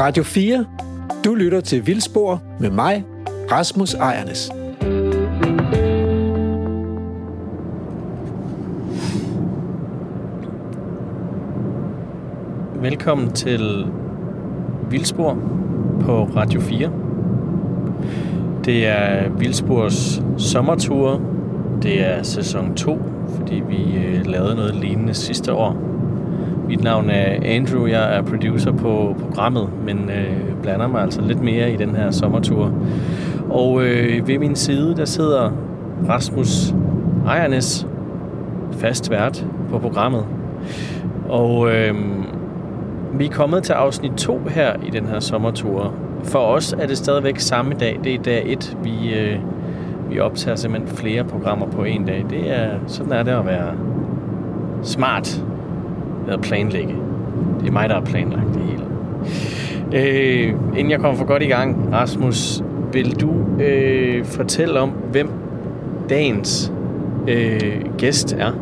Radio 4. Du lytter til Vildspor med mig, Rasmus Ejernes. Velkommen til Vildspor på Radio 4. Det er Vildspors sommertur. Det er sæson 2, fordi vi øh, lavede noget lignende sidste år. Mit navn er Andrew, jeg er producer på programmet, men øh, blander mig altså lidt mere i den her sommertur. Og øh, ved min side, der sidder Rasmus Ejernes, fast vært på programmet. Og øh, vi er kommet til afsnit 2 her i den her sommertur. For os er det stadigvæk samme dag. Det er dag 1. Vi, øh, vi optager simpelthen flere programmer på en dag. Det er, sådan er det at være smart at planlægge. Det er mig, der har planlagt det hele. Øh, inden jeg kommer for godt i gang, Rasmus, vil du øh, fortælle om, hvem dagens øh, gæst er?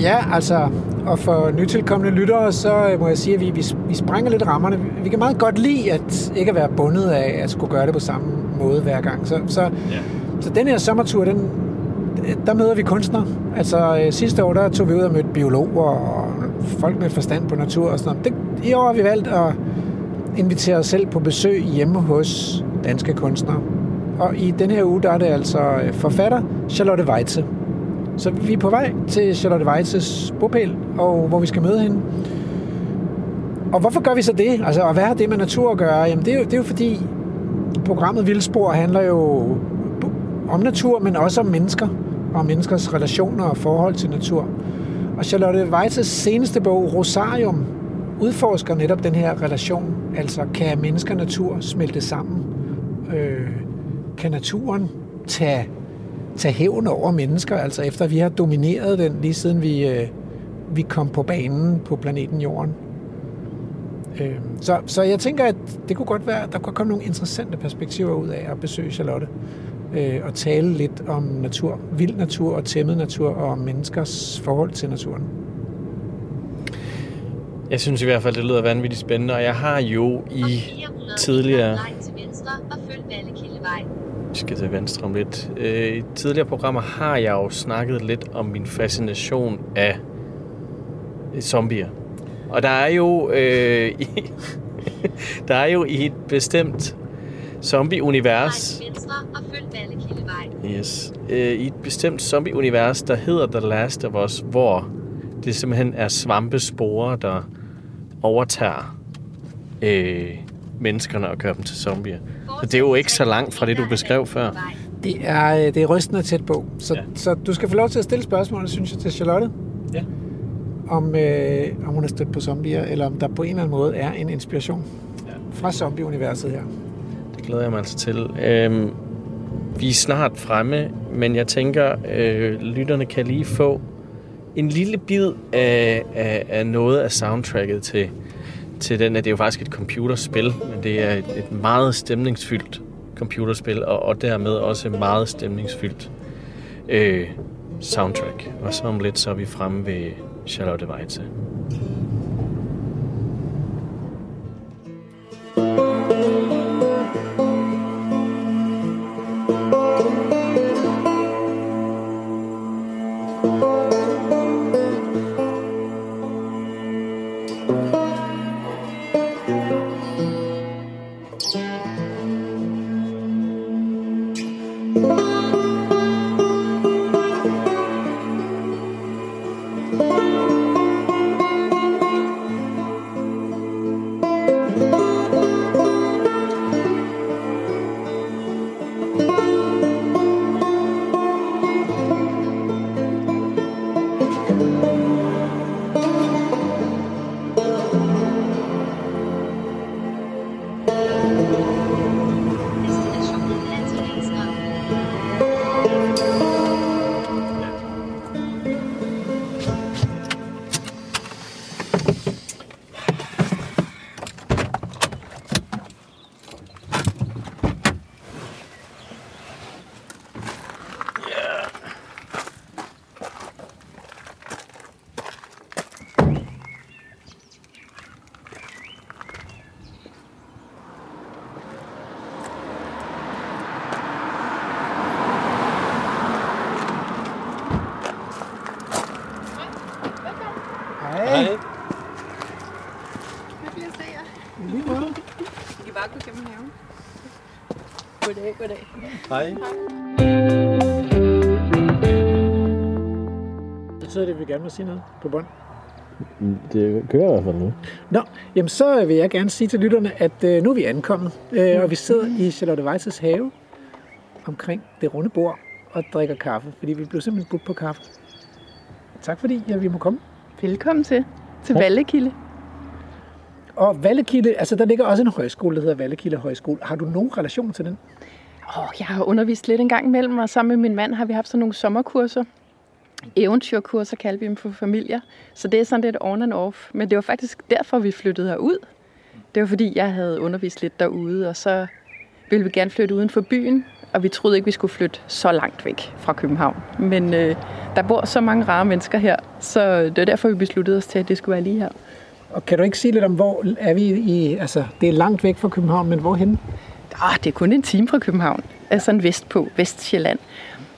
Ja, altså, og for nytilkommende lyttere, så øh, må jeg sige, at vi, vi, vi sprænger lidt rammerne. Vi kan meget godt lide at ikke at være bundet af at skulle gøre det på samme måde hver gang. Så, så, ja. så den her sommertur, den, der møder vi kunstnere. Altså øh, sidste år, der tog vi ud og mødte biologer og folk med forstand på natur og sådan noget. Det, I år har vi valgt at invitere os selv på besøg hjemme hos danske kunstnere. Og i den her uge, der er det altså øh, forfatter Charlotte Weitze. Så vi er på vej til Charlotte Weitzes bopæl, og hvor vi skal møde hende. Og hvorfor gør vi så det? Altså, og hvad har det med natur at gøre? Jamen, det er jo, det er jo fordi, programmet Vildspor handler jo om natur, men også om mennesker, og om menneskers relationer og forhold til natur. Og Charlotte Weitzes seneste bog, Rosarium, udforsker netop den her relation. Altså, kan mennesker og natur smelte sammen? Øh, kan naturen tage tage hævn over mennesker, altså efter vi har domineret den, lige siden vi, øh, vi kom på banen på planeten Jorden. Øh, så, så jeg tænker, at det kunne godt være, der kunne komme nogle interessante perspektiver ud af at besøge Charlotte øh, og tale lidt om natur, vild natur og tæmmet natur og om menneskers forhold til naturen. Jeg synes i hvert fald, det lyder vanvittigt spændende, og jeg har jo i tidligere... Vi skal til venstre om lidt. Øh, I tidligere programmer har jeg jo snakket lidt om min fascination af zombier. Og der er jo, øh, i, der er jo i et bestemt zombie-univers... Yes. Øh, I et bestemt zombie-univers, der hedder The Last of Us, hvor det simpelthen er svampesporer, der overtager øh, menneskerne og gør dem til zombier. Så det er jo ikke så langt fra det, du beskrev før. Det er, øh, det er rystende tæt på. Så, ja. så du skal få lov til at stille spørgsmål, synes jeg, til Charlotte. Ja. Om, øh, om hun er stødt på zombier, eller om der på en eller anden måde er en inspiration ja. fra zombie-universet her. Glæder jeg mig altså til. Øhm, vi er snart fremme, men jeg tænker, øh, lytterne kan lige få en lille bid af, af, af noget af soundtracket til til den, det er jo faktisk et computerspil, men det er et, et meget stemningsfyldt computerspil, og, og dermed også meget stemningsfyldt øh, soundtrack. Og så om lidt, så er vi fremme ved Charlotte Weitze. Hej. Betyder det, at vi gerne må sige noget på bånd? Det kører i hvert fald nu. Nå, jamen så vil jeg gerne sige til lytterne, at øh, nu er vi ankommet, øh, og vi sidder i Charlotte Weisses have omkring det runde bord og drikker kaffe, fordi vi blev simpelthen budt på kaffe. Tak fordi ja, vi må komme. Velkommen til, til Vallekilde. Og Vallekilde, altså der ligger også en højskole, der hedder Vallekilde Højskole. Har du nogen relation til den? Oh, jeg har undervist lidt en gang imellem, og sammen med min mand har vi haft sådan nogle sommerkurser. Eventyrkurser kalder vi dem for familier. Så det er sådan lidt on and off. Men det var faktisk derfor, vi flyttede herud. Det var fordi, jeg havde undervist lidt derude, og så ville vi gerne flytte uden for byen. Og vi troede ikke, vi skulle flytte så langt væk fra København. Men øh, der bor så mange rare mennesker her, så det er derfor, vi besluttede os til, at det skulle være lige her. Og kan du ikke sige lidt om, hvor er vi i... Altså, det er langt væk fra København, men hvorhen? Ah, det er kun en time fra København, altså sådan vestpå, Vestjylland.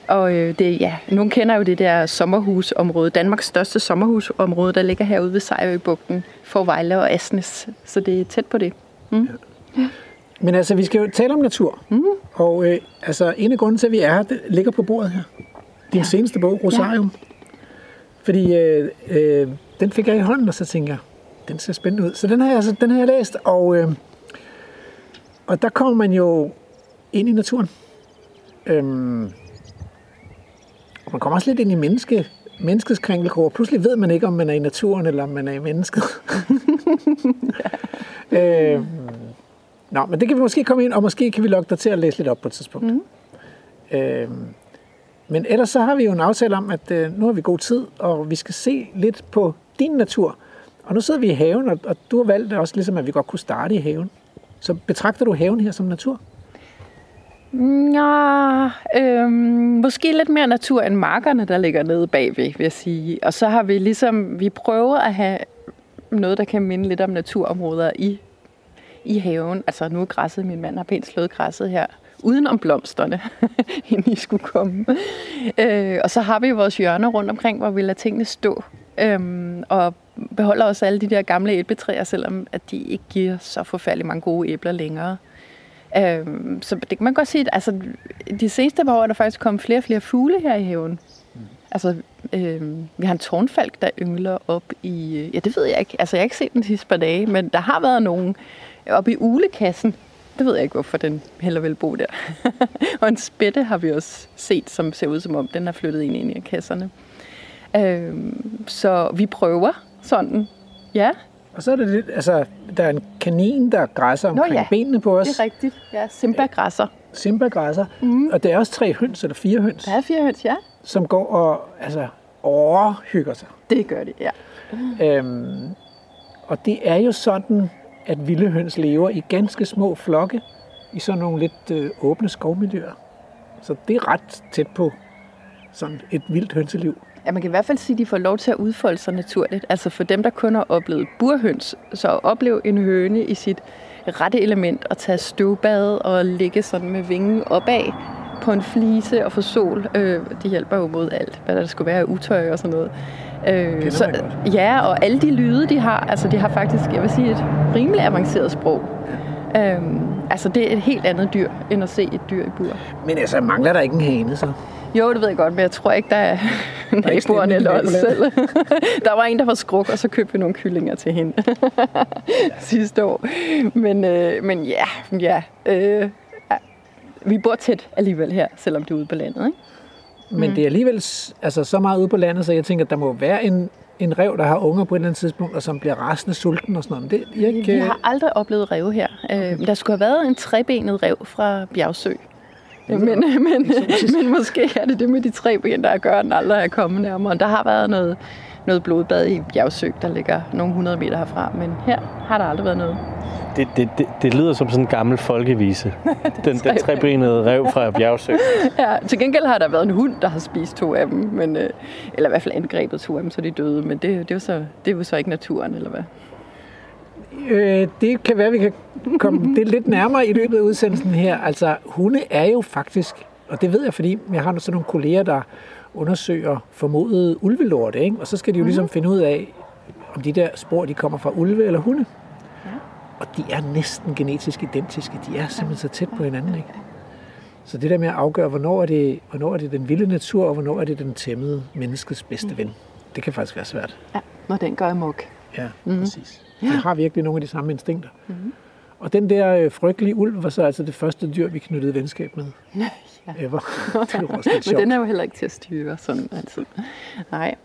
Og øh, det, ja, nogen kender jo det der sommerhusområde, Danmarks største sommerhusområde, der ligger herude ved Sejrøbugten, for Vejle og Asnes. Så det er tæt på det. Mm. Men altså, vi skal jo tale om natur. Mm. Og øh, altså, en af grunden til, at vi er her, det ligger på bordet her. Din ja. seneste bog, Rosarium. Ja. Fordi øh, øh, den fik jeg i hånden, og så tænker jeg, den ser spændende ud. Så den har jeg, altså, den har jeg læst, og, øh, og der kommer man jo ind i naturen. Øhm, og man kommer også lidt ind i menneske, menneskets krænkelkår. Pludselig ved man ikke, om man er i naturen, eller om man er i mennesket. ja. øhm, nå, men det kan vi måske komme ind, og måske kan vi lokke dig til at læse lidt op på et tidspunkt. Mm. Øhm, men ellers så har vi jo en aftale om, at øh, nu har vi god tid, og vi skal se lidt på din natur. Og nu sidder vi i haven, og, og du har valgt også ligesom, at vi godt kunne starte i haven. Så betragter du haven her som natur? Ja, øhm, måske lidt mere natur end markerne, der ligger nede bagved, vil jeg sige. Og så har vi ligesom, vi prøver at have noget, der kan minde lidt om naturområder i, i haven. Altså nu er græsset, min mand har pænt slået græsset her, uden om blomsterne, inden I skulle komme. Øh, og så har vi vores hjørner rundt omkring, hvor vi lader tingene stå. Øhm, og beholder også alle de der gamle æbletræer, selvom at de ikke giver så forfærdeligt mange gode æbler længere. Øhm, så det kan man godt sige, at altså, de seneste par år er der faktisk kommet flere og flere fugle her i haven. Mm. Altså, øhm, vi har en tårnfalk, der yngler op i... Øh, ja, det ved jeg ikke. Altså, jeg har ikke set den sidste par dage, men der har været nogen op i ulekassen. Det ved jeg ikke, hvorfor den heller vil bo der. og en spætte har vi også set, som ser ud som om, den har flyttet ind, ind i kasserne. Øhm, så vi prøver sådan. Ja. Og så er det lidt, altså, der er en kanin, der græsser omkring Nå, ja. benene på os. det er rigtigt. Ja, Simba græsser. Simba græsser. Mm. Og der er også tre høns, eller fire høns. Der er fire høns, ja. Som går og altså, overhygger sig. Det gør de, ja. Øhm, og det er jo sådan, at vilde høns lever i ganske små flokke, i sådan nogle lidt øh, åbne skovmiljøer. Så det er ret tæt på sådan et vildt hønseliv. Ja, man kan i hvert fald sige, at de får lov til at udfolde sig naturligt. Altså for dem, der kun har oplevet burhøns, så at opleve en høne i sit rette element og tage støvbad og ligge sådan med vingen opad på en flise og få sol, øh, det hjælper jo mod alt, hvad der skulle være af utøj og sådan noget. Øh, så, ja, og alle de lyde, de har, altså de har faktisk, jeg vil sige, et rimelig avanceret sprog. Øhm, altså det er et helt andet dyr, end at se et dyr i bur. Men altså, mangler der ikke en hane så? Jo, det ved jeg godt, men jeg tror ikke, der er naboerne eller os selv. der var en, der var skruk, og så købte vi nogle kyllinger til hende sidste år. Men, øh, men ja, ja, øh, vi bor tæt alligevel her, selvom det er ude på landet. Ikke? Men mm. det er alligevel altså, så meget ude på landet, så jeg tænker, at der må være en, en rev, der har unger på et eller andet tidspunkt, og som bliver rasende sulten og sådan noget. Men det, jeg ikke... Vi har aldrig oplevet rev her. Okay. Øh, der skulle have været en trebenet rev fra Bjergsø, men, men, men, måske er det det med de tre ben, der gør, at den aldrig er kommet nærmere. Der har været noget, noget blodbad i Bjergsø, der ligger nogle hundrede meter herfra, men her har der aldrig været noget. Det, det, det, det lyder som sådan en gammel folkevise. den, den trebenede rev fra Bjergsø. ja, til gengæld har der været en hund, der har spist to af dem, men, øh, eller i hvert fald angrebet to af dem, så de døde. Men det, det, var så, det var så ikke naturen, eller hvad? Øh, det kan være, vi kan komme det lidt nærmere i løbet af udsendelsen her. Altså, hunde er jo faktisk, og det ved jeg, fordi jeg har sådan nogle kolleger, der undersøger formodede ulvelorte, ikke? og så skal de jo ligesom mhm. finde ud af, om de der spor, de kommer fra ulve eller hunde. Ja. Og de er næsten genetisk identiske. De er simpelthen så tæt på hinanden, ikke? Så det der med at afgøre, hvornår er det, hvornår er det den vilde natur, og hvornår er det den tæmmede menneskets bedste ven, det kan faktisk være svært. Ja, når den gør amok. Ja, mm-hmm. præcis. De har virkelig nogle af de samme instinkter. Mm-hmm. Og den der øh, frygtelige ulv var så altså det første dyr, vi knyttede venskab med. ja. Ever. det var også lidt Men den er jo heller ikke til at styre sådan altid. Nej.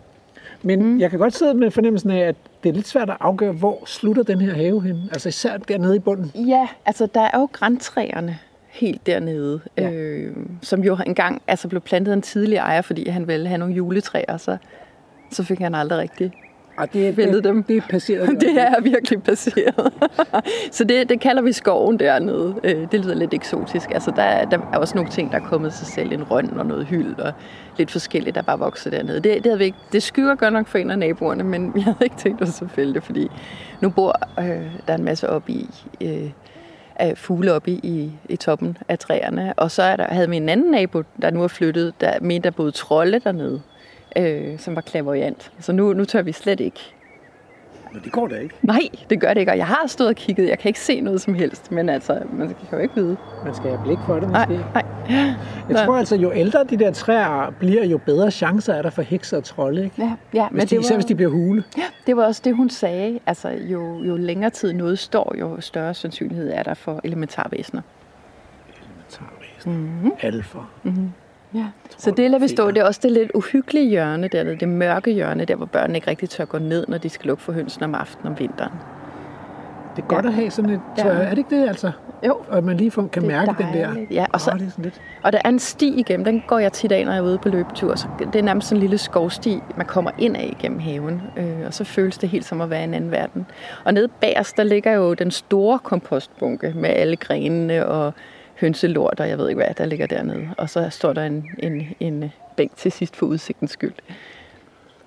Men mm. jeg kan godt sidde med fornemmelsen af, at det er lidt svært at afgøre, hvor slutter den her have hen. Altså især dernede i bunden. Ja, altså der er jo græntræerne helt dernede, ja. øh, som jo engang altså blev plantet af en tidlig ejer, fordi han ville have nogle juletræer, så, så fik han aldrig rigtig Og det, er- Væltede det, dem. det er passeret. Det er virkelig passeret. så det, det kalder vi skoven dernede. Øh, Det lyder lidt eksotisk. Altså, der, er- der er også nogle ting, der er kommet sig selv. En røn og noget hyld og lidt forskelligt, der bare vokser dernede. Det, det, havde vi ikke, det skygger godt nok for en af naboerne, men jeg havde ikke tænkt os at fælde det, fordi nu bor øh, der er en masse op i... Øh, af fugle oppe i, i, i toppen af træerne. Og så er der, havde vi en anden nabo, der nu er flyttet, der mente, der boede trolde dernede, øh, som var klaverjant. Så nu, nu tør vi slet ikke Men det går da ikke. Nej, det gør det ikke, og jeg har stået og kigget. Jeg kan ikke se noget som helst, men altså, man kan jo ikke vide. Man skal have blik for det Nej, måske. nej. Jeg Nej. tror altså, jo ældre de der træer bliver, jo bedre chancer er der for hekser og trolde. Ikke? Ja, ja Hvis de, især hvis de bliver hule. ja, det var også det, hun sagde. Altså, jo, jo længere tid noget står, jo større sandsynlighed er der for elementarvæsener. Mm-hmm. Alfa. Ja. Så det lader vi stå. Det er også det lidt uhyggelige hjørne dernede, det mørke hjørne, der hvor børnene ikke rigtig tør gå ned, når de skal lukke for hønsene om aftenen om vinteren. Det er godt Ja. at have sådan et, Ja. ja. er det ikke det altså? Jo. Og at man lige får, kan Det mærke den der. dejligt. Ja, og så- Åh, det er sådan lidt. Og der er en sti igennem, den går jeg tit af, når jeg er ude på løbetur. Så det er nærmest sådan en lille skovsti, man kommer ind af igennem haven. Øh, og så føles det helt som at være i en anden verden. Og nede bagerst, der ligger jo den store kompostbunke med alle grenene og hønselort, og jeg ved ikke hvad, der ligger dernede. Og så står der en, en, en bænk til sidst for udsigtens skyld.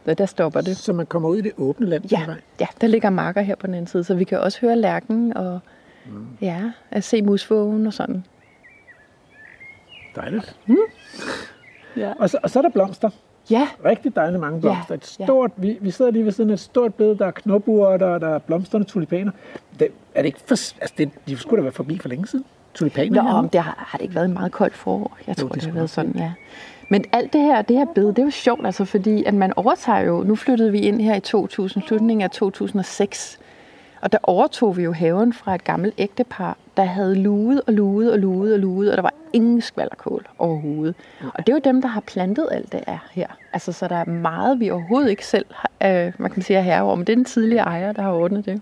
Så der stopper det. Så man kommer ud i det åbne land. Ja, ja, der ligger marker her på den anden side, så vi kan også høre lærken og Mm. ja, at se musvågen og sådan. Dejligt. Ja, Og så, og så er der blomster. ja Rigtig dejligt mange blomster. Et ja. stort, vi, vi sidder lige ved siden af et stort bed, der er knopurter, der er blomstrende tulipaner. Det, er det ikke for, altså det, de skulle da være forbi for længe siden. Tulipaner Nå, om det har, har det ikke været et meget koldt forår. Jeg tror, det det, har været sådan, ja. Men alt det her, det her bed, det er jo sjovt, altså, fordi at man overtager jo, nu flyttede vi ind her i 2000, slutningen af 2006, og der overtog vi jo haven fra et gammelt ægtepar, der havde luet og luet og luet og luet, og der var ingen skvallerkål overhovedet. Og det er jo dem, der har plantet alt det er her. Altså, så der er meget, vi overhovedet ikke selv øh, man kan sige, er herre over, men det er den tidligere ejer, der har ordnet det.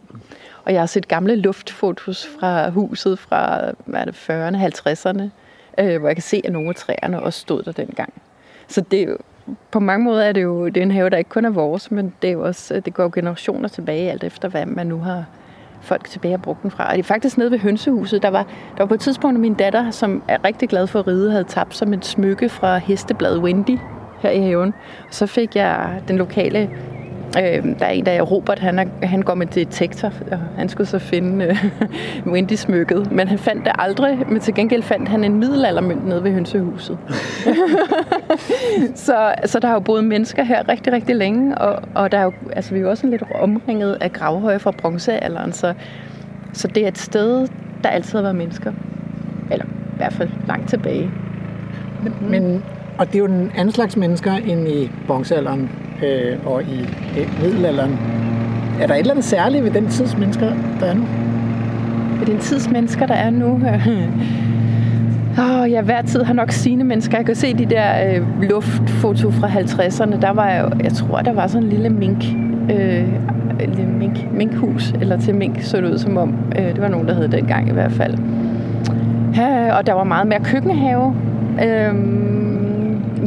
Og jeg har set gamle luftfotos fra huset fra hvad er det, 40'erne, 50'erne, øh, hvor jeg kan se, at nogle af træerne også stod der dengang. Så det er jo, på mange måder er det jo det er en have, der ikke kun er vores, men det, er jo også, øh, det går generationer tilbage, alt efter hvad man nu har folk tilbage har brugt den fra. Og det er faktisk nede ved hønsehuset. Der var, der var på et tidspunkt, min datter, som er rigtig glad for at ride, havde tabt som et smykke fra hestebladet Wendy her i haven. Og så fik jeg den lokale Øh, der er en, der er Robert, han, er, han går med detektor, og han skulle så finde øh, Wendy-smykket, men han fandt det aldrig, men til gengæld fandt han en middelaldermønt nede ved hønsehuset. så, så der har jo boet mennesker her rigtig, rigtig længe, og, og der er jo, altså, vi er jo også lidt omringet af gravhøje fra bronzealderen, så, så det er et sted, der altid har været mennesker. Eller i hvert fald langt tilbage. Men, og det er jo en anden slags mennesker end i bronzealderen øh, og i øh, middelalderen. Er der et eller andet særligt ved den tids mennesker, der er nu? ved den tids mennesker, der er nu. Oh, ja, hver tid har nok sine mennesker. Jeg kan se de der øh, luftfoto fra 50'erne. Der var jo, jeg tror, der var sådan en lille mink, øh, lille mink, minkhus, eller til mink så det ud som om. Øh, det var nogen, der hed dengang i hvert fald. Ja, og der var meget mere køkkenhave. Øh,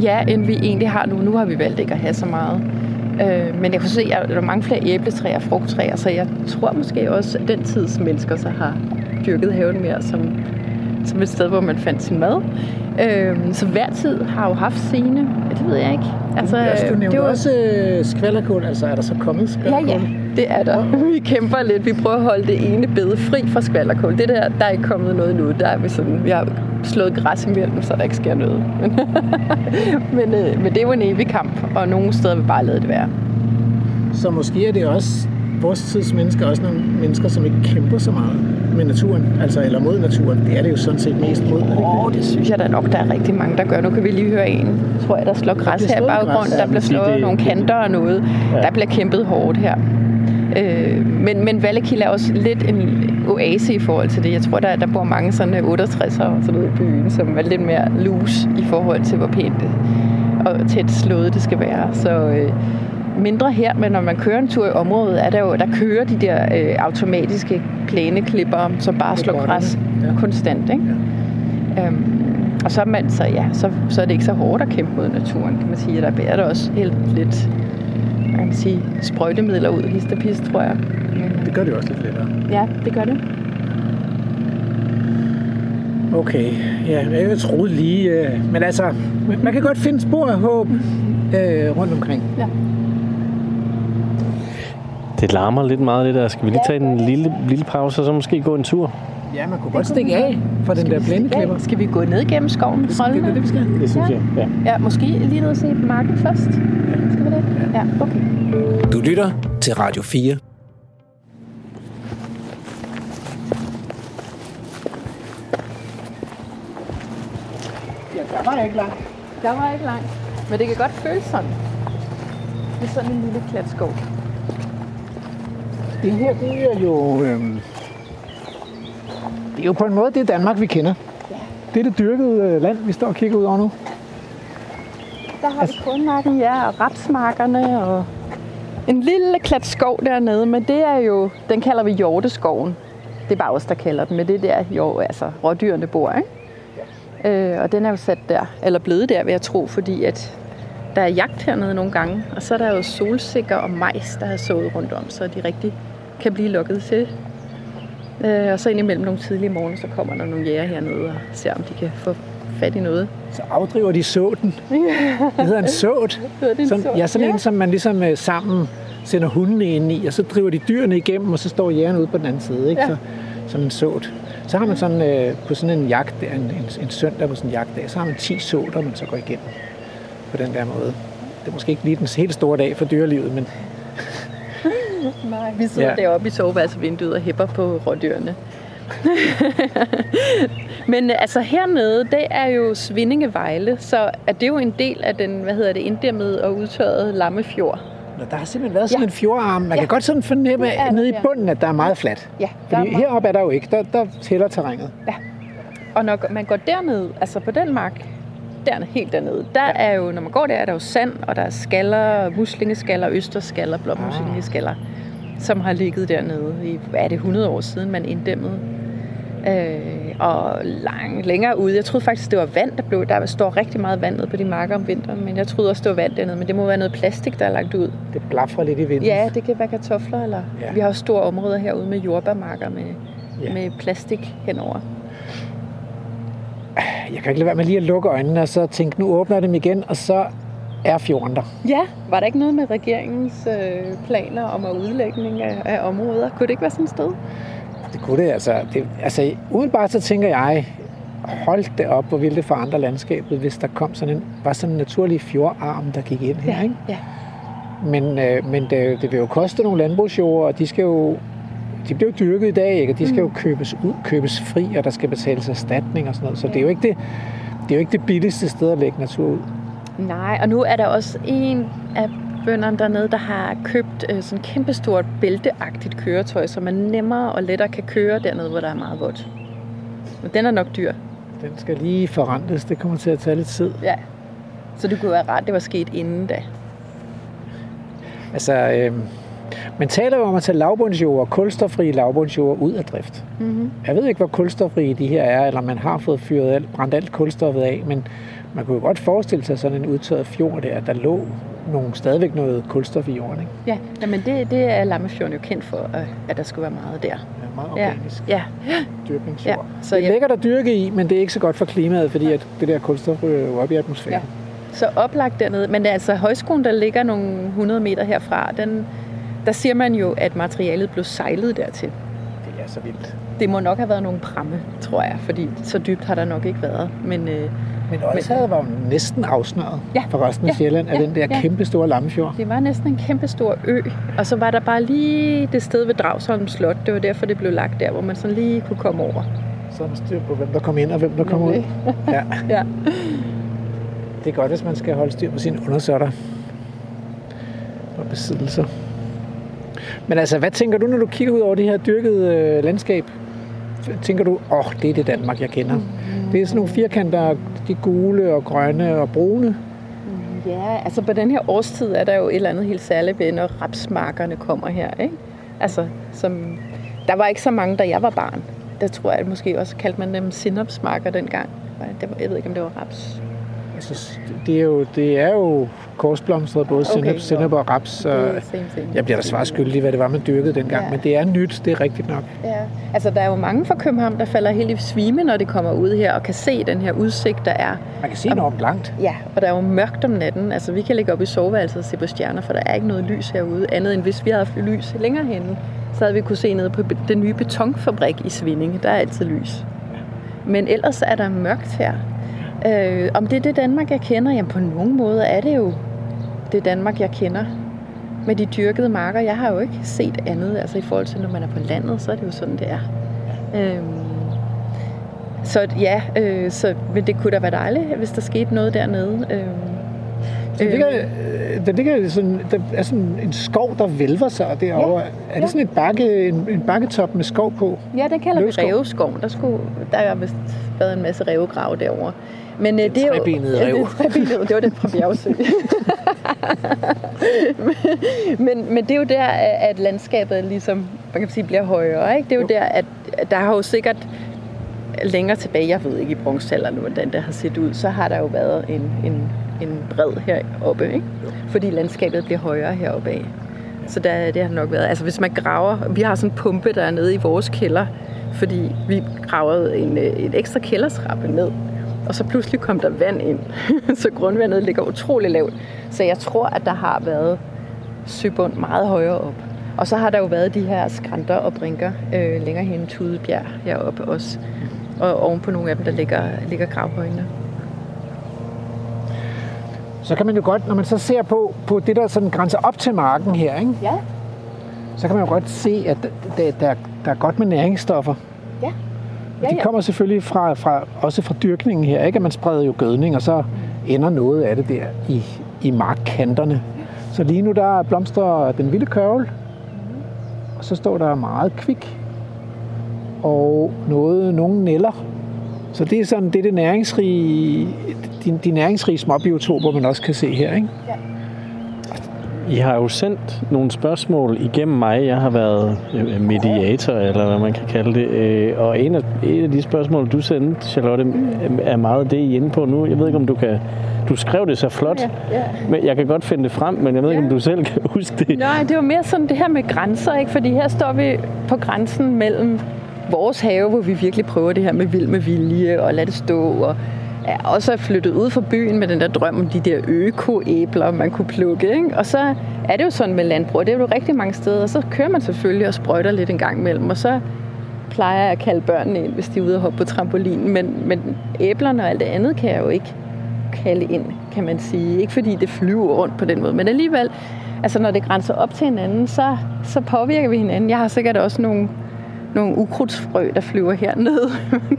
ja, end vi egentlig har nu. Nu har vi valgt ikke at have så meget. Øh, men jeg kunne se, at der er mange flere æbletræer og frugttræer, så jeg tror måske også, at den tids mennesker så har dyrket haven mere som, som et sted, hvor man fandt sin mad. Øh, så hver tid har jo haft sine. Ja, det ved jeg ikke. Altså, altså, du nævnte det var- også øh, skvallerkål, altså er der så kommet Ja, skvallerkål? ja, det er der. Vi kæmper lidt. Vi prøver at holde det ene bede fri fra skvallerkål. Det der, der er ikke kommet noget nu. Der er vi sådan, vi har slået græs imellem, så der ikke sker noget. Men, men, øh, men det er jo en evig kamp, og nogle steder vil bare lade det være. Så måske er det også vores tids mennesker også nogle mennesker, som ikke kæmper så meget med naturen, altså eller mod naturen. Det er det jo sådan set mest mod. Åh, oh, det synes jeg da nok, der er rigtig mange, der gør. Nu kan vi lige høre en, tror jeg, der slår græs her i baggrunden. Der bliver slået nogle kanter og noget. Ja. Der bliver kæmpet hårdt her. Øh, men, men Vallekilde er også lidt en oase i forhold til det. Jeg tror, der, der bor mange sådan 68'ere og sådan noget i byen, som er lidt mere loose i forhold til, hvor pænt det og tæt slået det skal være. Så øh, mindre her, men når man kører en tur i området, er der jo, der kører de der øh, automatiske plæneklipper, som bare slår græs ja. konstant. Ikke? Ja. Øhm, og så, man, så, ja, så, så er det ikke så hårdt at kæmpe mod naturen, kan man sige. Der bærer der også helt lidt man kan sige, sprøjtemidler ud, hist og pist, tror jeg. Men, det gør det også lidt lettere. Ja, det gør det. Okay, ja, jeg troede lige, øh, men altså, man kan godt finde spor af håb øh, rundt omkring. Ja. Det larmer lidt meget det der. Skal vi lige tage en lille, lille pause og så måske gå en tur? Ja, man kunne godt stikke af fra den der blændeklipper. Skal vi gå ned gennem skoven? Det, det, det, det, vi skal. Det synes ja. jeg, ja. Ja, måske lige ned og se marken først. Skal vi det? Ja, okay. Du lytter til Radio 4. Ja, der var ikke langt. Der var ikke langt. Men det kan godt føles sådan. Det er sådan en lille klat skov. Det her, det er jo... Øhm, det er jo på en måde det Danmark, vi kender. Ja. Det er det dyrkede øh, land, vi står og kigger ud over nu. Der har altså, vi kornmarken, ja, og rapsmarkerne, og en lille klat skov dernede, men det er jo, den kalder vi hjorteskoven. Det er bare os, der kalder den, men det er der, jo, altså, rådyrene bor, ikke? Ja. Øh, og den er jo sat der, eller blevet der, vil jeg tro, fordi at der er jagt hernede nogle gange, og så er der jo solsikker og majs, der har sået rundt om, så de rigtig kan blive lukket til. Øh, og så indimellem nogle tidlige morgen, så kommer der nogle jæger hernede og ser, om de kan få fat i noget. Så afdriver de såten. Det hedder en såt. Sådan, ja, sådan ja. en, som man ligesom øh, sammen sender hundene ind i, og så driver de dyrene igennem, og så står jægerne ude på den anden side. Ikke? Ja. Så, sådan en såt. Så har man sådan øh, på sådan en jagt, en, en, en søndag på sådan en jagtdag, så har man 10 såter, man så går igennem på den der måde. Det er måske ikke lige den helt store dag for dyrelivet, men... Nej, vi sidder ja. deroppe i soveværelsesvinduet og hæpper på rådyrene. Men altså hernede, det er jo Svindingevejle, så er det jo en del af den, hvad hedder det, inddæmmede og udtørrede Lammefjord. Nå, der har simpelthen været sådan ja. en fjordarm. Man ja. kan godt sådan fornemme det nede i bunden, at der er meget fladt. Ja, Fordi heroppe er der jo ikke. Der, der tæller terrænet. Ja. Og når man går derned, altså på den mark, dernede, helt dernede, der ja. er jo, når man går der, er der jo sand, og der er skaller, muslingeskaller, østerskaller, blåmuslingeskaller, ah. som har ligget dernede i, hvad er det, 100 år siden, man inddæmmede Øh, og lang, længere ude. Jeg troede faktisk, det var vand, der blev. Der står rigtig meget vand nede på de marker om vinteren, men jeg troede også, det var vand dernede. Men det må være noget plastik, der er lagt ud. Det blaffer lidt i vinden. Ja, det kan være kartofler. Eller ja. Vi har også store områder herude med jordbærmarker med, ja. med plastik henover. Jeg kan ikke lade være med lige at lukke øjnene og så tænke, nu åbner jeg dem igen, og så er fjorden der. Ja, var der ikke noget med regeringens øh, planer om at udlægning af, af områder? Kunne det ikke være sådan et sted? Det kunne det, altså. Det, altså, udenbart så tænker jeg, hold det op, hvor ville det forandre landskabet, hvis der kom sådan en, var sådan en naturlig fjordarm, der gik ind her, ja, ikke? Ja. Men, øh, men det, det vil jo koste nogle landbrugsjord, og de skal jo de bliver jo dyrket i dag, ikke? og de skal jo mm. købes ud, købes fri, og der skal betales erstatning og sådan noget. Så det er jo ikke det, det, er jo ikke det billigste sted at lægge natur ud. Nej, og nu er der også en af bønderne dernede, der har købt øh, sådan et kæmpestort bælteagtigt køretøj, så man nemmere og lettere kan køre dernede, hvor der er meget vådt. Men den er nok dyr. Den skal lige forrentes. Det kommer til at tage lidt tid. Ja. Så det kunne være ret, det var sket inden da. Altså, øh, man taler jo om at tage lavbundsjord, kulstofrige lavbundsjord ud af drift. Mm-hmm. Jeg ved ikke, hvor kulstofrige de her er, eller man har fået fyret alt, brændt alt kulstoffet af, men man kunne jo godt forestille sig sådan en udtørret fjord der, der lå nogle, stadigvæk noget kulstof i jorden. Ikke? Ja, jamen det, det er Lammefjorden jo kendt for, at der skulle være meget der. Ja, meget organisk. Ja. ja. Dyrkningsjord. Ja. Så, det er lækkert at dyrke i, men det er ikke så godt for klimaet, fordi at det der kulstof ryger op i atmosfæren. Ja. Så oplagt dernede. Men det er altså højskolen, der ligger nogle 100 meter herfra, den, der siger man jo, at materialet blev sejlet dertil. Det er så vildt. Det må nok have været nogle pramme, tror jeg, fordi så dybt har der nok ikke været. Men øh, Men Odsherred var jo næsten afsnøret Ja, for resten af ja, Sjælland af ja, den der ja. kæmpe store lammefjord. Det var næsten en kæmpe stor ø, og så var der bare lige det sted ved Dragsholm Slot. Det var derfor, det blev lagt der, hvor man sådan lige kunne komme over. Så er der styr på, hvem der kommer ind og hvem der kommer ud. Ja, Ja. det er godt, hvis man skal holde styr på sine undersøtter og besiddelser. Men altså, hvad tænker du, når du kigger ud over det her dyrkede øh, landskab? Tænker du, åh, oh, det er det Danmark, jeg kender. Det er sådan nogle firkanter, de gule og grønne og brune. Ja, altså på den her årstid er der jo et eller andet helt særligt ved, når rapsmarkerne kommer her, ikke? Altså, som, der var ikke så mange, da jeg var barn. Der tror jeg at måske også kaldte man dem sinopsmarker dengang. Jeg ved ikke, om det var raps. Altså, det er jo, det er jo korsblomstret, både Okay, sennep og raps. Det er same thing. jeg bliver da svar skyldig, hvad det var, man dyrkede dengang. Ja. Men det er nyt, det er rigtigt nok. Ja, altså der er jo mange fra København, der falder helt i svime, når de kommer ud her og kan se den her udsigt, der er. Man kan se enormt langt. Ja, og der er jo mørkt om natten. Altså vi kan ligge op i soveværelset og se på stjerner, for der er ikke noget lys herude, andet end hvis vi havde haft lys længere henne, så havde vi kunne se ned på den nye betonfabrik i Svindinge. Der er altid lys. Men ellers er der mørkt her. Øh, om det er det Danmark, jeg kender? Jamen på nogen måde er det jo det Danmark, jeg kender. Med de dyrkede marker. Jeg har jo ikke set andet. Altså i forhold til, når man er på landet, så er det jo sådan, det er. Øhm, så ja, øh, så, men det kunne da være dejligt, hvis der skete noget dernede. Øhm, Der ligger, øh, der ligger sådan, der er sådan en skov, der vælver sig derovre. Ja, er det ja. sådan et bakke, en, en bakketop med skov på? Ja, den kalder vi Løvskov. Reveskov. Der, skulle, der har vist været en masse revegrav derovre. Men øh, det er jo, trebenede er trebenede, det var den fra Bjergsø. men, men det er jo der, at landskabet ligesom, man kan sige, bliver højere. Ikke? Det er jo, Jo. der, at der har jo sikkert længere tilbage, jeg ved ikke i bronzealderen, hvordan det har set ud, så har der jo været en, en, en bred heroppe, ikke? fordi landskabet bliver højere heroppe af. Så der, det har nok været, altså hvis man graver, vi har sådan en pumpe, der er nede i vores kælder, fordi vi gravede en, øh, en ekstra kældertrappe ned, og så pludselig kom der vand ind, så grundvandet ligger utrolig lavt. Så jeg tror, at der har været søbund meget højere op. Og så har der jo været de her skrænter og brinker øh, længere hen Tudebjerg heroppe også. Og oven på nogle af dem, der ligger, ligger gravhøjene. Så kan man jo godt, når man så ser på, på det, der sådan grænser op til marken her, ikke? Ja, så kan man jo godt se, at der, der, der er godt med næringsstoffer. ja. Og de kommer selvfølgelig fra, fra, også fra dyrkningen her, ikke? At man spreder jo gødning, og så ender noget af det der i, i markkanterne. Så lige nu der blomstrer den vilde kørvel, og så står der meget kvik, og noget, nogle neller. Så det er sådan, det er det næringsrige, de, de næringsrige småbiotoper, man også kan se her, ikke? I har jo sendt nogle spørgsmål igennem mig. Jeg har været øh, mediator, eller hvad man kan kalde det. Øh, Og en af, en af de spørgsmål, du sendte, Charlotte, øh, er meget det, I er inde på nu. Jeg ved ikke, om du kan... Du skrev det så flot, Ja, ja. men jeg kan godt finde det frem, men jeg ved ikke, om du selv kan huske det. Nej, det var mere sådan det her med grænser, ikke? Fordi her står vi på grænsen mellem vores have, hvor vi virkelig prøver det her med vild med vilje og lade det stå, og er også er flyttet ud fra byen med den der drøm om de der øko-æbler, man kunne plukke. Ikke? Og så er det jo sådan med landbrug, det er jo rigtig mange steder, og så kører man selvfølgelig og sprøjter lidt en gang imellem, og så plejer jeg at kalde børnene ind, hvis de er ude og hoppe på trampolinen, men, men æblerne og alt det andet kan jeg jo ikke kalde ind, kan man sige. Ikke fordi det flyver rundt på den måde, men alligevel, altså når det grænser op til hinanden, så, så påvirker vi hinanden. Jeg har sikkert også nogle, nogle ukrudtsfrø, der flyver hernede,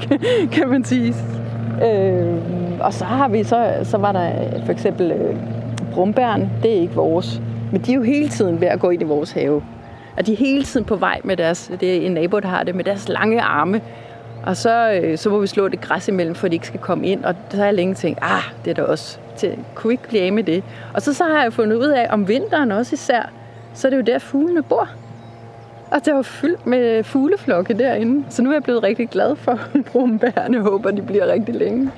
kan man sige. Øh, og så har vi, så, så var der for eksempel øh, brumbæren, det er ikke vores, men de er jo hele tiden ved at gå ind i vores have. Og de er hele tiden på vej med deres, det er en nabo, der har det, med deres lange arme. Og så, øh, så må vi slå det græs imellem, for de ikke skal komme ind. Og så har jeg længe tænkt, ah, det er da også, til, kunne ikke blive af med det? Og så, så har jeg fundet ud af, om vinteren også især, så er det jo der, fuglene bor. Og det var fyldt med fugleflokke derinde. Så nu er jeg blevet rigtig glad for brumbærene. Jeg håber, de bliver rigtig længe.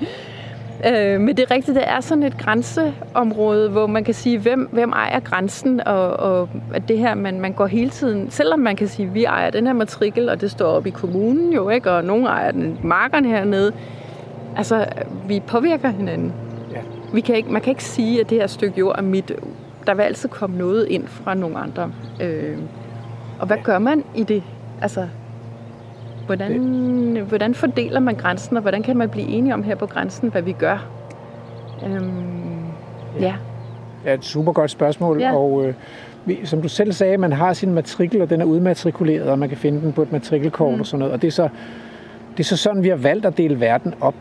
Øh, men det er rigtigt, det er sådan et grænseområde, hvor man kan sige, hvem, hvem ejer grænsen, og, og at det her, man, man går hele tiden, selvom man kan sige, vi ejer den her matrikel, og det står op i kommunen jo, ikke, og nogen ejer den markerne hernede, altså, vi påvirker hinanden. Ja. Vi kan ikke, man kan ikke sige, at det her stykke jord er mit. Der vil altid komme noget ind fra nogle andre. Øh, og hvad gør man i det? Altså, hvordan, hvordan fordeler man grænsen, og hvordan kan man blive enige om her på grænsen, hvad vi gør? Øhm, ja. Ja, et super godt spørgsmål, Ja. og øh, som du selv sagde, man har sin matrikel, og den er udmatrikuleret, og man kan finde den på et matrikelkort mm. og sådan noget, og det er, så, det er så sådan, vi har valgt at dele verden op.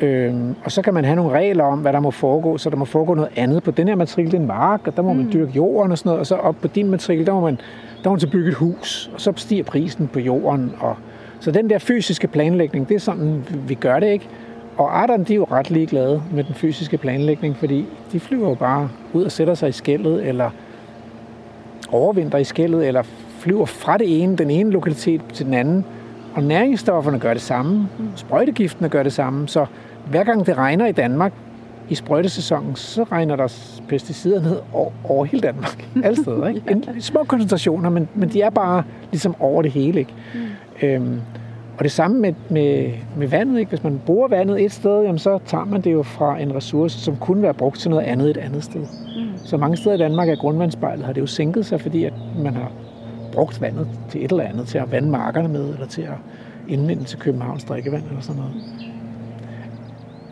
Øhm, og så kan man have nogle regler om, hvad der må foregå, så der må foregå noget andet. På den her matrikel, det er en mark, og der må mm. man dyrke jorden og sådan noget, og så op på din matrikel, der må man, der man så bygge et hus, og så stiger prisen på jorden. Og, så den der fysiske planlægning, det er sådan, vi- vi gør det ikke. Og arterne, de er jo ret ligeglade med den fysiske planlægning, fordi de flyver jo bare ud og sætter sig i skældet, eller overvinter i skældet, eller flyver fra det ene, den ene lokalitet til den anden. Og næringsstofferne gør det samme, sprøjtegiftene gør det samme, så hver gang det regner i Danmark i sprøjtesæsonen, så regner der pesticider ned over, over hele Danmark. Alle steder, ikke? En, små koncentrationer, men, men de er bare ligesom over det hele, ikke? Mm. Øhm, og det samme med, med, med vandet, ikke? Hvis man bruger vandet et sted, jamen, så tager man det jo fra en ressource, som kunne være brugt til noget andet et andet sted. Mm. Så mange steder i Danmark er grundvandsspejlet, har det jo sænket sig, fordi at man har brugt vandet til et eller andet, til at vande markerne med, eller til at indvinde til Københavns drikkevand, eller sådan noget.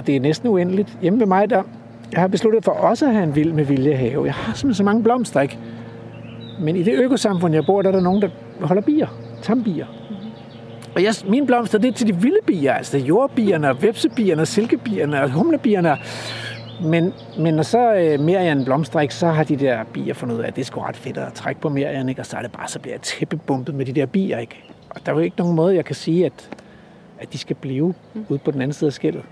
Og det er næsten uendeligt. Hjemme ved mig, der jeg har besluttet for også at have en vild med vilje have. Jeg har simpelthen så mange blomster, ikke? Men i det økosamfund, jeg bor, der er der nogen, der holder bier. Tambier. Og jeg, mine blomster, det er til de vilde bier, altså jordbierne, og vepsebierne, og silkebierne, og humlebierne. Men, men når så øh, Merian blomstrer ikke, så har de der bier fundet ud af, at det er sgu ret fedt at trække på Merian, ikke? og så er det bare, så bliver jeg tæppebumpet med de der bier. Ikke? Og der er jo ikke nogen måde, jeg kan sige, at, at de skal blive mm. ude på den anden side af skældet.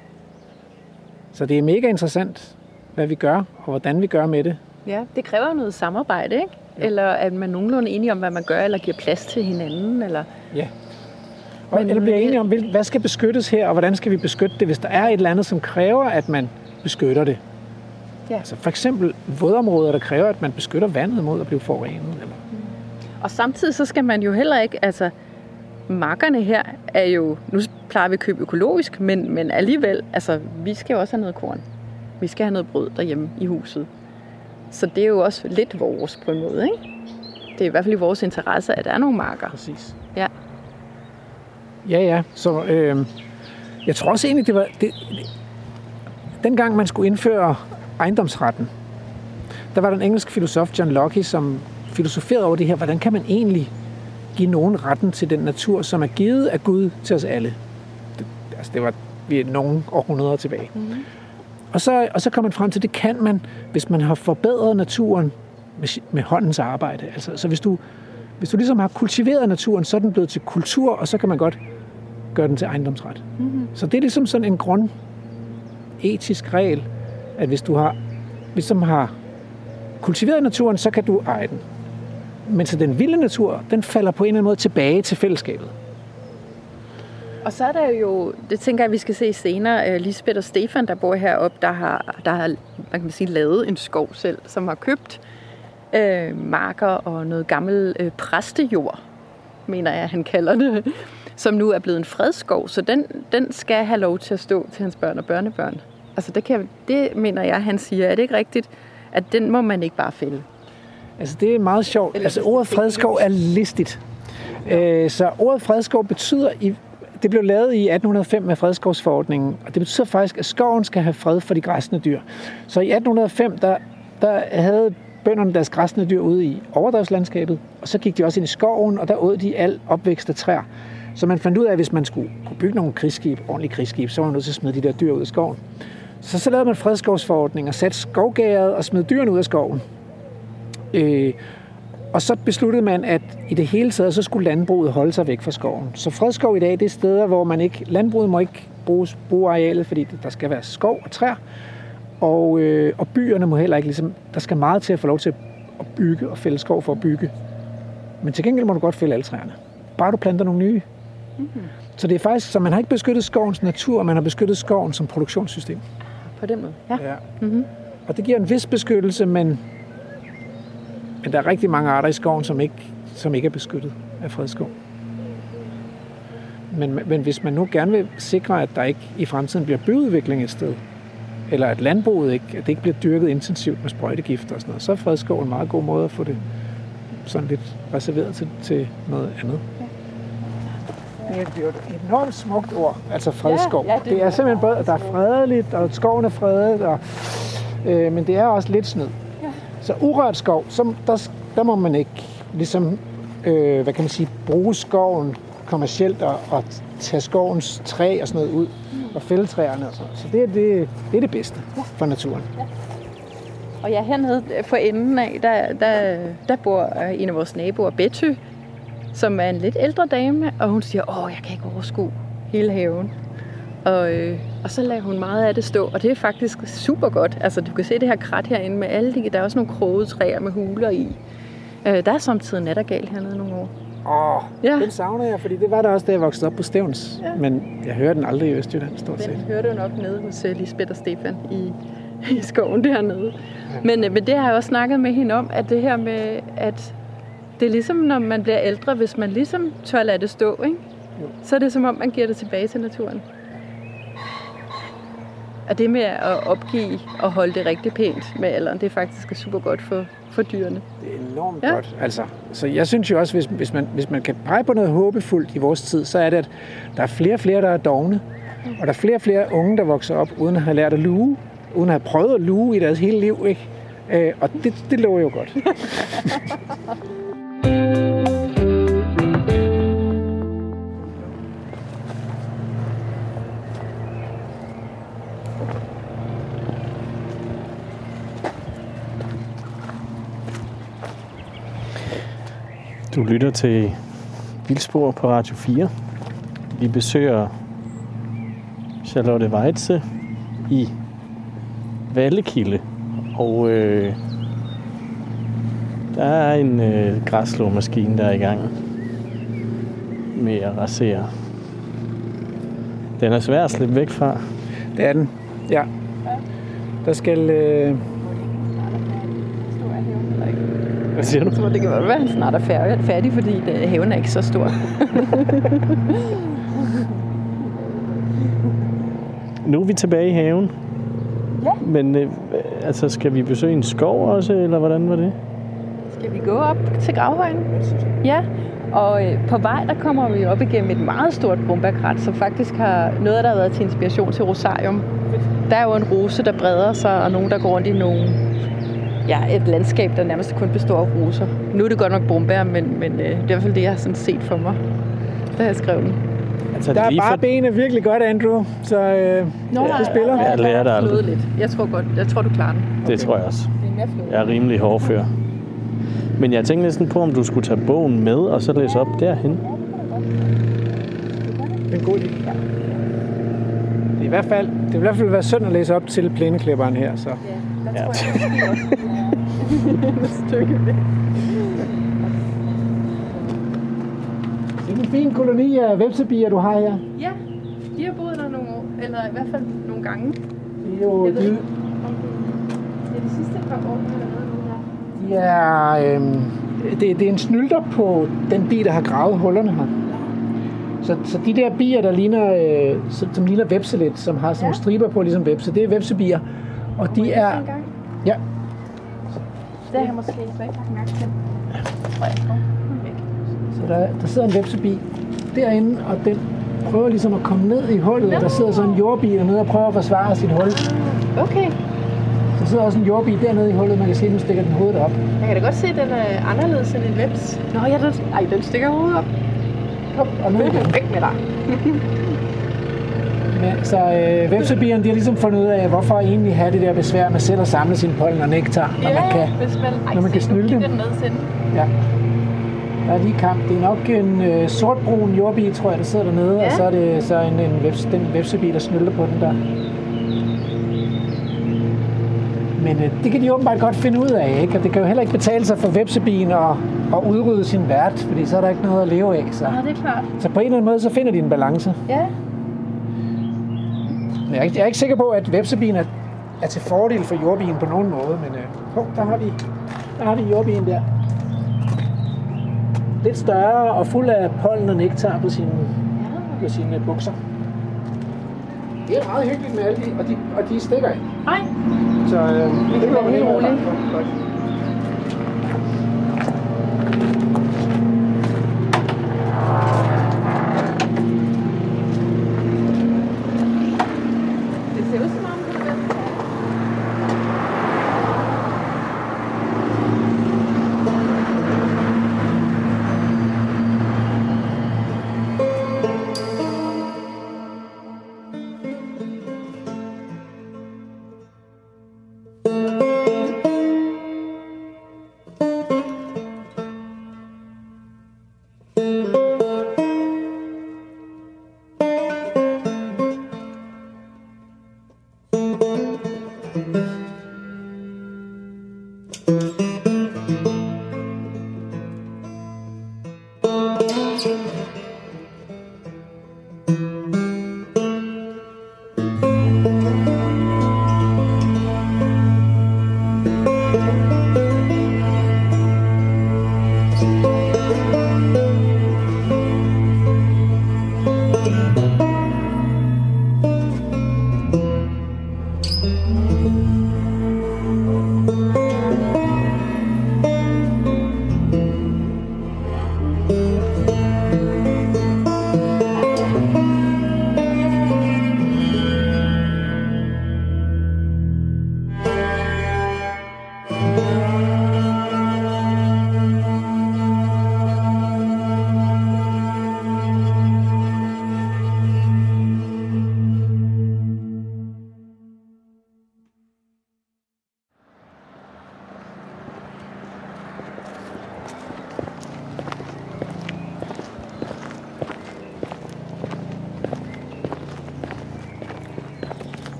Så det er mega interessant, hvad vi gør, og hvordan vi gør med det. Ja, det kræver noget samarbejde, ikke? Eller at man nogenlunde er enige om, hvad man gør, eller giver plads til hinanden, eller... Ja. Og, Men- eller bliver enige om, hvad skal beskyttes her, og hvordan skal vi beskytte det, hvis der er et eller andet, som kræver, at man beskytter det. Ja. Altså for eksempel vådområder, der kræver, at man beskytter vandet mod at blive forurenet. Eller... Og samtidig så skal man jo heller ikke, altså markerne her er jo, nu plejer vi at købe økologisk, men, men alligevel, altså vi skal jo også have noget korn. Vi skal have noget brød derhjemme i huset. Så det er jo også lidt vores på en måde, ikke? Det er i hvert fald i vores interesse, at der er nogle marker. Præcis. Ja. Ja, ja. Så øh, jeg tror også egentlig, det var... Det, dengang man skulle indføre ejendomsretten, der var der en engelsk filosof, John Locke, som filosoferede over det her. Hvordan kan man egentlig give nogen retten til den natur, som er givet af Gud til os alle? Det, altså, det var vi er nogle århundreder tilbage. Mm-hmm. Og, så, og så kom man frem til, at det kan man, hvis man har forbedret naturen med, med håndens arbejde. Altså, så hvis du, hvis du ligesom har kultiveret naturen, så er den blevet til kultur, og så kan man godt gøre den til ejendomsret. Mm-hmm. Så det er ligesom sådan en grund etisk regel, at hvis du har, hvis du har kultiveret naturen, så kan du eje den. Men så den vilde natur, den falder på en eller anden måde tilbage til fællesskabet. Og så er der jo, det tænker jeg, vi skal se senere, øh, Lisbeth og Stefan, der bor heroppe, der har, der har man kan sige, lavet en skov selv, som har købt øh, marker og noget gammel øh, præstejord, mener jeg, han kalder det, som nu er blevet en fredskov, så den, den skal have lov til at stå til hans børn og børnebørn. Altså det, kan, det mener jeg, han siger. Er det ikke rigtigt, at den må man ikke bare fælde? Altså, det er meget sjovt. Altså, ordet fredskov er listigt. Øh, så ordet fredskov betyder, i, det blev lavet i 1805 med fredskovsforordningen, og det betyder faktisk, at skoven skal have fred for de græsne dyr. Så i 1805, der, der havde bønderne deres græsne dyr ude i overdrevslandskabet, og så gik de også ind i skoven, og der åd de al opvækst af træer. Så man fandt ud af, at hvis man skulle kunne bygge nogle krigsskib, ordentlige krigsskib, så var man nødt til at smide de der dyr ud af skoven. Så så lavede man fredskovsforordning og satte skovgæret og smed dyrene ud af skoven. Øh, og så besluttede man, at i det hele taget, så skulle landbruget holde sig væk fra skoven. Så fredskov i dag, det er steder, hvor man ikke, landbruget må ikke bruge, bruge arealet, fordi der skal være skov og træer. Og, øh, og byerne må heller ikke, ligesom, der skal meget til at få lov til at bygge og fælde skov for at bygge. Men til gengæld må du godt fælde alle træerne. Bare du planter nogle nye. Mm-hmm. Så det er faktisk, så man har ikke beskyttet skovens natur, man har beskyttet skoven som produktionssystem. På den måde. Ja. Ja. Mm-hmm. Og det giver en vis beskyttelse, men, men der er rigtig mange arter i skoven, som ikke, som ikke er beskyttet af fredskov. Men, men hvis man nu gerne vil sikre, at der ikke i fremtiden bliver byudvikling et sted, eller at landbruget ikke, at det ikke bliver dyrket intensivt med sprøjtegifter og sådan noget, så er fredskov en meget god måde at få det sådan lidt reserveret til, til noget andet. Det er jo et enormt smukt ord, altså fredskov. Ja, ja, det det er simpelthen både, der er fredeligt, og skoven er fredet, og, øh, men det er også lidt snyd. Ja. Så urørt skov, så, der, der må man ikke ligesom, øh, hvad kan man sige, bruge skoven kommercielt og, og tage skovens træ og sådan noget ud og fælde træerne og sådan noget. Så det er det, det, er det bedste for naturen. Og ja, hernede for enden af, der, der, der bor øh, en af vores naboer, Betty, som er en lidt ældre dame, og hun siger, åh, jeg kan ikke overskue hele haven. Og, øh, og så lader hun meget af det stå, og det er faktisk super godt. Altså, du kan se det her krat herinde med alle de, der er også nogle kroge træer med huler i. Øh, der er samtidig nattergal hernede nogle år. Åh, Ja. den savner jeg, fordi det var der også, da jeg voksede op på Stævns. Ja. Men jeg hører den aldrig i Østjylland, stort Den set. hører du nok nede hos øh, Lisbeth og Stefan i, i skoven dernede. Men, øh, men det har jeg også snakket med hende om, at det her med, at det er ligesom, når man bliver ældre, hvis man ligesom tør lade det stå, ikke? Jo. så er det som om, man giver det tilbage til naturen. Og det med at opgive og holde det rigtig pænt med alderen, det er faktisk super godt for, for dyrene. Det er enormt Ja. godt. Altså, så jeg synes jo også, hvis, hvis, man, hvis man kan pege på noget håbefuldt i vores tid, så er det, at der er flere og flere, der er dogne. Og der er flere og flere unge, der vokser op uden at have lært at luge. Uden at have prøvet at luge i deres hele liv. Ikke? Øh, og det, det lover jo godt. Du lytter til Vildspor på Radio 4. Vi besøger Charlotte Weitze i Vallekilde. Og øh, der er en øh, græsslåmaskine, der er i gang med at rasere. Den er svær at slippe væk fra. Det er den. Ja. Der skal... Øh, Hvad siger du? Jeg tror, det kan være, at han snart er færdig, færdig fordi det, haven er ikke så stor. Nu er vi tilbage i haven. Ja. Men øh, altså, skal vi besøge en skov også, eller hvordan var det? Skal vi gå op til gravhøjen? Ja, og øh, på vej der kommer vi op igennem et meget stort brumbærkrat, som faktisk har noget, der har været til inspiration til Rosarium. Der er jo en rose, der breder sig, og nogen, der går rundt i nogle, ja, et landskab, der nærmest kun består af roser. Nu er det godt nok brumbær, men, men øh, det er i hvert fald det, jeg har sådan set for mig, da jeg skrev den. Altså, der er bare for- benene virkelig godt, Andrew. Så øh, det spiller. Jeg lærer det aldrig. lidt. Jeg tror godt, jeg tror, du klarer den. Det tror jeg også. Er. Jeg er rimelig hårdfør. Men jeg tænkte næsten på, om du skulle tage bogen med, og så læse op derhen. Det er en god idé. Det er i hvert fald, det vil i hvert fald være synd at læse op til plæneklipperen her. Så. Ja, der Ja. tror jeg måske også. et stykke væk. Det er en fin koloni af vepsebier, du har her. Ja, de har boet der nogle år, eller i hvert fald nogle gange. De er jo Jeg ved de, ikke, om det er de sidste par år, der har været nu her. de er, øhm, det, det er en snylter på den bi, der har gravet hullerne her. Så, så de der bier, der ligner, øh, som, som ligner vepse lidt, som har sådan nogle Ja. striber på, ligesom vepse, det er vepsebier. Og de er, se en gang? ja, Det har jeg måske ikke lagt mærke til. Tror jeg. Så der, der sidder en vepsebi derinde, og den prøver ligesom at komme ned i hullet, og der sidder så en jordbi dernede og prøver at forsvare sit hul. Okay, Der sidder også en jordbi dernede i hullet, man kan se, at nu stikker den hovedet op. jeg kan da godt se, at den er anderledes end en veps. Nå ja, den, ej, den stikker hovedet op. Kom, og ned igen. Væk med dig. Men, så øh, vepsebierne, de har ligesom fundet ud af, hvorfor egentlig have det der besvær med selv at samle sin pollen og nektar, når man kan. hvis man, ej, når man se, kan snylde dem. Ja. Der er lige kamp. Det er nok en øh, sortbrun jordbi, tror jeg, der sidder dernede, Ja. og så er det så en, en veps, den vepsebi, der snylder på den der. Men øh, det kan de åbenbart godt finde ud af, ikke? Og det kan jo heller ikke betale sig for vepsebien at, at udrydde sin vært, fordi så er der ikke noget at leve af. Så, Ja, det er klart. så på en eller anden måde, så finder de en balance. Ja, Jeg er ikke, jeg er ikke sikker på, at vepsebien er, er til fordel for jordbien på nogen måde, men øh, hov, der har vi, der har vi jordbien der. Lidt større og fuld af pollen og nektar på sine, på sine bukser. Det er meget hyggeligt med alle de, og de, og de stikker ikke. nej. Så øh, det kan være helt roligt.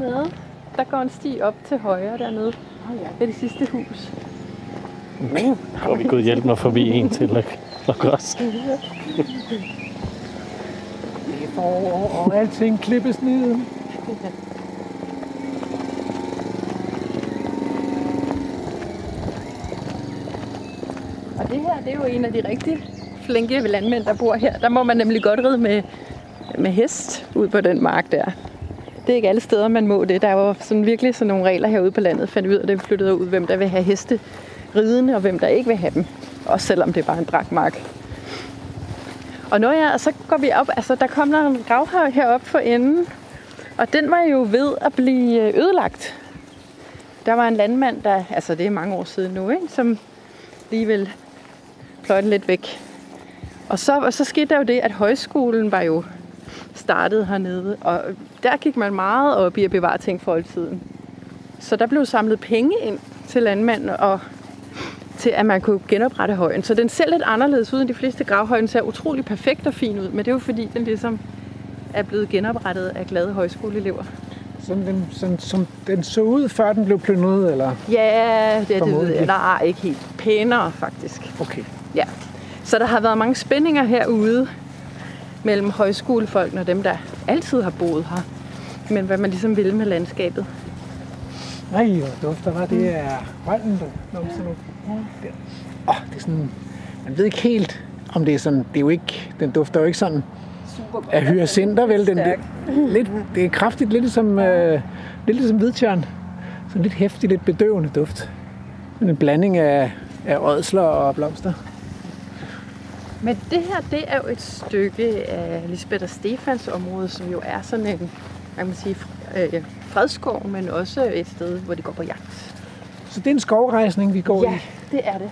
Dernede. Der går en sti op til højre dernede. Ja. Det er det sidste hus. Og vi kunne hjælpe mig forbi en til at lukke os. Det er forår, og alting klippes ned. Og det her, det er jo en af de rigtig flinke landmænd, der bor her. Der må man nemlig godt ride med, med hest ud på den mark der. Det er ikke alle steder, man må det. Der er jo sådan virkelig sådan nogle regler herude på landet, fandt vi ud af, det vi flyttede ud, hvem der vil have heste ridende, og hvem der ikke vil have dem. Også selvom det er bare en drakmark. Og når jeg, så går vi op, altså der kom der en gravhøj heroppe for enden, og den var jo ved at blive øh, ødelagt. Der var en landmand, der, altså det er mange år siden nu, ikke, som lige vil pløjte lidt væk. Og så, og så skete der jo det, at højskolen var jo startet hernede, og der gik man meget op i at bevare ting for oldtiden. Så der blev samlet penge ind til landmanden, og til at man kunne genoprette højen. Så den ser lidt anderledes ud end de fleste gravhøje. Den ser utrolig perfekt og fin ud, men det er jo fordi, den ligesom er blevet genoprettet af glade højskoleelever. Som den, som, som den så ud, før den blev plyndret, eller? Ja, det, det ved jeg. Nej, ikke helt. Pænere faktisk. Okay. Ja. Så der har været mange spændinger herude mellem højskolefolkene og dem, der altid har boet her. Men hvad man ligesom vil med landskabet. Nej, hvor dufter var det er der numser nu. Ja. Åh, det er sådan, man ved ikke helt, om det er sådan, det er jo ikke, den dufter jo ikke sådan Super af hyacinter, vel? Den, det, lidt, det er kraftigt, lidt som, øh, lidt ligesom hvidtjørn. Sådan lidt hæftig, lidt bedøvende duft. En blanding af, af ådsler og blomster. Men det her, det er jo et stykke af Lisbeth og Stefans område, som jo er sådan en, kan man sige, øh, fredskov, men også et sted, hvor de går på jagt. Så det er en skovrejsning, vi går i. Ja, det er det.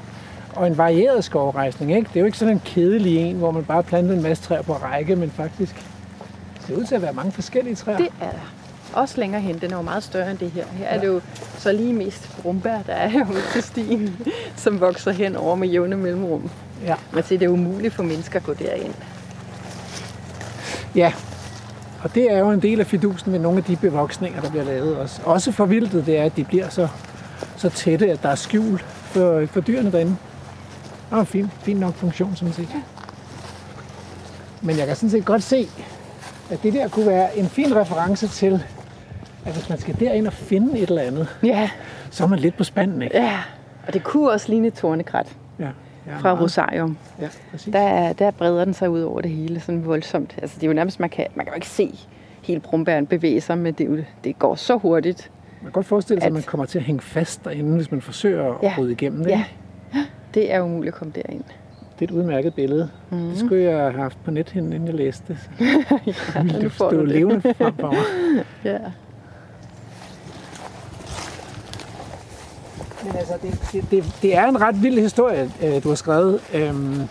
Og en varieret skovrejsning, ikke? Det er jo ikke sådan en kedelig en, hvor man bare planter en masse træer på række, men faktisk ser ud til at være mange forskellige træer. Det er der. Også længere hen, den er jo meget større end det her. Her er det jo så lige mest brumbær, der er herude til stien, som vokser hen over med jævne mellemrum. Ja. Man siger, det er umuligt for mennesker at gå derind. ja. Og det er jo en del af fidusen med nogle af de bevoksninger, der bliver lavet også. Også for vildtet, det er, at de bliver så, så tætte, at der er skjul for, for dyrene derinde. Og en fin, fin nok funktion, sådan set. Men jeg kan sådan set godt se, at det der kunne være en fin reference til, at hvis man skal derind og finde et eller andet, Ja, så er man lidt på spanden, ikke? ja. Og det kunne også ligne et tornekrat Ja, ja fra meget. Rosarium. Ja, præcis. Der, er- der breder den sig ud over det hele sådan voldsomt. Altså, det er jo nærmest, man kan, man kan jo ikke se hele brumbæren bevæge sig, men det, jo- det går så hurtigt. Man kan godt forestille sig, at at- man kommer til at hænge fast derinde, hvis man forsøger at Ja. bryde igennem det. Ja, det er umuligt at komme derind. Det er et udmærket billede. Mm. Det skulle jeg have haft på nethinden, inden jeg læste det. Nu det det. levende frem for mig. Ja. Men altså, det, det, det, det er en ret vild historie, øh, du har skrevet, øhm,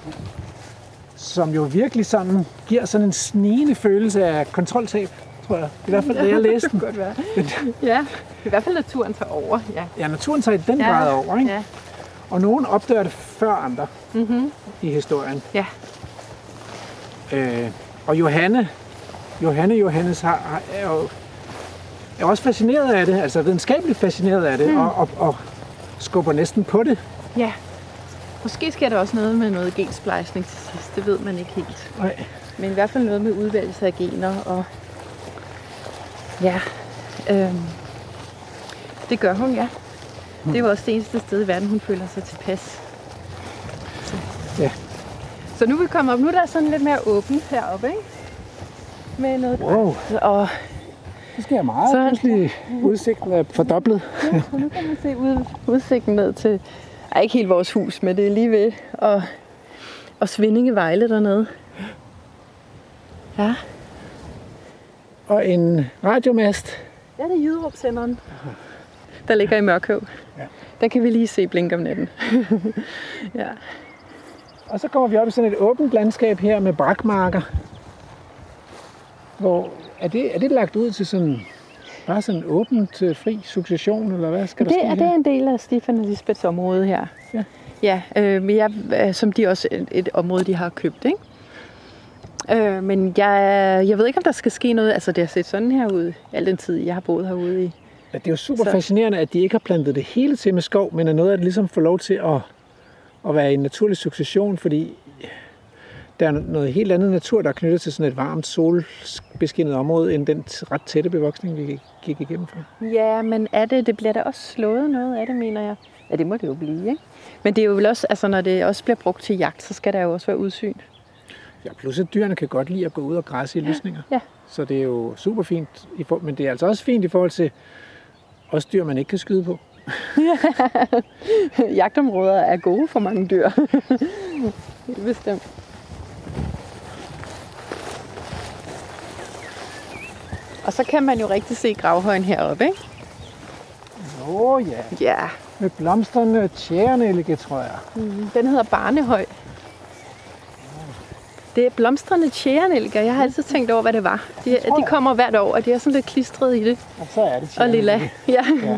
som jo virkelig sådan, giver sådan en snigende følelse af kontroltab, tror jeg. I hvert fald, da jeg læste den. godt være. Ja, i hvert fald naturen tager over. Ja. Ja, naturen tager i den Ja. grad over, ikke? Ja. Og nogen opdør det før andre Mm-hmm. i historien. Ja. Øh, og Johanne, Johanne Johannes har, har, er jo er også fascineret af det, altså videnskabeligt fascineret af det, mm. og, og, og skubber næsten på det. ja. Måske sker der også noget med noget gensplejsning til sidst. Det ved man ikke helt. Nej. Men i hvert fald noget med udvælgelse af gener. Og ja, øhm, det gør hun, ja. Det er jo også det eneste sted i verden, hun føler sig tilpas. Så. Ja. Så nu er vi kommet op. Nu er der sådan lidt mere åbent heroppe, ikke? Med noget Wow, Og det sker meget. Så- Pludselig udsigten er fordoblet. Ja, og nu kan man se ud, udsigten ned til, ej, ikke helt vores hus, men det er lige ved, og, og Svindinge Vejle dernede. Ja, Og en radiomast. ja det er Jyderup-senderen, der ligger i Mørkøv. Ja. Den kan vi lige se blinke om natten. ja. Og så kommer vi op i sådan et åbent landskab her med brakmarker. Hvor, er det, er det lagt ud til sådan, bare sådan åbent øh, fri succession, eller hvad skal der Det ske er, her? det er en del af Stefan og Lisbeths område her. Ja. Ja, øh, men jeg, øh, som de også et, et område, de har købt, ikke? Øh, men jeg, jeg ved ikke, om der skal ske noget. Altså, det har set sådan her ud al den tid, jeg har boet herude i. Ja, det er jo super Så- fascinerende, at de ikke har plantet det hele til med skov, men at noget af det ligesom får lov til at, at være en naturlig succession, fordi der er noget helt andet natur, der er knyttet til sådan et varmt, solbeskinnet område, end den ret tætte bevoksning, vi gik igennem for. Ja, men er det, det bliver da også slået noget af det, mener jeg. Ja, det må det jo blive, ikke? Men det er jo vel også, altså når det også bliver brugt til jagt, så skal der jo også være udsyn. Ja, plus at dyrene kan godt lide at gå ud og græsse i lysninger. ja. Så det er jo super fint, men det er altså også fint i forhold til også dyr, man ikke kan skyde på. Jagtområder er gode for mange dyr. Helt bestemt. Og så kan man jo rigtig se gravhøjen heroppe, ikke? Oh, ja, Ja, med blomstrende tjærenælge, tror jeg. mm, den hedder Barnehøj. Det er blomstrende tjærenælger. Jeg har altid tænkt over, hvad det var. De, tror de kommer hvert år, og de er sådan lidt klistret i det. Og så er det Og lilla. Ja. Ja.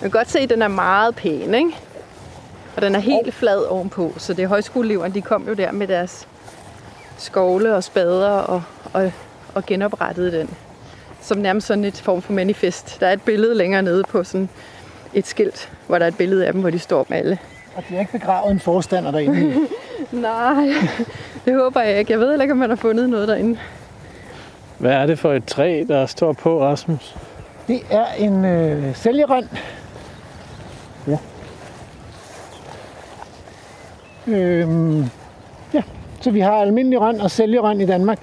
Man kan godt se, at den er meget pæn, ikke? Og den er helt flad ovenpå. Så det er højskoleeleverne, de kom jo der med deres skovle og spader og, og, og genoprettede den. Som nærmest sådan et form for manifest. Der er et billede længere nede på sådan et skilt, hvor der er et billede af dem, hvor de står med alle. Og de har ikke begravet en forstander derinde. Nej, det håber jeg ikke. Jeg ved heller ikke, om man har fundet noget derinde. Hvad er det for et træ, der står på, Rasmus? Det er en øh, sælgerøn. Ja. Øhm, ja, så vi har almindelig røn og sælgerøn i Danmark.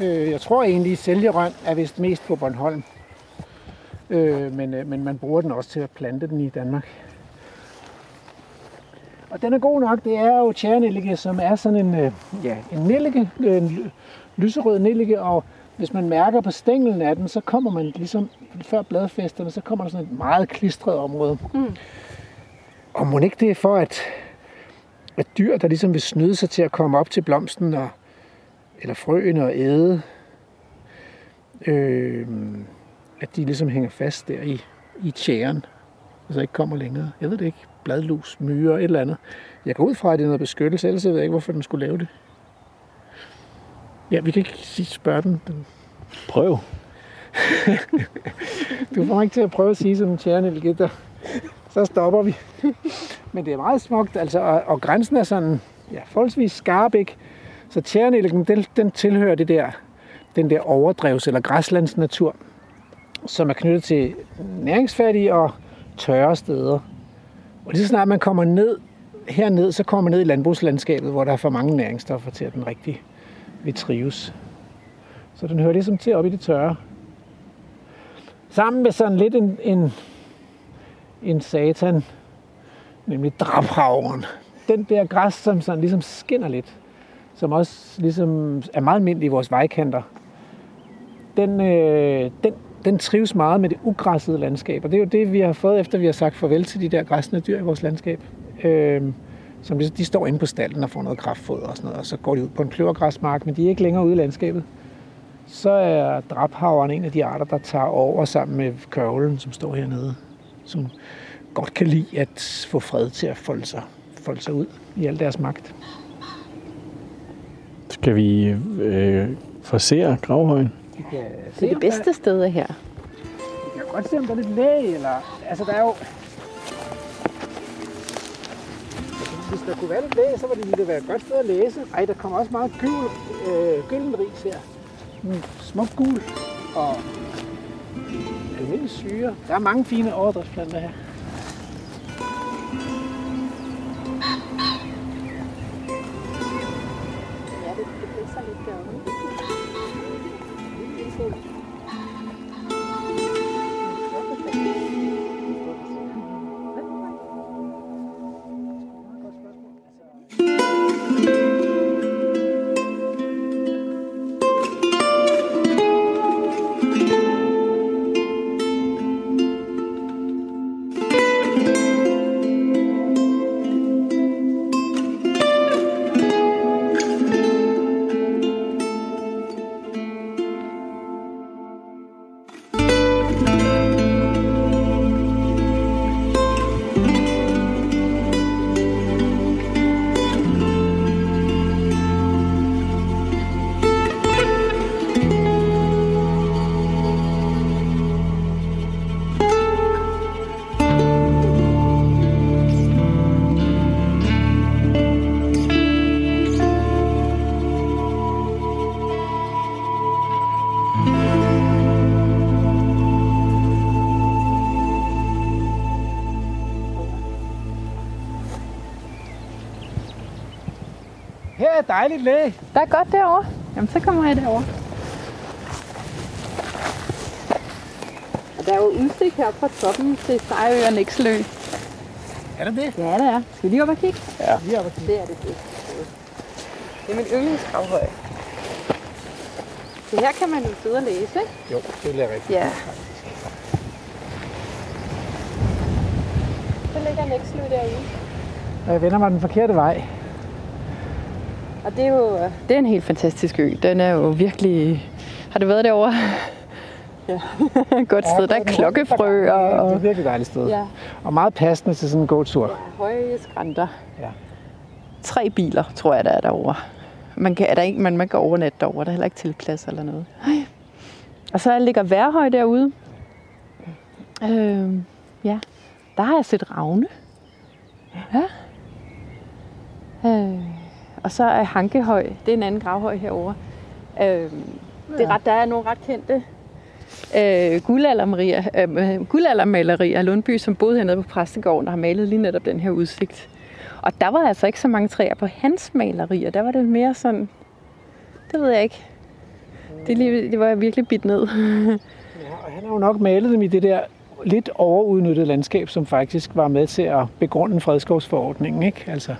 Øh, jeg tror egentlig, at sælgerøn er vist mest på Bornholm. Øh, men, øh, men man bruger den også til at plante den i Danmark. Og den er god nok. Det er jo tjærenellike, som er sådan en, øh, ja, en nellike, en ly- lyserød nellike, og hvis man mærker på stænglen af den, så kommer man ligesom før bladfæsterne, så kommer der sådan et meget klistret område. Mm. Og må ikke det er for, at, at dyr, der ligesom vil snyde sig til at komme op til blomsten, og, eller frøene og æde, øh, at de ligesom hænger fast der i, i tjæren, så ikke kommer længere. Jeg ved det ikke. Bladlus, myrer, et eller andet. Jeg går ud fra, at det er noget beskyttelse, ellers ved jeg ikke, hvorfor den skulle lave det. Ja, vi kan ikke sige, spørge den. den Prøv. Du får ikke til at prøve at sige som tjerne, der. Så stopper vi. Men det er meget smukt, altså, og, og grænsen er sådan ja, forholdsvis skarp, ikke? Så tjernelgen, den, den tilhører det der, den der overdrevs- eller græslandsnatur, som er knyttet til næringsfattige og tørre steder. Og lige så snart man kommer ned herned, så kommer man ned i landbrugslandskabet, hvor der er for mange næringsstoffer til, at den rigtig vil trives. Så den hører ligesom til op i det tørre. Sammen med sådan lidt en, en, en satan, nemlig drabhavren. Den der græs, som sådan ligesom skinner lidt, som også ligesom er meget almindelig i vores vejkanter, den, øh, den, den trives meget med det ugræssede landskab. Og det er jo det, vi har fået, efter vi har sagt farvel til de der græsne dyr i vores landskab. Øh, som de, de står inde på stallen og får noget kraftfoder og sådan noget, og så går de ud på en kløvergræsmark, men de er ikke længere ude i landskabet så er drabhaveren en af de arter, der tager over sammen med kørvelen, som står hernede, som godt kan lide at få fred til at folde sig, folde sig ud i al deres magt. Skal vi øh, forsere gravhøjen? Det er det bedste sted her. Vi kan godt se, om der er lidt læge, eller... Altså, der er jo... Hvis der kunne være lidt læge, så var det ville det være et godt sted at læse. Ej, der kommer også meget gul, øh, gyldenris her. Mm, smuk gul og almindelig syre. Der er mange fine overdriftsplanter her. Dejligt læ. Der er godt derovre. Jamen, så kommer jeg derover. Og der er jo udsigt her fra toppen til Sejø og Nækselø. Er der det? Ja, det er. Skal vi lige op og kigge? Ja. Lige op og kigge. Det er det bedste. Det er min yndlingsgravhøj. Så her kan man jo sidde og læse, ikke? Jo, det bliver rigtigt. Ja. Så ligger Nækselø derude. Og jeg vender mig den forkerte vej. Og det er jo det er en helt fantastisk ø. Den er jo virkelig... Har du været derovre? Ja. Godt sted. Der er klokkefrø Det er og... et virkelig dejligt sted. Ja. Og meget passende til sådan en gåtur. Høje skrænter. Ja. Tre biler, tror jeg, der er derovre. Man kan, er der ikke, man, man kan overnatte derovre. Der er heller ikke tilplads eller noget. Ej. Og så ligger Værhøj derude. Øh, ja, der har jeg set ravne. Ja. Øh, og så er Hankehøj. Det er en anden gravhøj herovre. Øh, det er ret, der er nogle ret kendte øh, guldaldermalerier, øh, guldaldermalerier Lundby, som boede hernede på Præstegården og har malet lige netop den her udsigt. Og der var altså ikke så mange træer på hans malerier. Der var det mere sådan, det ved jeg ikke. Det, lige, det var jeg virkelig bidt ned. Ja, og han har jo nok malet dem i det der lidt overudnyttede landskab, som faktisk var med til at begrunde fredskovsforordningen. Ikke? Altså,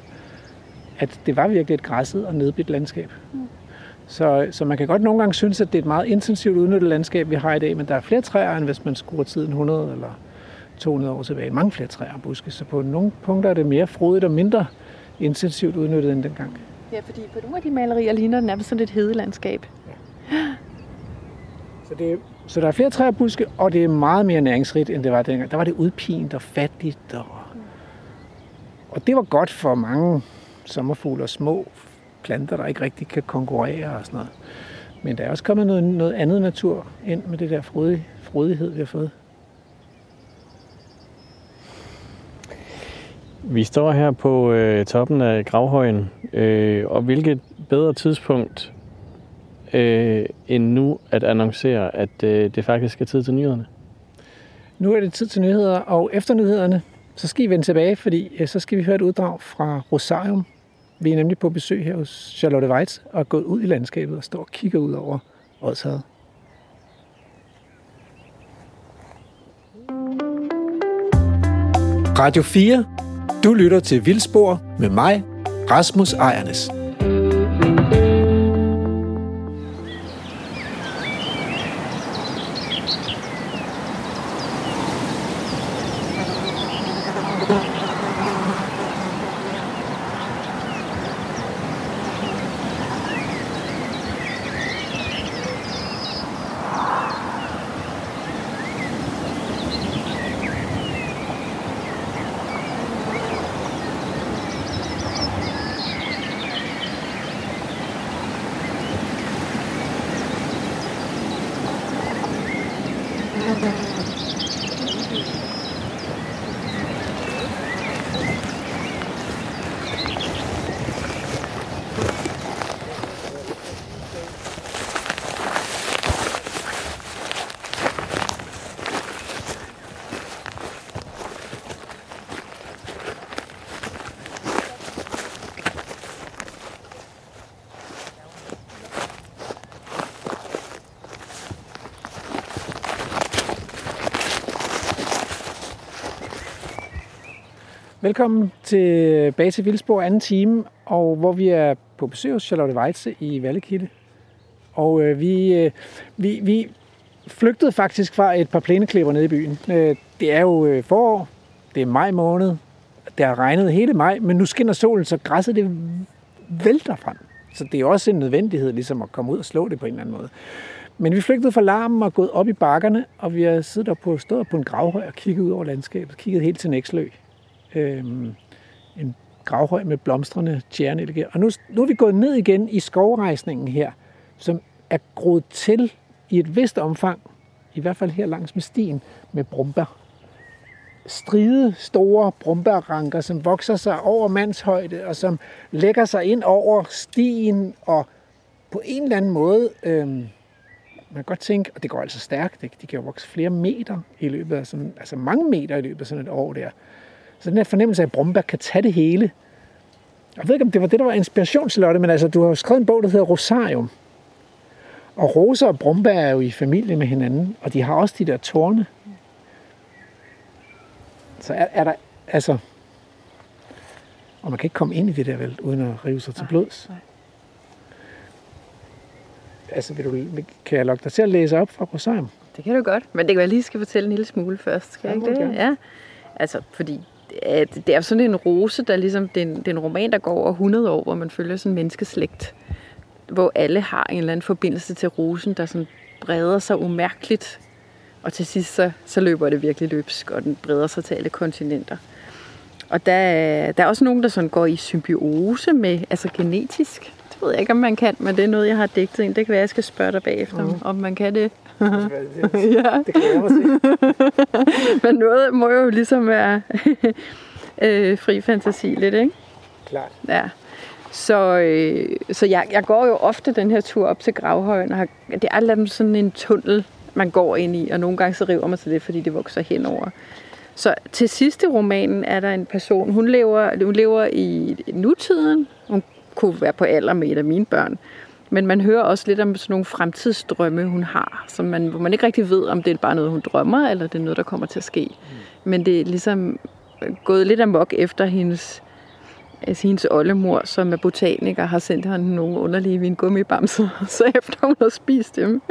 at det var virkelig et græsset og nedbidt landskab. Så, så man kan godt nogle gange synes, at det er et meget intensivt udnyttet landskab, vi har i dag, men der er flere træer, end hvis man skruer tiden 100 eller 200 år tilbage. Mange flere træer og buske, så på nogle punkter er det mere frodigt og mindre intensivt udnyttet end dengang. Ja, fordi på nogle af de malerier ligner den nærmest sådan et hedelandskab. Så, det, så der er flere træer og buske, og det er meget mere næringsrigt, end det var dengang. Der var det udpint og fattigt. Og, og det var godt for mange sommerfugle og små planter, der ikke rigtig kan konkurrere og sådan noget. Men der er også kommet noget, noget andet natur ind med det der frodig, frodighed, vi har fået. Vi står her på øh, toppen af Gravhøjen, øh, og hvilket bedre tidspunkt øh, end nu at annoncere, at øh, det faktisk er tid til nyhederne. Nu er det tid til nyheder, og efter nyhederne, så skal I vende tilbage, fordi øh, så skal vi høre et uddrag fra Rosarium. Vi er nemlig på besøg her hos Charlotte Weitz og er gået ud i landskabet og står og kigger ud over Odshavet. Radio 4. Du lytter til Vildspor med mig, Rasmus Ejernes. Velkommen tilbage til øh, Vildsborg anden time, og hvor vi er på besøg hos Charlotte Weitze i Vallekilde. Og øh, vi, øh, vi, vi flygtede faktisk fra et par plæneklipper nede i byen. Øh, det er jo øh, forår, det er maj måned, det har regnet hele maj, men nu skinner solen, så græsset det vælter frem. Så det er også en nødvendighed ligesom at komme ud og slå det på en eller anden måde. Men vi flygtede fra larmen og gået op i bakkerne, og vi har siddet op på, stået på en gravhøj og kigget ud over landskabet, kigget helt til Nækslø. Øhm, en gravhøj med blomstrende tjernelike. Og nu, nu er vi gået ned igen i skovrejsningen her, som er groet til i et vist omfang, i hvert fald her langs med stien, med brumbær. Stride store brumbærranker, som vokser sig over mandshøjde, og som lægger sig ind over stien, og på en eller anden måde, øh, man kan godt tænke, og det går altså stærkt, ikke? de kan jo vokse flere meter i løbet af sådan, altså mange meter i løbet af sådan et år der. Så den her fornemmelse af, at Brumberg kan tage det hele, Jeg ved ikke, om det var det, der var inspiration til Lotte, men altså, du har jo skrevet en bog, der hedder Rosarium. Og roser og brumbær er jo i familie med hinanden, og de har også de der tårne. Så er, er der, altså... Og man kan ikke komme ind i det der vel, uden at rive sig til blods. nej. Altså, vil du, kan jeg lokke dig til at læse op fra Rosarium? Det kan du godt, men det kan jeg lige skal fortælle en lille smule først. Skal Ja, jeg ikke det? gerne. Ja. Altså, fordi at det er sådan en rose, der ligesom, det er en, det er en roman, der går over 100 år, hvor man følger sådan en menneskeslægt, hvor alle har en eller anden forbindelse til rosen, der sådan breder sig umærkeligt. Og til sidst, så, så løber det virkelig løbsk, og den breder sig til alle kontinenter. Og der, er- der er også nogen, der sådan går i symbiose med, altså genetisk. Det ved jeg ikke, om man kan, men det er noget, jeg har digtet ind. Det kan være, jeg skal spørge dig bagefter, mm. om man kan det. Ja. Det kan jeg også se. Men noget må jo ligesom være øh, fri fantasi lidt, ikke? Klart. Ja. Så, øh, så jeg, jeg går jo ofte den her tur op til Gravhøjen, og har, det er lidt sådan en tunnel, man går ind i, og nogle gange så river man sig lidt, fordi det vokser henover. Så til sidst i romanen er der en person, hun lever, hun lever i nutiden, hun kunne være på alder med et af mine børn, men man hører også lidt om sådan nogle fremtidsdrømme, hun har, som man, hvor man ikke rigtig ved, om det er bare noget, hun drømmer, eller det er noget, der kommer til at ske. Men det er ligesom gået lidt amok efter hendes, altså hendes oldemor, som er botaniker, har sendt hende nogle underlige vingummibamser. Så efter hun har spist dem,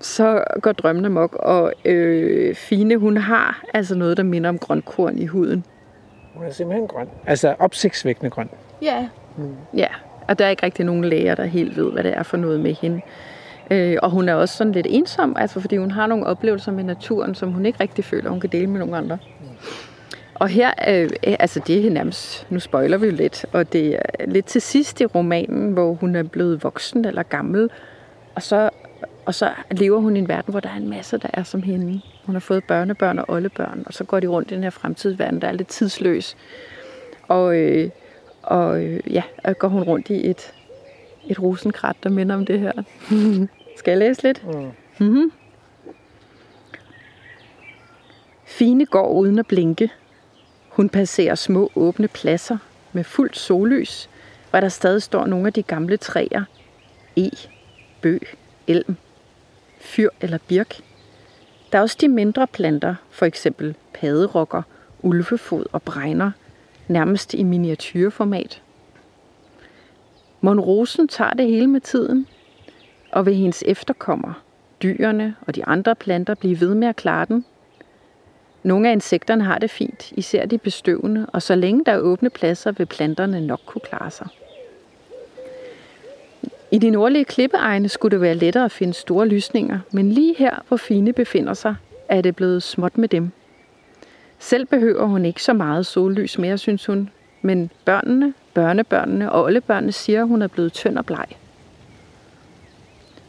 så går drømmen amok. Og øh, Fine, hun har altså noget, der minder om grønkorn i huden. Hun er simpelthen grøn. Altså opsigtsvækkende grøn. Ja. Mm. Ja, og der er ikke rigtig nogen læger, der helt ved, hvad det er for noget med hende. Øh, og hun er også sådan lidt ensom, altså fordi hun har nogle oplevelser med naturen, som hun ikke rigtig føler, hun kan dele med nogen andre. Og her, øh, øh, altså det er nærmest, nu spoiler vi jo lidt, og det er lidt til sidst i romanen, hvor hun er blevet voksen eller gammel, og så, og så lever hun i en verden, hvor der er en masse, der er som hende. Hun har fået børnebørn og oldebørn, og så går de rundt i den her fremtidsverden, der er lidt tidsløs. Og, øh, og øh, ja, og går hun rundt i et, et rosenkrat, der minder om det her. Skal jeg læse lidt? Mm. Mm-hmm. Fine går uden at blinke. Hun passerer små åbne pladser med fuldt sollys, hvor der stadig står nogle af de gamle træer. E, bøg, elm, fyr eller birk. Der er også de mindre planter, for eksempel padderokker, ulvefod og bregner, nærmest i miniatyrformat. Monrosen tager det hele med tiden, og vil hendes efterkommer, dyrene og de andre planter blive ved med at klare den. Nogle af insekterne har det fint, især de bestøvende, og så længe der er åbne pladser, vil planterne nok kunne klare sig. I de nordlige klippeegne skulle det være lettere at finde store lysninger, men lige her, hvor Fine befinder sig, er det blevet småt med dem. Selv behøver hun ikke så meget sollys mere, synes hun, men børnene, børnebørnene og oldebørnene siger, at hun er blevet tynd og bleg.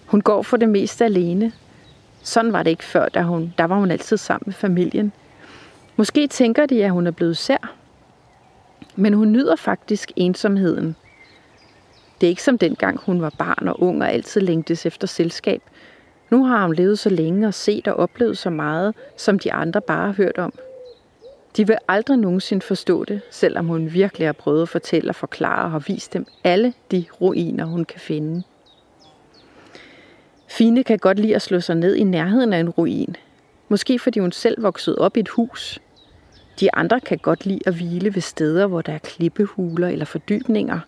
Hun går for det meste alene. Sådan var det ikke før, da hun, der var hun altid sammen med familien. Måske tænker de, at hun er blevet sær. Men hun nyder faktisk ensomheden. Det er ikke som dengang hun var barn og ung og altid længtes efter selskab. Nu har hun levet så længe og set og oplevet så meget, som de andre bare har hørt om. De vil aldrig nogensinde forstå det, selvom hun virkelig har prøvet at fortælle og forklare og har vist dem alle de ruiner, hun kan finde. Fine kan godt lide at slå sig ned i nærheden af en ruin. Måske fordi hun selv voksede op i et hus. De andre kan godt lide at hvile ved steder, hvor der er klippehuler eller fordybninger.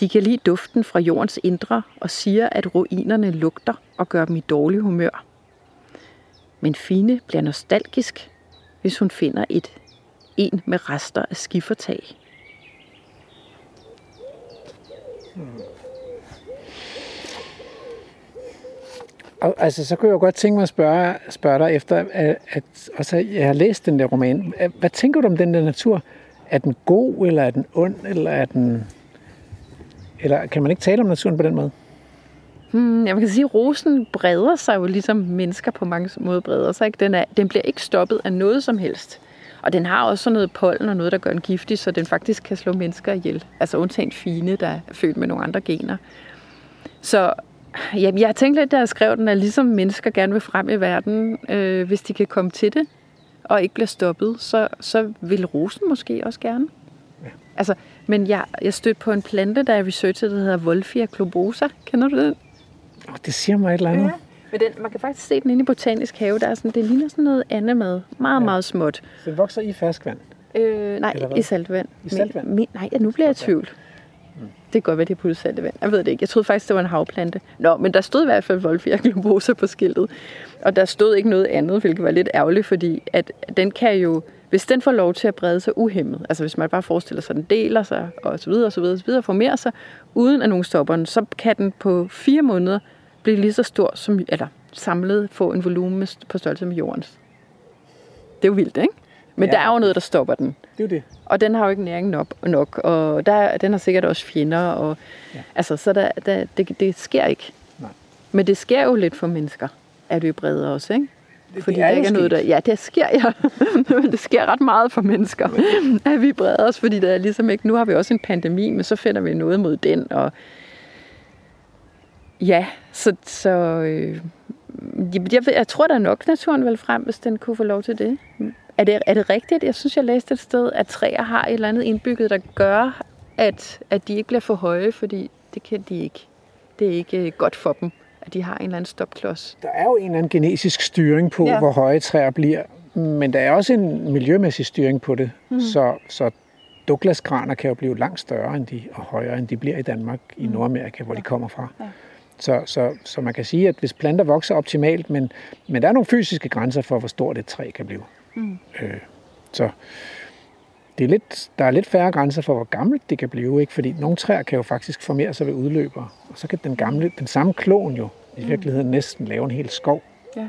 De kan lide duften fra jordens indre og siger, at ruinerne lugter og gør dem i dårlig humør. Men Fine bliver nostalgisk, hvis hun finder et en med rester af skifertag. Og, altså, så kunne jeg jo godt tænke mig at spørge, spørge dig efter, at, at også, jeg har læst den der roman. Hvad tænker du om den der natur? Er den god, eller er den ond, eller er den... Eller kan man ikke tale om naturen på den måde? Hmm, jeg kan sige, at rosen breder sig jo ligesom mennesker på mange måder breder sig. Ikke? Den, er, den bliver ikke stoppet af noget som helst. Og den har også sådan noget pollen og noget, der gør den giftig, så den faktisk kan slå mennesker ihjel. Altså undtagen fine, der er født med nogle andre gener. Så ja, jeg har tænkt lidt, da jeg skrev den, at ligesom mennesker gerne vil frem i verden, øh, hvis de kan komme til det, og ikke bliver stoppet, så, så vil rosen måske også gerne. Ja. Altså, men jeg, jeg stødte på en plante, der jeg researchede, der hedder Wolfia globosa. Kender du den? Oh, det siger mig et eller andet. Ja. Men den, man kan faktisk se den inde i Botanisk Have. Der er sådan, det ligner sådan noget andet mad. Meget, ja. meget småt. Så den vokser i ferskvand? Øh, nej, i saltvand. I saltvand? Men, nej, nu bliver jeg i tvivl. Mm. Det kan godt være, det er puttet saltvand. Jeg ved det ikke. Jeg troede faktisk, det var en havplante. Nå, men der stod i hvert fald Wolfia globosa på skiltet. Og der stod ikke noget andet, hvilket var lidt ærgerligt, fordi at den kan jo, hvis den får lov til at brede sig uhemmet, altså hvis man bare forestiller sig, at den deler sig, og så videre, og så videre, og så videre, formerer sig, uden at nogen stopper den, så kan den på fire måneder blive lige så stor som, eller samlet få en volumen på størrelse med jordens. Det er jo vildt, ikke? Men ja. der er jo noget, der stopper den. Det er jo det. Og den har jo ikke næring nok, nok og der, den har sikkert også fjender. Og, ja. Altså, så der, der, det, det sker ikke. Nej. Men det sker jo lidt for mennesker, at vi breder os, ikke? Det, Fordi det er der ikke er noget, der... Ja, det sker, ja. men det sker ret meget for mennesker, at vi breder os, fordi der er ligesom ikke... Nu har vi også en pandemi, men så finder vi noget mod den, og Ja, så, så øh, jeg, jeg tror da nok, naturen vil frem, hvis den kunne få lov til det. Er det, er det rigtigt? Jeg synes, jeg læste et sted, at træer har et eller andet indbygget, der gør, at, at de ikke bliver for høje, fordi det kan de ikke. Det er ikke øh, godt for dem, at de har en eller anden stopklods. Der er jo en eller anden genetisk styring på, ja. hvor høje træer bliver, men der er også en miljømæssig styring på det. Mm. Så, så Douglasgraner kan jo blive langt større end de, og højere, end de bliver i Danmark, i Nordamerika, hvor de kommer fra. Ja. Så, så, så man kan sige, at hvis planter vokser optimalt, men, men der er nogle fysiske grænser for, hvor stort et træ kan blive. Mm. Øh, så det er lidt, der er lidt færre grænser for, hvor gammelt det kan blive, ikke? fordi nogle træer kan jo faktisk formere sig ved udløber, og så kan den, gamle, den samme klon jo i mm. virkeligheden næsten lave en hel skov. Ja.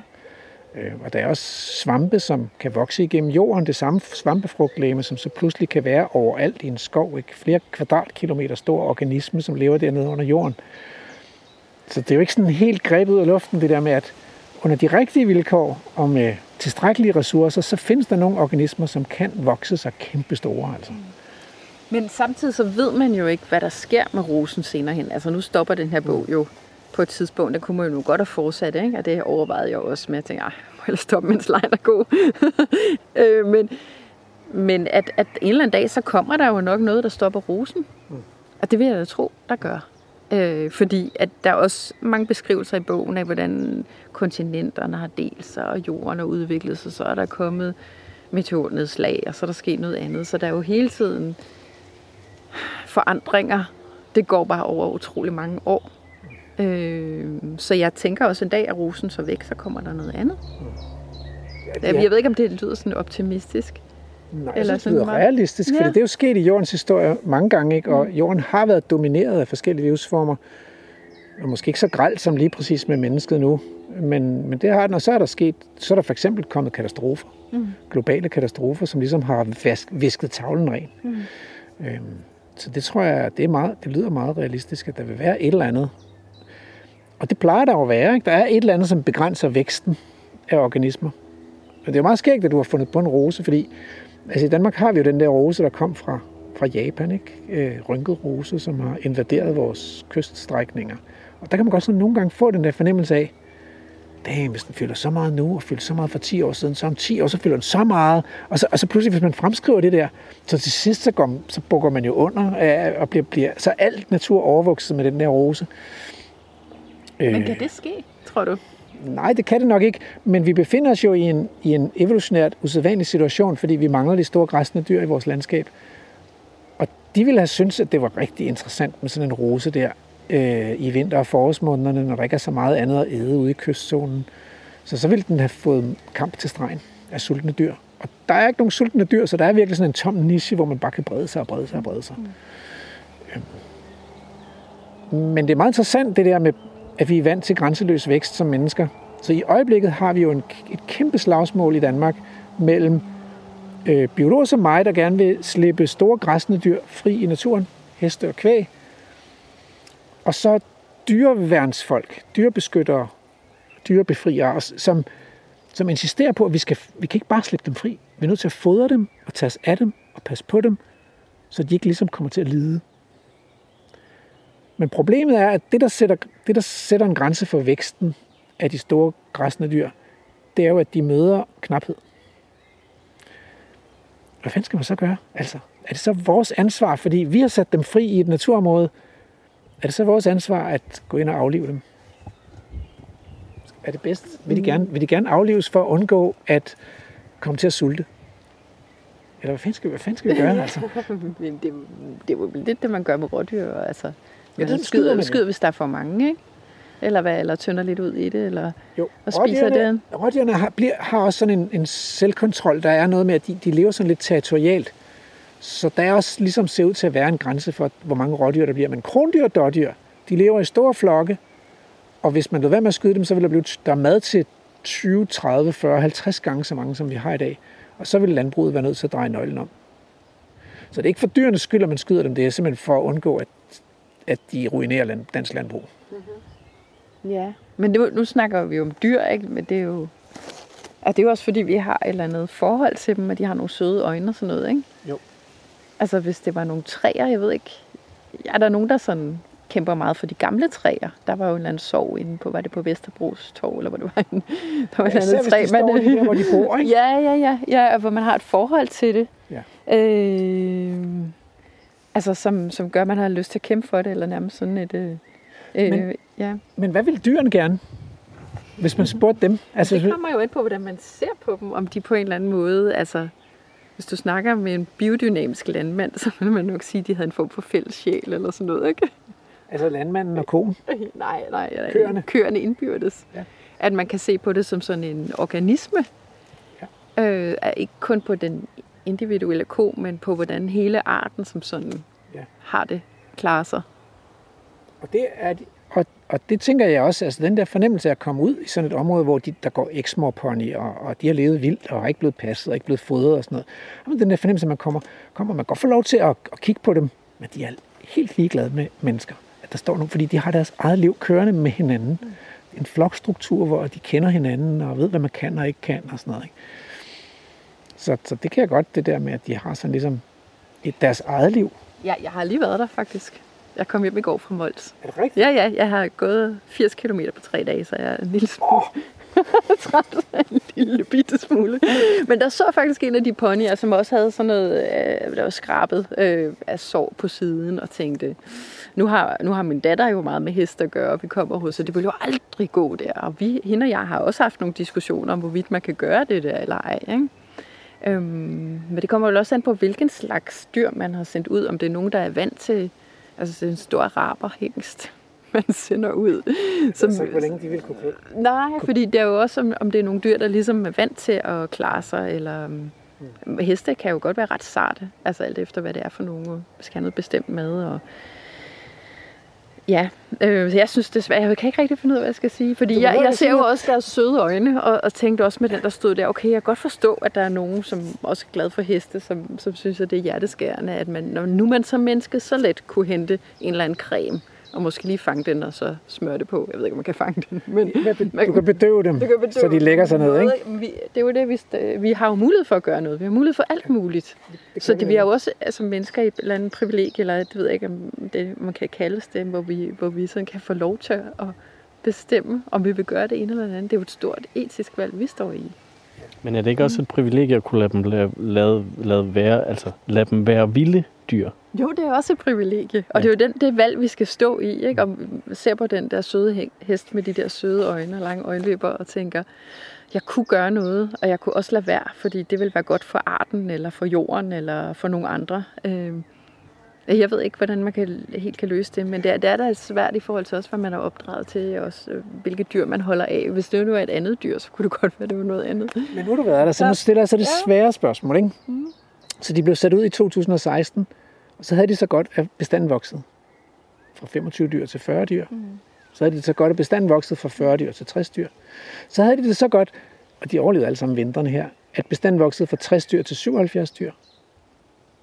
Øh, og der er også svampe, som kan vokse igennem jorden, det samme svampefrugtlæme, som så pludselig kan være overalt i en skov, ikke? flere kvadratkilometer stor organisme, som lever dernede under jorden. Så det er jo ikke sådan helt grebet ud af luften, det der med, at under de rigtige vilkår og med tilstrækkelige ressourcer, så findes der nogle organismer, som kan vokse sig kæmpe store. Altså. Men samtidig så ved man jo ikke, hvad der sker med rosen senere hen. Altså nu stopper den her bog jo på et tidspunkt. Der kunne man jo godt have fortsat, ikke? og det overvejede jeg også med at tænke, jeg må hellere stoppe, mens lejen er god. øh, men men at, at en eller anden dag, så kommer der jo nok noget, der stopper rosen. Mm. Og det vil jeg da tro, der gør. Øh, fordi at der er også mange beskrivelser i bogen af, hvordan kontinenterne har delt sig, og jorden har udviklet sig, så er der kommet meteornedslag, og så er der sket noget andet. Så der er jo hele tiden forandringer. Det går bare over utrolig mange år. Øh, så jeg tænker også en dag, at rosen så væk, så kommer der noget andet. Ja, Jeg ved ikke, om det lyder sådan optimistisk. Nej, Eller det lyder realistisk, ja. for det er jo sket i jordens historie mange gange, ikke? og mm. jorden har været domineret af forskellige livsformer, og måske ikke så gralt som lige præcis med mennesket nu, men, men det har den, og så er der sket, så er der for eksempel kommet katastrofer, mm. globale katastrofer, som ligesom har visket tavlen ren. Mm. Øhm, så det tror jeg, det, er meget, det lyder meget realistisk, at der vil være et eller andet. Og det plejer der jo at være. Ikke? Der er et eller andet, som begrænser væksten af organismer. Og det er meget skægt, at du har fundet på en rose, fordi Altså i Danmark har vi jo den der rose, der kom fra, fra Japan, ikke? Øh, rynket rose, som har invaderet vores kyststrækninger. Og der kan man godt sådan nogle gange få den der fornemmelse af, damn, hvis den fylder så meget nu, og fylder så meget for 10 år siden, så om 10 år, så fylder den så meget. Og så, og så pludselig, hvis man fremskriver det der, så til sidst, så, går, så bukker man jo under, øh, og bliver, bliver, så alt natur overvokset med den der rose. Men kan det ske, tror du? Nej, det kan det nok ikke, men vi befinder os jo i en, i en evolutionært usædvanlig situation, fordi vi mangler de store græsne dyr i vores landskab. Og de ville have syntes, at det var rigtig interessant med sådan en rose der øh, i vinter- og forårsmånederne, når der ikke er så meget andet at æde ude i kystzonen. Så så ville den have fået kamp til stregen af sultne dyr. Og der er ikke nogen sultne dyr, så der er virkelig sådan en tom niche, hvor man bare kan brede sig og brede sig og brede sig. Mm. Men det er meget interessant, det der med at vi er vant til grænseløs vækst som mennesker. Så i øjeblikket har vi jo en, et kæmpe slagsmål i Danmark mellem øh, biologer som mig, der gerne vil slippe store græsne dyr fri i naturen, heste og kvæg, og så dyreværnsfolk, dyrebeskyttere, dyrebefriere, som, som insisterer på, at vi, skal, vi kan ikke bare slippe dem fri. Vi er nødt til at fodre dem og tage os af dem og passe på dem, så de ikke ligesom kommer til at lide. Men problemet er, at det der, sætter, det, der sætter en grænse for væksten af de store græsne dyr, det er jo, at de møder knaphed. hvad fanden skal man så gøre? Altså, er det så vores ansvar, fordi vi har sat dem fri i et naturområde, er det så vores ansvar at gå ind og aflive dem? Er det bedst? Vil de gerne, vil de gerne aflives for at undgå at komme til at sulte? Eller hvad fanden skal, hvad fanden skal vi gøre? Altså? Det, det er jo lidt det, man gør med rådyr. Altså, Ja, den skyder man skyder, hvis der er for mange, ikke? Eller hvad, eller tynder lidt ud i det, eller Jo, og spiser det. Rådyrene har, bliver, har også sådan en, en selvkontrol. Der er noget med, at de, de lever sådan lidt territorialt. Så der er også ligesom ser ud til at være en grænse for, hvor mange rådyr der bliver. Men krondyr og dårdyr, de lever i store flokke, og hvis man lod være med at skyde dem, så vil der blive der er mad til 20, 30, 40, 50 gange så mange, som vi har i dag. Og så vil landbruget være nødt til at dreje nøglen om. Så det er ikke for dyrenes skyld, at man skyder dem. Det er simpelthen for at undgå, at, at de ruinerer land, dansk landbrug. Ja. Men det, nu snakker vi jo om dyr, ikke? Men det er jo... Og det er jo også fordi, vi har et eller andet forhold til dem, at de har nogle søde øjne og sådan noget, ikke? Jo. Altså, hvis det var nogle træer, jeg ved ikke... Er der nogen, der sådan kæmper meget for de gamle træer? Der var jo en eller anden sorg inde på, var det på Vesterbros Torv, eller hvor det var en, der var Ja, eller andet især hvis de der, hvor de bor, ikke? Ja, ja, ja, ja, og hvor man har et forhold til det. Ja. Øh, altså, som, som gør, at man har lyst til at kæmpe for det, eller nærmest sådan et... Øh, øh, Men- ja. Men hvad vil dyrene gerne, hvis man spurgte dem? Altså, Det kommer jo ind på, hvordan man ser på dem, om de på en eller anden måde, altså hvis du snakker med en biodynamisk landmand, så vil man nok sige, at de havde en form for fælles sjæl eller sådan noget, ikke? altså landmanden og konen. nej, nej, nej. Køerne. Køerne indbyrdes. Ja. At man kan se på det som sådan en organisme. Ja. Øh, er ikke kun på den individuelle ko, men på hvordan hele arten som sådan Ja. har det, klarer sig. Og det, er og, og det tænker jeg også, altså den der fornemmelse af at komme ud i sådan et område, hvor de, der går eksmor pony, og, og de har levet vildt, og er ikke blevet passet, og ikke blevet fodret og sådan noget. Jamen, den der fornemmelse, at man kommer, kommer man godt få lov til at, at kigge på dem, men de er helt ligeglade med mennesker. At der står nogen, fordi de har deres eget liv kørende med hinanden. En flokstruktur, hvor de kender hinanden, og ved, hvad man kan og ikke kan, og sådan noget. Ikke? Så, så det kan jeg godt, det der med, at de har sådan ligesom et, deres eget liv. Ja, jeg har lige været der faktisk. Jeg kom hjem i går fra Mols. Er det rigtigt? Ja, ja, jeg har gået 80 km på tre dage, så jeg er en lille smule træt. En lille bitte smule. Men der så faktisk en af de ponyer, som også havde sådan noget, øh, der var skrabet øh, af sår på siden, og tænkte, nu har, nu har min datter jo meget med hest at gøre, og vi kommer hos, så det vil jo aldrig gå der. Og vi, hende og jeg har også haft nogle diskussioner om, hvorvidt man kan gøre det der eller ej. Ikke? Øhm, men det kommer jo også an på, hvilken slags dyr man har sendt ud. Om det er nogen, der er vant til altså en stor raberhængst, man sender ud. Som, så ikke, hvor længe de vil kunne køre. Nej, fordi det er jo også, om, om det er nogle dyr, der ligesom er vant til at klare sig, eller um, heste kan jo godt være ret sarte, altså alt efter, hvad det er for nogle, og skal have noget bestemt mad, og Ja, øh, så jeg synes det svært. Jeg kan ikke rigtig finde ud af, hvad jeg skal sige. Fordi jeg, jeg ser jo også deres søde øjne, og, og tænkte også med den, der stod der, okay, jeg kan godt forstå, at der er nogen, som også er glad for heste, som, som synes, at det er hjerteskærende, at man, når nu man som menneske så let kunne hente en eller anden creme, og måske lige fange den, og så smøre det på. Jeg ved ikke, om man kan fange den, men Du kan bedøve dem, du kan bedøve så de lægger sig ned, ikke? Vi, det er jo det, vi, vi har jo mulighed for at gøre noget. Vi har mulighed for alt muligt. Det Så det, vi har jo også altså, mennesker i et eller andet privilegie, eller det ved jeg ikke, om det, man kan kaldes det, hvor vi, hvor vi sådan kan få lov til at bestemme, om vi vil gøre det ene eller det andet. Det er jo et stort etisk valg, vi står i. Men er det ikke også et privilegie at kunne lade dem lade, lade, lade være, altså lade dem være vilde dyr? Jo, det er også et privilegie. Og det er jo den, det valg, vi skal stå i. Ikke? Og ser på den der søde hest med de der søde øjne og lange øjenløber og tænker, jeg kunne gøre noget, og jeg kunne også lade være, fordi det vil være godt for arten, eller for jorden, eller for nogle andre. Øh, Jeg ved ikke, hvordan man kan, helt kan løse det, men det er, det er da svært i forhold til også, hvad man er opdraget til, og også øh, hvilke dyr man holder af. Hvis det nu er et andet dyr, så kunne det godt være, det var noget andet. Men nu har du været der, så nu stiller jeg så det svære spørgsmål, ikke? Så de blev sat ud i 2016, og så havde de så godt, at bestanden voksede. Fra 25 dyr til 40 dyr. Så havde de det så godt, at bestanden voksede fra 40 dyr til 60 dyr. Så havde de det så godt, og de overlevede alle sammen vintrene her, at bestanden voksede fra 60 dyr til 77 dyr.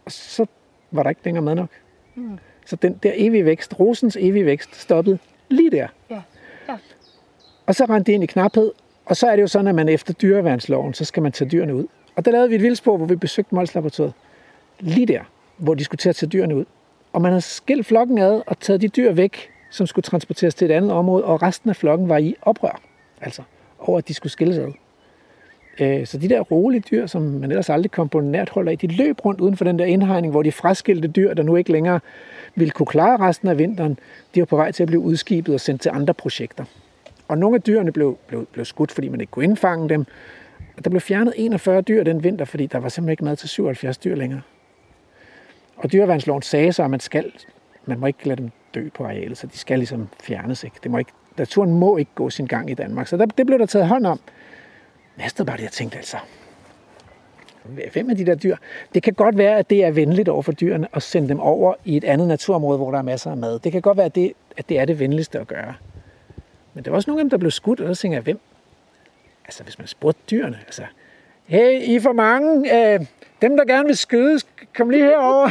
Og så var der ikke længere mad nok. Mm. Så den der evige vækst, rosens evige vækst, stoppede lige der. Ja. Ja. Og så rendte det ind i knaphed, og så er det jo sådan, at man efter dyreværnsloven, så skal man tage dyrene ud. Og der lavede vi et vildspor, hvor vi besøgte Mols Laboratoriet. Lige der, hvor de skulle til at tage dyrene ud. Og man har skilt flokken ad og taget de dyr væk, som skulle transporteres til et andet område, og resten af flokken var i oprør. Altså over, at de skulle skilles ad. Øh, så de der rolige dyr, som man ellers aldrig kom på nært hold af, de løb rundt uden for den der indhegning, hvor de fraskilte dyr, der nu ikke længere ville kunne klare resten af vinteren, de var på vej til at blive udskibet og sendt til andre projekter. Og nogle af dyrene blev, blev, blev skudt, fordi man ikke kunne indfange dem. Og der blev fjernet 41 dyr den vinter, fordi der var simpelthen ikke mad til 77 dyr længere. Og dyreværnsloven sagde så, at man skal, man må ikke lade dem dø på arealet, så de skal ligesom fjernes. Ikke? Det må ikke, naturen må ikke gå sin gang i Danmark. Så der, det blev der taget hånd om. Næste var det, jeg tænkte altså, hvem er de der dyr? Det kan godt være, at det er venligt over for dyrene at sende dem over i et andet naturområde, hvor der er masser af mad. Det kan godt være, at det, at det er det venligste at gøre. Men der var også nogle af dem, der blev skudt, og så tænker jeg, hvem? Altså, hvis man spurgte dyrene, altså, hey, I er for mange, øh, dem, der gerne vil skydes, kom lige herover.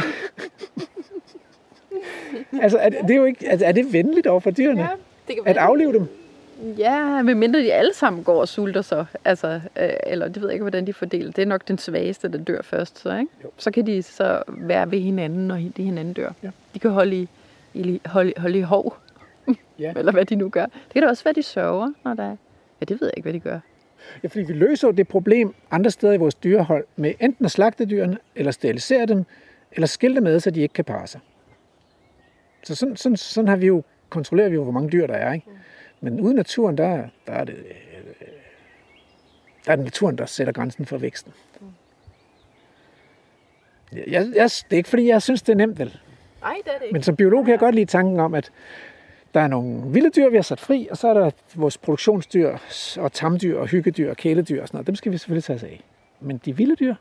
altså, er det, er jo ikke, altså, er det venligt over for dyrene? Ja, det kan at aflive dem? Ja, medmindre de alle sammen går og sulter så. Altså, øh, eller det ved jeg ikke, hvordan de fordeler. Det er nok den svageste, der dør først. Så, ikke? Jo. så kan de så være ved hinanden, når de hinanden dør. Ja. De kan holde i, i, holde, holde i hov. Ja. eller hvad de nu gør. Det kan da også være, de sørger, når der er... Ja, det ved jeg ikke, hvad de gør. Ja, fordi vi løser det problem andre steder i vores dyrehold med enten at slagte dyrene, eller sterilisere dem, eller skille dem med, så de ikke kan parre sig. Så sådan, sådan, sådan har vi jo, kontrollerer vi jo, hvor mange dyr der er. Ikke? Men uden naturen, der, der er det der er det naturen, der sætter grænsen for væksten. Jeg, jeg, det er ikke fordi, jeg synes, det er nemt, vel? Nej, det er det ikke. Men som biolog kan jeg godt lide tanken om, at der er nogle vilde dyr, vi har sat fri, og så er der vores produktionsdyr og tamdyr og hyggedyr og kæledyr og sådan noget. Dem skal vi selvfølgelig tage os af. Men de vilde dyr,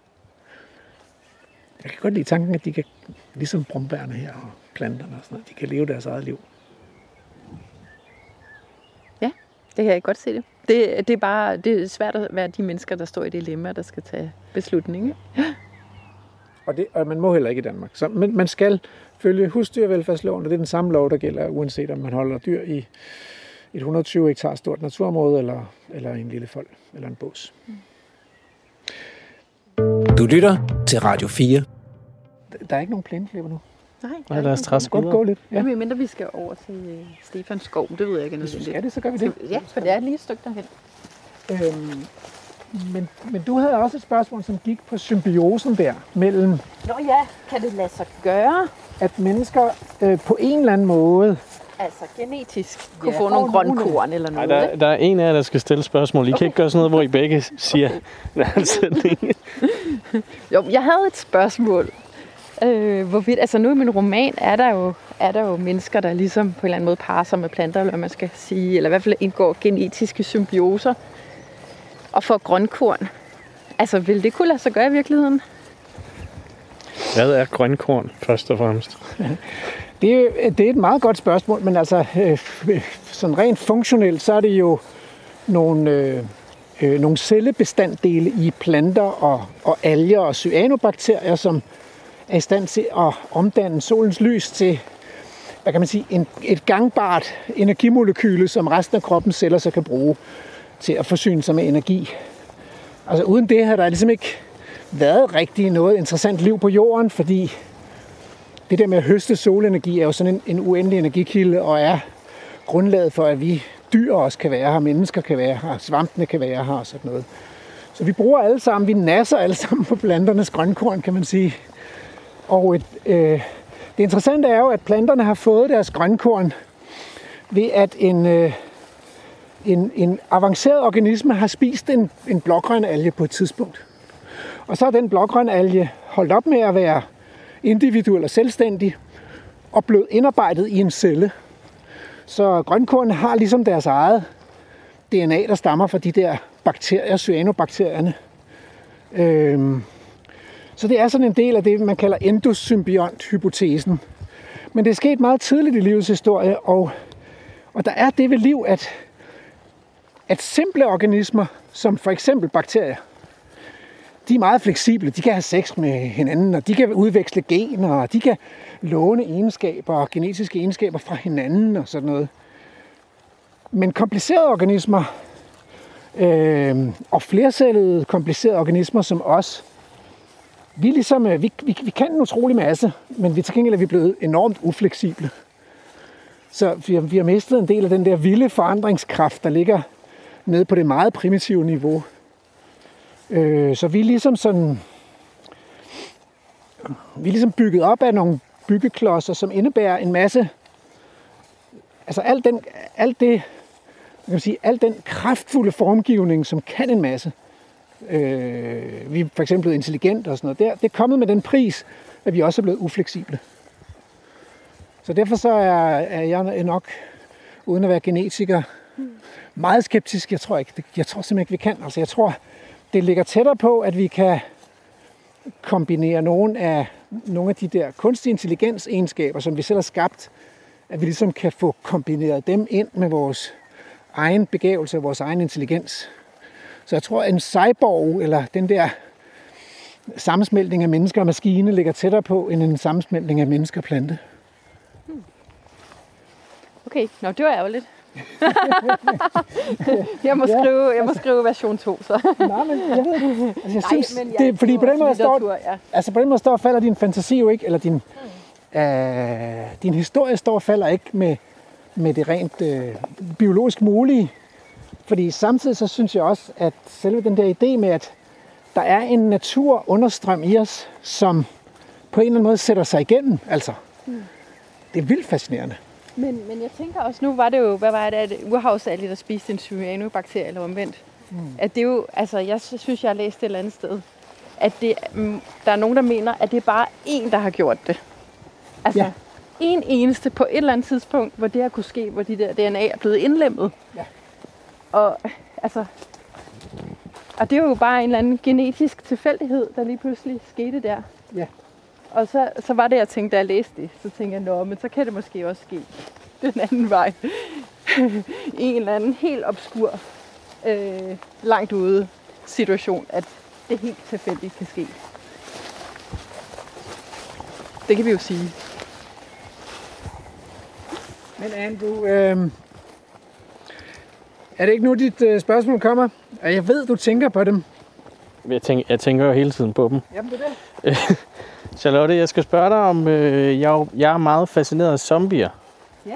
jeg kan godt lide tanken, at de kan, ligesom brumbærne her og planterne og sådan noget, de kan leve deres eget liv. Ja, det kan jeg godt se det. Det, det er bare det er svært at være de mennesker, der står i dilemma, der skal tage beslutninger. Ja. Og, det, og man må heller ikke i Danmark. Så, men man skal følge husdyrvelfærdsloven, og det er den samme lov, der gælder, uanset om man holder dyr i et 120 hektar stort naturområde, eller, eller en lille fold, eller en bås. Du lytter til Radio 4. Der er ikke nogen plæneklipper nu. Nej, Nej lad os træske godt gå lidt. Ja. Jamen, mindre vi skal over til uh, Stefans skov, det ved jeg ikke. Hvis du skal det, så gør vi det. Ja, for det er lige et stykke derhen. Øhm, men, men du havde også et spørgsmål, som gik på symbiosen der mellem... Nå ja, kan det lade sig gøre? At mennesker øh, på en eller anden måde... Altså genetisk kunne ja, få nogle grønkorn eller noget. Nej, der, der er en af jer, der skal stille spørgsmål. I okay. kan ikke gøre sådan noget, hvor I begge siger okay. jo, jeg havde et spørgsmål. Øh, hvorvidt, altså nu i min roman er der, jo, er der jo mennesker, der ligesom på en eller anden måde parer sig med planter, eller hvad man skal sige, eller i hvert fald indgår genetiske symbioser og får grønkorn. Altså, vil det kunne lade sig gøre i virkeligheden? Hvad er grønkorn, først og fremmest? Det er, det er et meget godt spørgsmål, men altså, øh, sådan rent funktionelt, så er det jo nogle, øh, øh, nogle cellebestanddele i planter og, og alger og cyanobakterier, som er i stand til at omdanne solens lys til hvad kan man sige, en, et gangbart energimolekyle, som resten af kroppens celler så kan bruge til at forsyne sig med energi. Altså uden det har der ligesom ikke været rigtig noget interessant liv på jorden, fordi det der med at høste solenergi er jo sådan en, en uendelig energikilde, og er grundlaget for, at vi dyr også kan være her, mennesker kan være her, svampene kan være her og sådan noget. Så vi bruger alle sammen, vi nasser alle sammen på planternes grønkorn, kan man sige. Og et, øh, det interessante er jo, at planterne har fået deres grønkorn ved, at en, øh, en, en avanceret organisme har spist en, en blågrøn alge på et tidspunkt. Og så er den blågrøn alge holdt op med at være individuel og selvstændig og blevet indarbejdet i en celle. Så grønkorn har ligesom deres eget DNA, der stammer fra de der bakterier, cyanobakterierne. Øhm, så det er sådan en del af det, man kalder endosymbiont-hypotesen. Men det er sket meget tidligt i livets historie, og, og der er det ved liv, at at simple organismer, som for eksempel bakterier, de er meget fleksible. De kan have sex med hinanden, og de kan udveksle gener, og de kan låne egenskaber og genetiske egenskaber fra hinanden og sådan noget. Men komplicerede organismer, øh, og flercellede komplicerede organismer som os, vi, er ligesom, øh, vi, vi, vi kan en utrolig masse, men vi til gengæld er vi blevet enormt ufleksible. Så vi har, vi har mistet en del af den der vilde forandringskraft, der ligger ned på det meget primitive niveau. Øh, så vi er ligesom sådan... Vi er ligesom bygget op af nogle byggeklodser, som indebærer en masse... Altså alt, den, alt det, man kan sige, al den kraftfulde formgivning, som kan en masse. Øh, vi er for eksempel blevet intelligent og sådan noget. Det, det er kommet med den pris, at vi også er blevet ufleksible. Så derfor så er, er jeg nok, uden at være genetiker, meget skeptisk. Jeg tror ikke, jeg tror simpelthen ikke, vi kan. Altså jeg tror, det ligger tættere på, at vi kan kombinere nogle af, nogle af de der kunstig intelligens egenskaber, som vi selv har skabt, at vi ligesom kan få kombineret dem ind med vores egen begævelse og vores egen intelligens. Så jeg tror, at en cyborg, eller den der sammensmeltning af mennesker og maskine, ligger tættere på, end en sammensmeltning af mennesker og plante. Hmm. Okay, nå, det var ærgerligt. jeg, må skrive, jeg må skrive version 2, så. Nej, men jeg ved det. Altså, jeg Nej, synes, men jeg det, fordi på den måde står, ja. altså på den måde står og falder din fantasi jo ikke, eller din, øh, din historie står og falder ikke med, med det rent øh, biologisk mulige. Fordi samtidig så synes jeg også, at selve den der idé med, at der er en natur understrøm i os, som på en eller anden måde sætter sig igennem, altså. Det er vildt fascinerende. Men, men jeg tænker også, nu var det jo, hvad var det, at urhavsalge, der spiste en cyanobakterie eller omvendt. Mm. At det er jo, altså jeg synes, jeg har læst et eller andet sted, at det, mm, der er nogen, der mener, at det er bare én, der har gjort det. Altså, Ja. en eneste på et eller andet tidspunkt, hvor det her kunne ske, hvor de der DNA er blevet indlemmet. Ja. Og altså, og det er jo bare en eller anden genetisk tilfældighed, der lige pludselig skete der. Ja. Og så, så var det, jeg tænkte, da jeg læste det, så tænkte jeg, nå, men så kan det måske også ske den anden vej. I en eller anden helt obskur, øh, langt ude situation, at det helt tilfældigt kan ske. Det kan vi jo sige. Men Andrew, øh, er det ikke nu, dit øh, spørgsmål kommer? Og jeg ved, du tænker på dem. Jeg tænker, jeg tænker jo hele tiden på dem. Jamen, det er det. Charlotte, jeg skal spørge dig om, øh, jeg, er jeg er meget fascineret af zombier. Ja.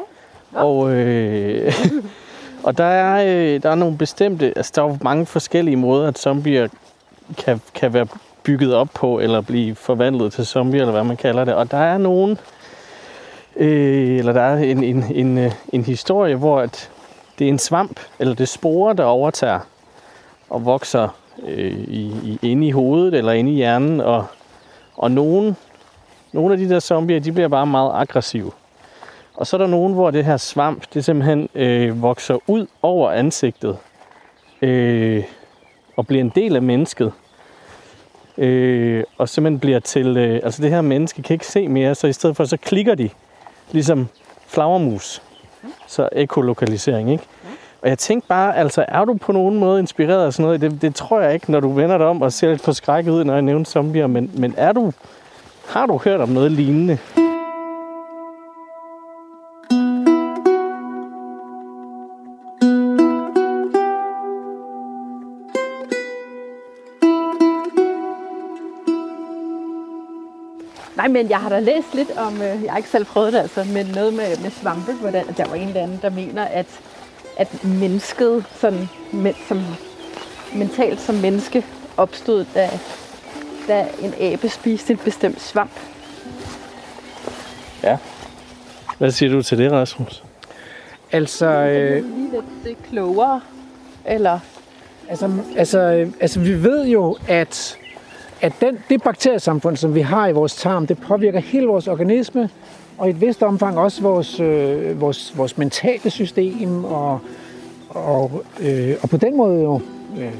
Og, øh, og der er, øh, der er nogle bestemte, altså der er jo mange forskellige måder, at zombier kan, kan være bygget op på, eller blive forvandlet til zombier, eller hvad man kalder det. Og der er nogen, øh, eller der er en, en, en, øh, en historie, hvor at det er en svamp, eller det er sporer, der overtager og vokser øh, i, i, inde i hovedet, eller inde i hjernen, og, og nogen, nogle af de der zombier, de bliver bare meget aggressive. Og så er der nogen, hvor det her svamp, det simpelthen øh, vokser ud over ansigtet. Øh, og bliver en del af mennesket. Øh, og simpelthen bliver til... Øh, altså det her menneske kan ikke se mere, så i stedet for, så klikker de. Ligesom flagermus. Så ekolokalisering, ikke? Og jeg tænkte bare, altså er du på nogen måde inspireret af sådan noget? Det, det tror jeg ikke, når du vender dig om og ser lidt forskrækket ud, når jeg nævner zombier. Men, men er du, har du hørt om noget lignende? Nej, men jeg har da læst lidt om, øh, jeg har ikke selv prøvet det altså, men noget med, med svampe, hvordan der var en eller anden, der mener, at, at mennesket sådan, men, som, mentalt som menneske opstod, da, da en abe spiste en bestemt svamp. Hvad siger du til det, Rasmus? Altså, Øh. øh, Lige lidt det klogere, eller altså, altså, øh, altså, vi ved jo, at, at den, det bakteriesamfund, som vi har i vores tarm, det påvirker hele vores organisme, og i et vist omfang også vores, øh, vores, vores mentale system, og, og, øh, og på den måde jo, øh,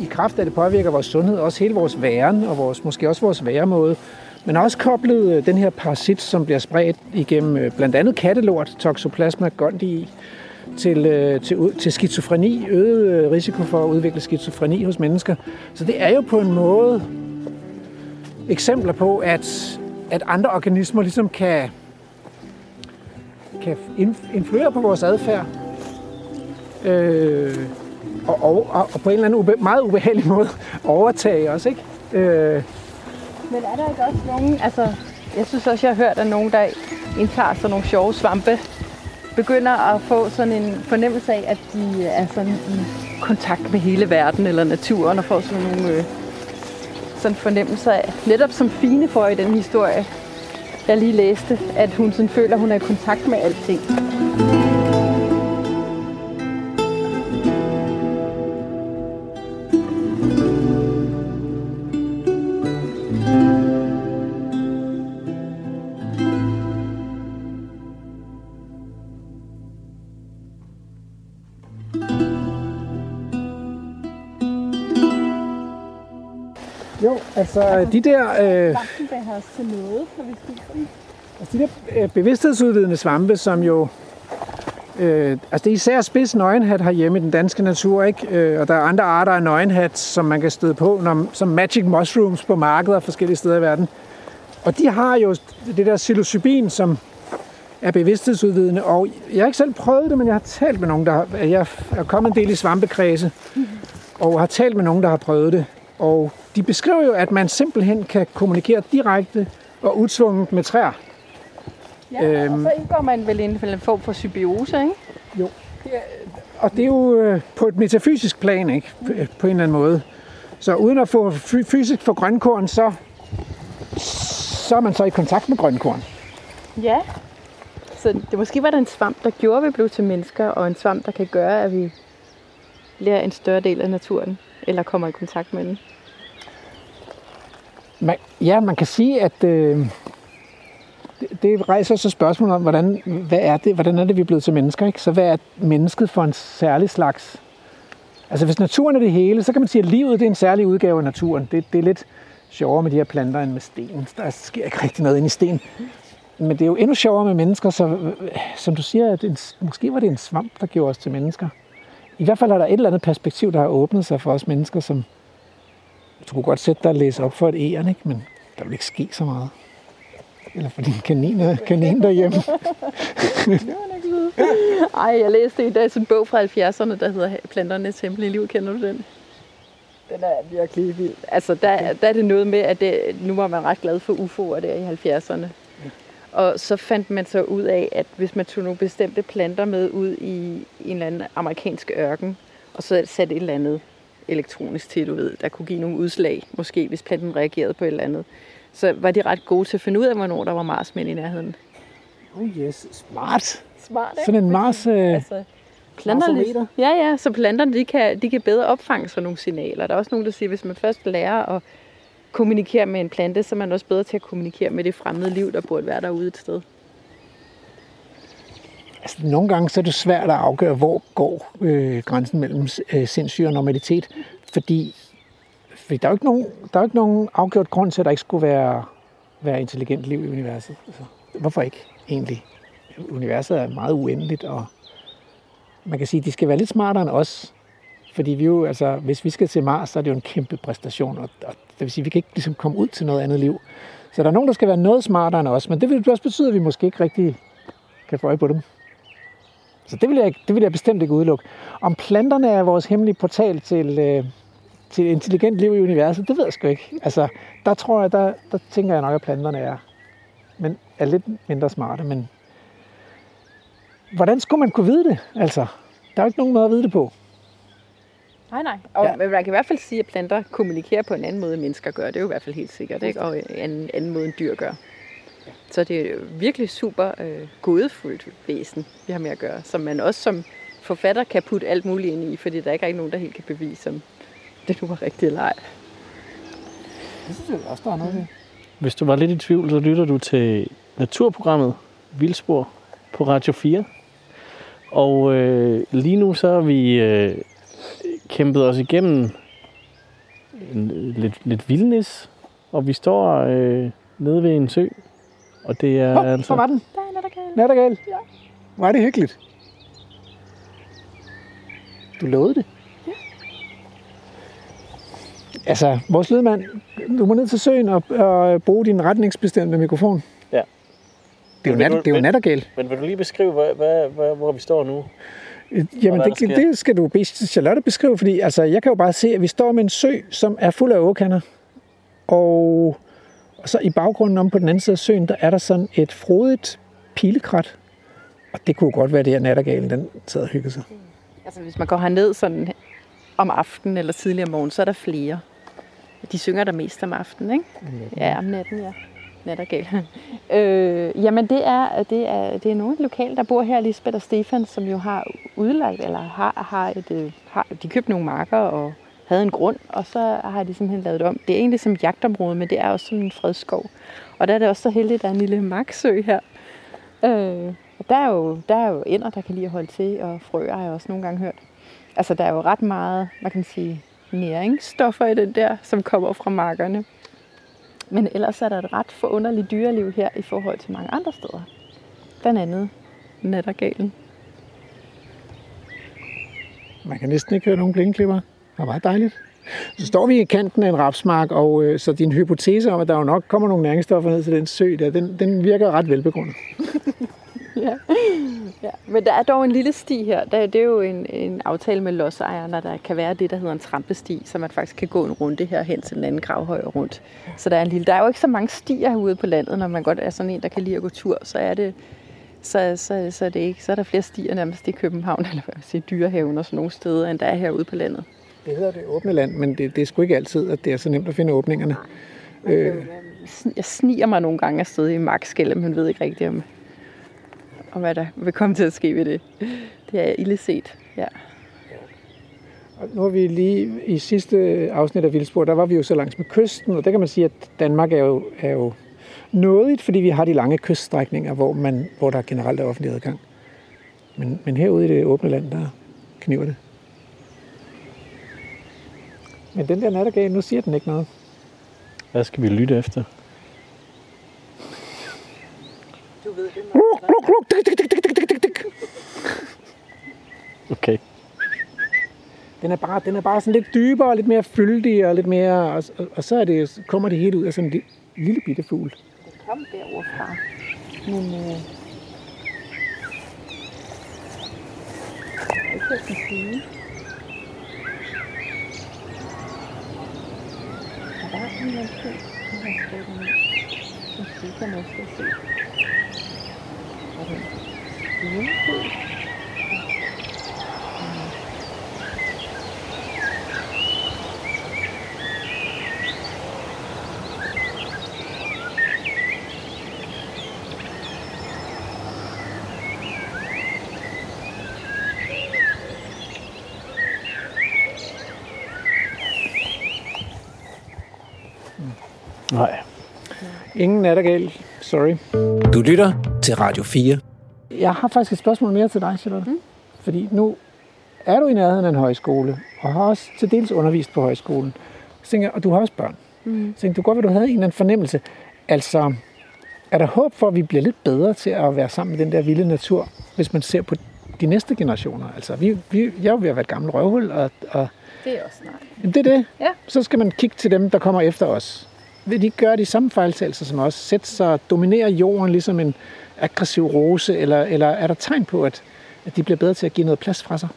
i kraft af det påvirker vores sundhed, også hele vores væren, og vores, måske også vores væremåde. Men også koblet øh, den her parasit, som bliver spredt igennem øh, blandt andet kattelort, Toxoplasma gondii, til, øh, til, til skizofreni, øget øh, risiko for at udvikle skizofreni hos mennesker. Så det er jo på en måde eksempler på, at, at andre organismer ligesom kan, kan influere på vores adfærd. Øh, og, og, og, på en eller anden ube, meget ubehagelig måde overtage os, ikke? Øh, Men er der ikke også nogen, altså, jeg synes også, jeg har hørt, at nogen, der indtager sådan nogle sjove svampe, begynder at få sådan en fornemmelse af, at de er sådan i kontakt med hele verden eller naturen, og får sådan nogle øh, sådan fornemmelser af, netop som Fine for i den historie, jeg lige læste, at hun sådan føler, at hun er i kontakt med alting. Altså de der, øh, til noget, når vi spiser altså, de der øh, bevidsthedsudvidende svampe, som jo... Øh, altså det er især spids nøgenhat herhjemme i den danske natur, ikke? Øh, og der er andre arter af nøgenhat, som man kan støde på, når, som magic mushrooms på markeder forskellige steder i verden. Og de har jo det der psilocybin, som er bevidsthedsudvidende, og jeg har ikke selv prøvet det, men jeg har talt med nogen, der har, jeg er kommet en del i svampekredse, og har talt med nogen, der har prøvet det. Og de beskriver jo, at man simpelthen kan kommunikere direkte og utvunget med træer. Ja, øhm, og så indgår man vel i en, form for symbiose, ikke? Og det er jo øh, på et metafysisk plan, ikke? På, øh, på en eller anden måde. Så uden at få fy- fysisk for grønkorn, så, så er man så i kontakt med grønkorn. Ja. Så det måske var der en svamp, der gjorde, at vi blev til mennesker, og en svamp, der kan gøre, at vi bliver en større del af naturen, eller kommer i kontakt med den. Man, ja, man kan sige, at øh, det, det rejser så spørgsmål om, hvordan, hvad er det, hvordan er det, vi er blevet til mennesker? Ikke? Så hvad er mennesket for en særlig slags? Altså hvis naturen er det hele, så kan man sige, at livet det er en særlig udgave af naturen. Det, det er lidt sjovere med de her planter end med sten. Der sker ikke rigtig noget ind i sten. Men det er jo endnu sjovere med mennesker, så som du siger, at en, måske var det en svamp, der gjorde os til mennesker. I hvert fald er der et eller andet perspektiv, der har åbnet sig for os mennesker, som du kunne godt sætte dig og læse op for et æren, ikke? men der vil ikke ske så meget. Eller for din kanin, kanin derhjemme. Ej, jeg læste i dag sådan en bog fra 70'erne, der hedder Planternes Hemmelige Liv. Kender du den? Den er virkelig vild. Altså, der, der er det noget med, at det, nu var man ret glad for UFO'er der i 70'erne. Og så fandt man så ud af, at hvis man tog nogle bestemte planter med ud i en eller anden amerikansk ørken, og så satte et eller andet elektronisk til, du ved, der kunne give nogle udslag, måske hvis planten reagerede på et eller andet, så var de ret gode til at finde ud af, hvornår der var marsmænd i nærheden. Oh yes, smart. Smart, ikke? Sådan en Mars... Øh, Altså, planterne, Marsometer? ja, ja, så planterne de kan, de kan bedre opfange sådan nogle signaler. Der er også nogen, der siger, at hvis man først lærer at kommunikere med en plante, så er man også bedre til at kommunikere med det fremmede liv, der burde være derude et sted altså, nogle gange så er det svært at afgøre, hvor går øh, grænsen mellem øh, sindssyge og normalitet. Fordi, fordi der er jo ikke nogen, der er jo ikke nogen afgjort grund til, at der ikke skulle være, være intelligent liv i universet. Altså, hvorfor ikke egentlig? Universet er meget uendeligt, og man kan sige, at de skal være lidt smartere end os. Fordi vi jo, altså, hvis vi skal til Mars, så er det jo en kæmpe præstation, og, og det vil sige, at vi kan ikke ligesom komme ud til noget andet liv. Så der er nogen, der skal være noget smartere end os, men det vil også betyde, at vi måske ikke rigtig kan få øje på dem. Så det vil jeg, det vil jeg bestemt ikke udelukke. Om planterne er vores hemmelige portal til, øh, til intelligent liv i universet, det ved jeg sgu ikke. Altså, der tror jeg, der, der tænker jeg nok, at planterne er, men er lidt mindre smarte. Men hvordan skulle man kunne vide det? Altså, der er jo ikke nogen måde at vide det på. Nej, nej. Og Ja. man kan i hvert fald sige, at planter kommunikerer på en anden måde, end mennesker gør. Det er jo i hvert fald helt sikkert, ikke? Og en anden måde, end dyr gør. Så det er virkelig super øh, godefuldt væsen, vi har med at gøre, som man også som forfatter kan putte alt muligt ind i, fordi der ikke er ikke nogen, der helt kan bevise, om det nu var rigtigt eller ej. Det synes jeg også, der er noget ved. Hvis du var lidt i tvivl, så lytter du til naturprogrammet Vildspor på Radio 4. Og øh, lige nu så har vi øh, kæmpet os igennem en, lidt, lidt vildnis, og vi står øh, nede ved en sø. Og det er Hov, altså... hvor var den? Der er kan. Nattergal. Ja. Er det hyggeligt. Du lovede det. Ja. Altså, vores lydmand, du må ned til søen og, og bruge din retningsbestemte mikrofon. Ja. Det er jo, nat, du- det er jo nattergal. Men vil du lige beskrive, hvad, hvad, hvad, hvor vi står nu? Jamen, det, sker? det skal du bede Charlotte beskrive, fordi altså, jeg kan jo bare se, at vi står med en sø, som er fuld af åkander. Og, og så i baggrunden om på den anden side af søen, der er der sådan et frodigt pilekrat. Og det kunne godt være det her nattergalen, den sad og hyggede sig. Altså hvis man går herned sådan om aftenen eller tidligere om morgen, så er der flere. De synger der mest om aftenen, ikke? Ja, om natten, ja. Nattergal. øh, jamen det er, det, er, det er nogle lokale, der bor her, Lisbeth og Stefan, som jo har udlagt, eller har, har, et, øh, har de købt nogle marker og havde en grund, og så har de simpelthen lavet det om. Det er egentlig som jagtområde, men det er også sådan en fredskov. Og der er det også så heldigt, at der er en lille maksø her. Øh, og der er, jo, der er jo ender, der kan lide at holde til, og frøer har jeg også nogle gange hørt. Altså, der er jo ret meget, man kan sige, næringsstoffer i den der, som kommer fra markerne. Men ellers er der et ret forunderligt dyreliv her i forhold til mange andre steder. Blandt andet nattergalen. Man kan næsten ikke høre nogen plingeklipper. Det er meget dejligt. Så står vi i kanten af en rapsmark, og øh, så din hypotese om, at der jo nok kommer nogle næringsstoffer ned til den sø, der, den, den virker ret velbegrundet. ja. ja. Men der er dog en lille sti her. Der, det er jo en, en aftale med lodsejerne, der kan være det, der hedder en trampesti, så man faktisk kan gå en runde her hen til den anden gravhøj rundt. Så der er, en lille, der er jo ikke så mange stier herude på landet, når man godt er sådan en, der kan lide at gå tur. Så er det, så, så, så er det ikke, så er der flere stier nærmest i København, eller hvad sige, dyrehaven og sådan nogle steder, end der er herude på landet. Det hedder det åbne land, men det, det er sgu ikke altid, at det er så nemt at finde åbningerne. Øh. Jeg sniger mig nogle gange afsted i magtskælde, men ved ikke rigtigt, om, om hvad der vil komme til at ske ved det. Det er ille set, ja. Og nu er vi lige i sidste afsnit af Vildspor, der var vi jo så langs med kysten, og der kan man sige, at Danmark er jo, er jo nådigt, fordi vi har de lange kyststrækninger, hvor, man, hvor der generelt er offentlig adgang. Men, men herude i det åbne land, der kniver det. Men den der nattergal, nu siger den ikke noget. Hvad skal vi lytte efter? Du ved det Okay. Den er, bare, den er bare sådan lidt dybere og lidt mere fyldig og lidt mere... Og, og, og så er det, kommer det helt ud af sådan en lille bitte fugl. Det kom derovre fra. Men øh, jeg har ikke den sige. Der er en eller anden som har stået dernede. Som stikker måske at se. Er det en fugl? Nej. Ingen nattergal, sorry. Du lytter til Radio 4. Jeg har faktisk et spørgsmål mere til dig, Charlotte. Mm. Fordi nu er du i nærheden af en højskole, og har også til dels undervist på højskolen. Så tænker jeg, og du har også børn. Mm. Så tænker, du godt, at du havde en eller anden fornemmelse. Altså, er der håb for, at vi bliver lidt bedre til at være sammen med den der vilde natur, hvis man ser på de næste generationer? Altså, vi, vi, jeg er jo ved at være et gammelt røvhul, og, og Det er også jamen, det er det. Ja. Så skal man kigge til dem, der kommer efter os. Vil de ikke gøre de samme fejltagelser som os? Sætte sig og dominere jorden ligesom en aggressiv rose, eller, eller er der tegn på, at, at de bliver bedre til at give noget plads fra sig?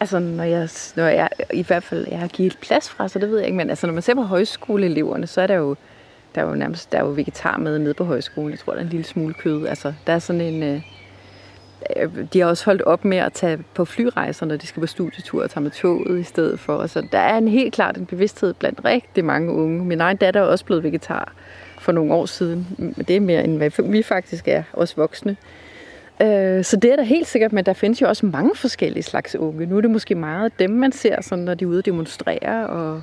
Altså, når jeg, når jeg i hvert fald jeg har givet plads fra, så det ved jeg ikke, men altså, når man ser på højskoleeleverne, så er der jo, der er jo nærmest der er jo vegetar med nede på højskolen. Jeg tror, der er en lille smule kød. Altså, der er sådan en... Øh, de har også holdt op med at tage på flyrejser, når de skal på studietur og tage med toget i stedet for. Så der er en helt klart en bevidsthed blandt rigtig mange unge. Min egen datter er også blevet vegetar for nogle år siden. Det er mere end hvad vi faktisk er, os voksne. Øh, Så det er der helt sikkert, men der findes jo også mange forskellige slags unge. Nu er det måske meget dem, man ser, sådan, når de er ude og demonstrere og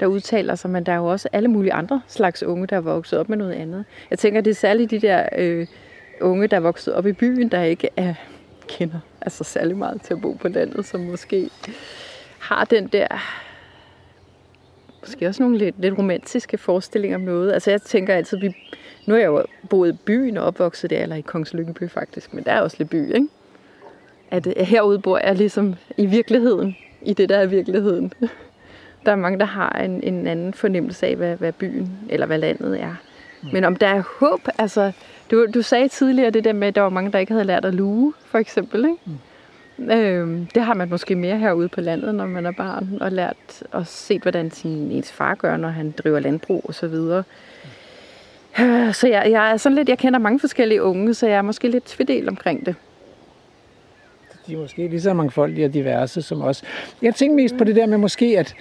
der udtaler sig, men der er jo også alle mulige andre slags unge, der er vokset op med noget andet. Jeg tænker, det er særligt de der øh, unge, der er vokset op i byen, der ikke er, kender altså særlig meget til at bo på landet, som måske har den der måske også nogle lidt, lidt romantiske forestillinger om noget. Altså jeg tænker altid, vi, nu er jeg jo boet i byen og opvokset der, eller i Kongens Lykkeby faktisk, men der er også lidt by, ikke? At øh, herude bor jeg ligesom i virkeligheden, i det der er virkeligheden. Der er mange, der har en, en anden fornemmelse af, hvad, hvad byen eller hvad landet er. Men om der er håb, altså, du, du sagde tidligere det der med, at der var mange, der ikke havde lært at luge, for eksempel, ikke? Mm. Øhm, det har man måske mere herude på landet, når man er barn, og lært og set, hvordan sin, ens far gør, når han driver landbrug og så videre. Øh, Så jeg, jeg er sådan lidt, jeg kender mange forskellige unge, så jeg er måske lidt tvedel omkring det. de er måske lige så mangfoldige og diverse som os. Jeg tænker mest på det der med måske, at,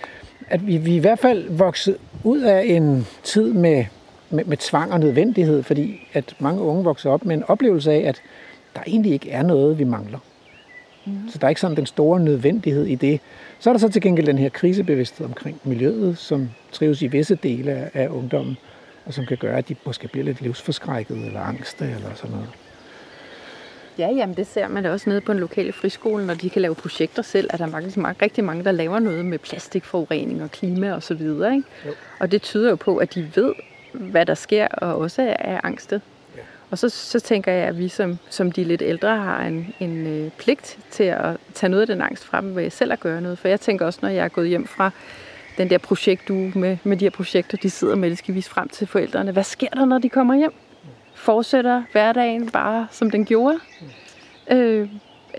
at vi, vi i hvert fald vokset ud af en tid med, med, med tvang og nødvendighed, fordi at mange unge vokser op med en oplevelse af, at der egentlig ikke er noget, vi mangler. Mm. Så der er ikke sådan den store nødvendighed i det. Så er der så til gengæld den her krisebevidsthed omkring miljøet, som trives i visse dele af, af ungdommen, og som kan gøre, at de måske bliver lidt livsforskrækket eller angste eller sådan noget. Ja, jamen det ser man da også nede på en lokale friskole, når de kan lave projekter selv, at der er mange, mange, rigtig mange, der laver noget med plastikforurening og klima og så videre. Ikke? Jo. Og det tyder jo på, at de ved, hvad der sker, og også er angstet. Ja. Og så, så tænker jeg, at vi som, som de lidt ældre har en, en øh, pligt til at tage noget af den angst frem ved selv at gøre noget. For jeg tænker også, når jeg er gået hjem fra den der projekt, du med, med de her projekter, de sidder med, de skal vise frem til forældrene. Hvad sker der, når de kommer hjem? Fortsætter hverdagen bare, som den gjorde? Øh,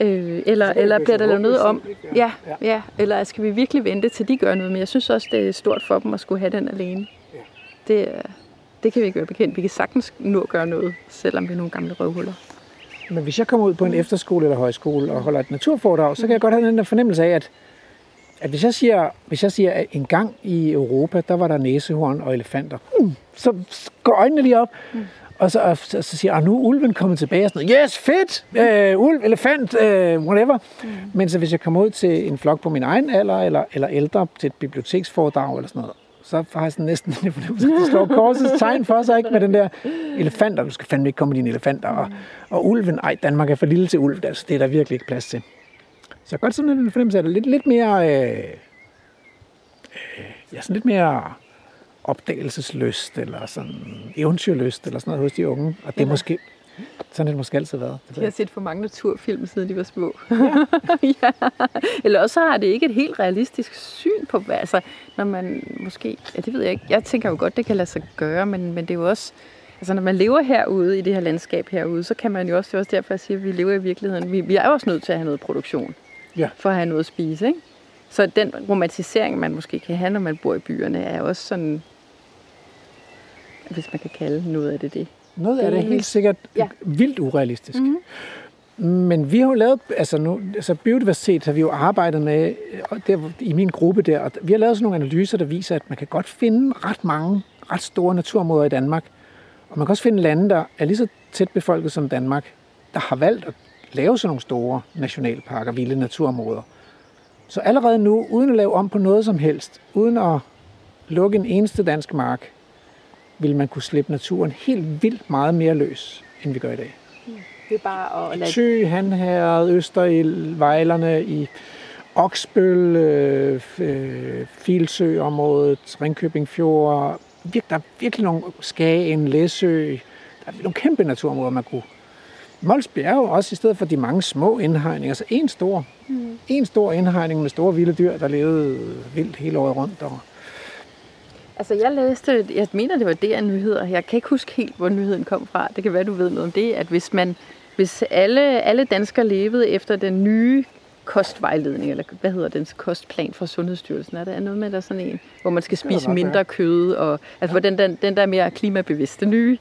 øh, eller, eller bliver der lavet noget om? Ja, ja, eller skal vi virkelig vente til de gør noget? Men jeg synes også, det er stort for dem at skulle have den alene. Det, det kan vi ikke være bekendt. Vi kan sagtens nå at gøre noget, selvom vi er nogle gamle røvhuller. Men hvis jeg kommer ud på en efterskole eller højskole og holder et naturforedrag, så kan jeg godt have den der fornemmelse af, at, at hvis, jeg siger, hvis jeg siger, at en gang i Europa, der var der næsehorn og elefanter, mm, så går øjnene lige op. Mm. Og så, og, så, så siger jeg, nu er ulven kommet tilbage. Og sådan noget. Yes, fedt! Øh, ulv, elefant, øh, whatever. Mm. Men så hvis jeg kommer ud til en flok på min egen alder, eller, eller ældre til et biblioteksforedrag eller sådan noget, så har jeg sådan næsten en fornemmelse, at slår korsets tegn for sig, ikke? Med den der elefanter, du skal fandme ikke komme med dine elefanter. Og, og ulven, ej, Danmark er for lille til ulv, altså, det er der virkelig ikke plads til. Så godt sådan en fornemmelse af det lidt, lidt mere, øh, øh, ja, sådan lidt mere opdagelseslyst, eller sådan eventyrlyst, eller sådan noget hos de unge. Og det er måske, sådan har det måske altid været. De har set for mange naturfilm, siden de var små. Ja. ja. Eller også har det ikke et helt realistisk syn på, altså, når man måske, ja, det ved jeg ikke, jeg tænker jo godt, det kan lade sig gøre, men, men det er jo også, altså når man lever herude, i det her landskab herude, så kan man jo også, det er også derfor, jeg siger, at vi lever i virkeligheden. Vi, vi er jo også nødt til at have noget produktion, ja. for at have noget at spise, ikke? Så den romantisering, man måske kan have, når man bor i byerne, er også sådan, hvis man kan kalde noget af det det. Noget af det er helt sikkert ja. vildt urealistisk. Mm-hmm. Men vi har jo lavet, altså nu, altså biodiversitet har vi jo arbejdet med der, i min gruppe der, og vi har lavet sådan nogle analyser, der viser, at man kan godt finde ret mange ret store naturområder i Danmark. Og man kan også finde lande, der er lige så tæt befolket som Danmark, der har valgt at lave sådan nogle store nationalparker, vilde naturområder. Så allerede nu, uden at lave om på noget som helst, uden at lukke en eneste dansk mark, vil man kunne slippe naturen helt vildt meget mere løs, end vi gør i dag. Det er bare at lade... Thy, Hanherred, Østerild, Vejlerne i Oksbøl, øh, øh, Filsø-området, Ringkøbing Fjord. Der er virkelig nogle Skagen, Læsø. Der er nogle kæmpe naturområder, man kunne... Molsby er jo også i stedet for de mange små indhegninger, altså en stor, mm. en stor indhegning med store vilde dyr, der levede vildt hele året rundt. Og, Altså, jeg læste, jeg mener, det var af nyheder. Jeg kan ikke huske helt, hvor nyheden kom fra. Det kan være, du ved noget om det, at hvis man, hvis alle, alle danskere levede efter den nye kostvejledning, eller hvad hedder den kostplan fra Sundhedsstyrelsen? Er der noget med, der er sådan en, hvor man skal spise mindre kød, og altså hvor den, den, den der mere klimabevidste nye,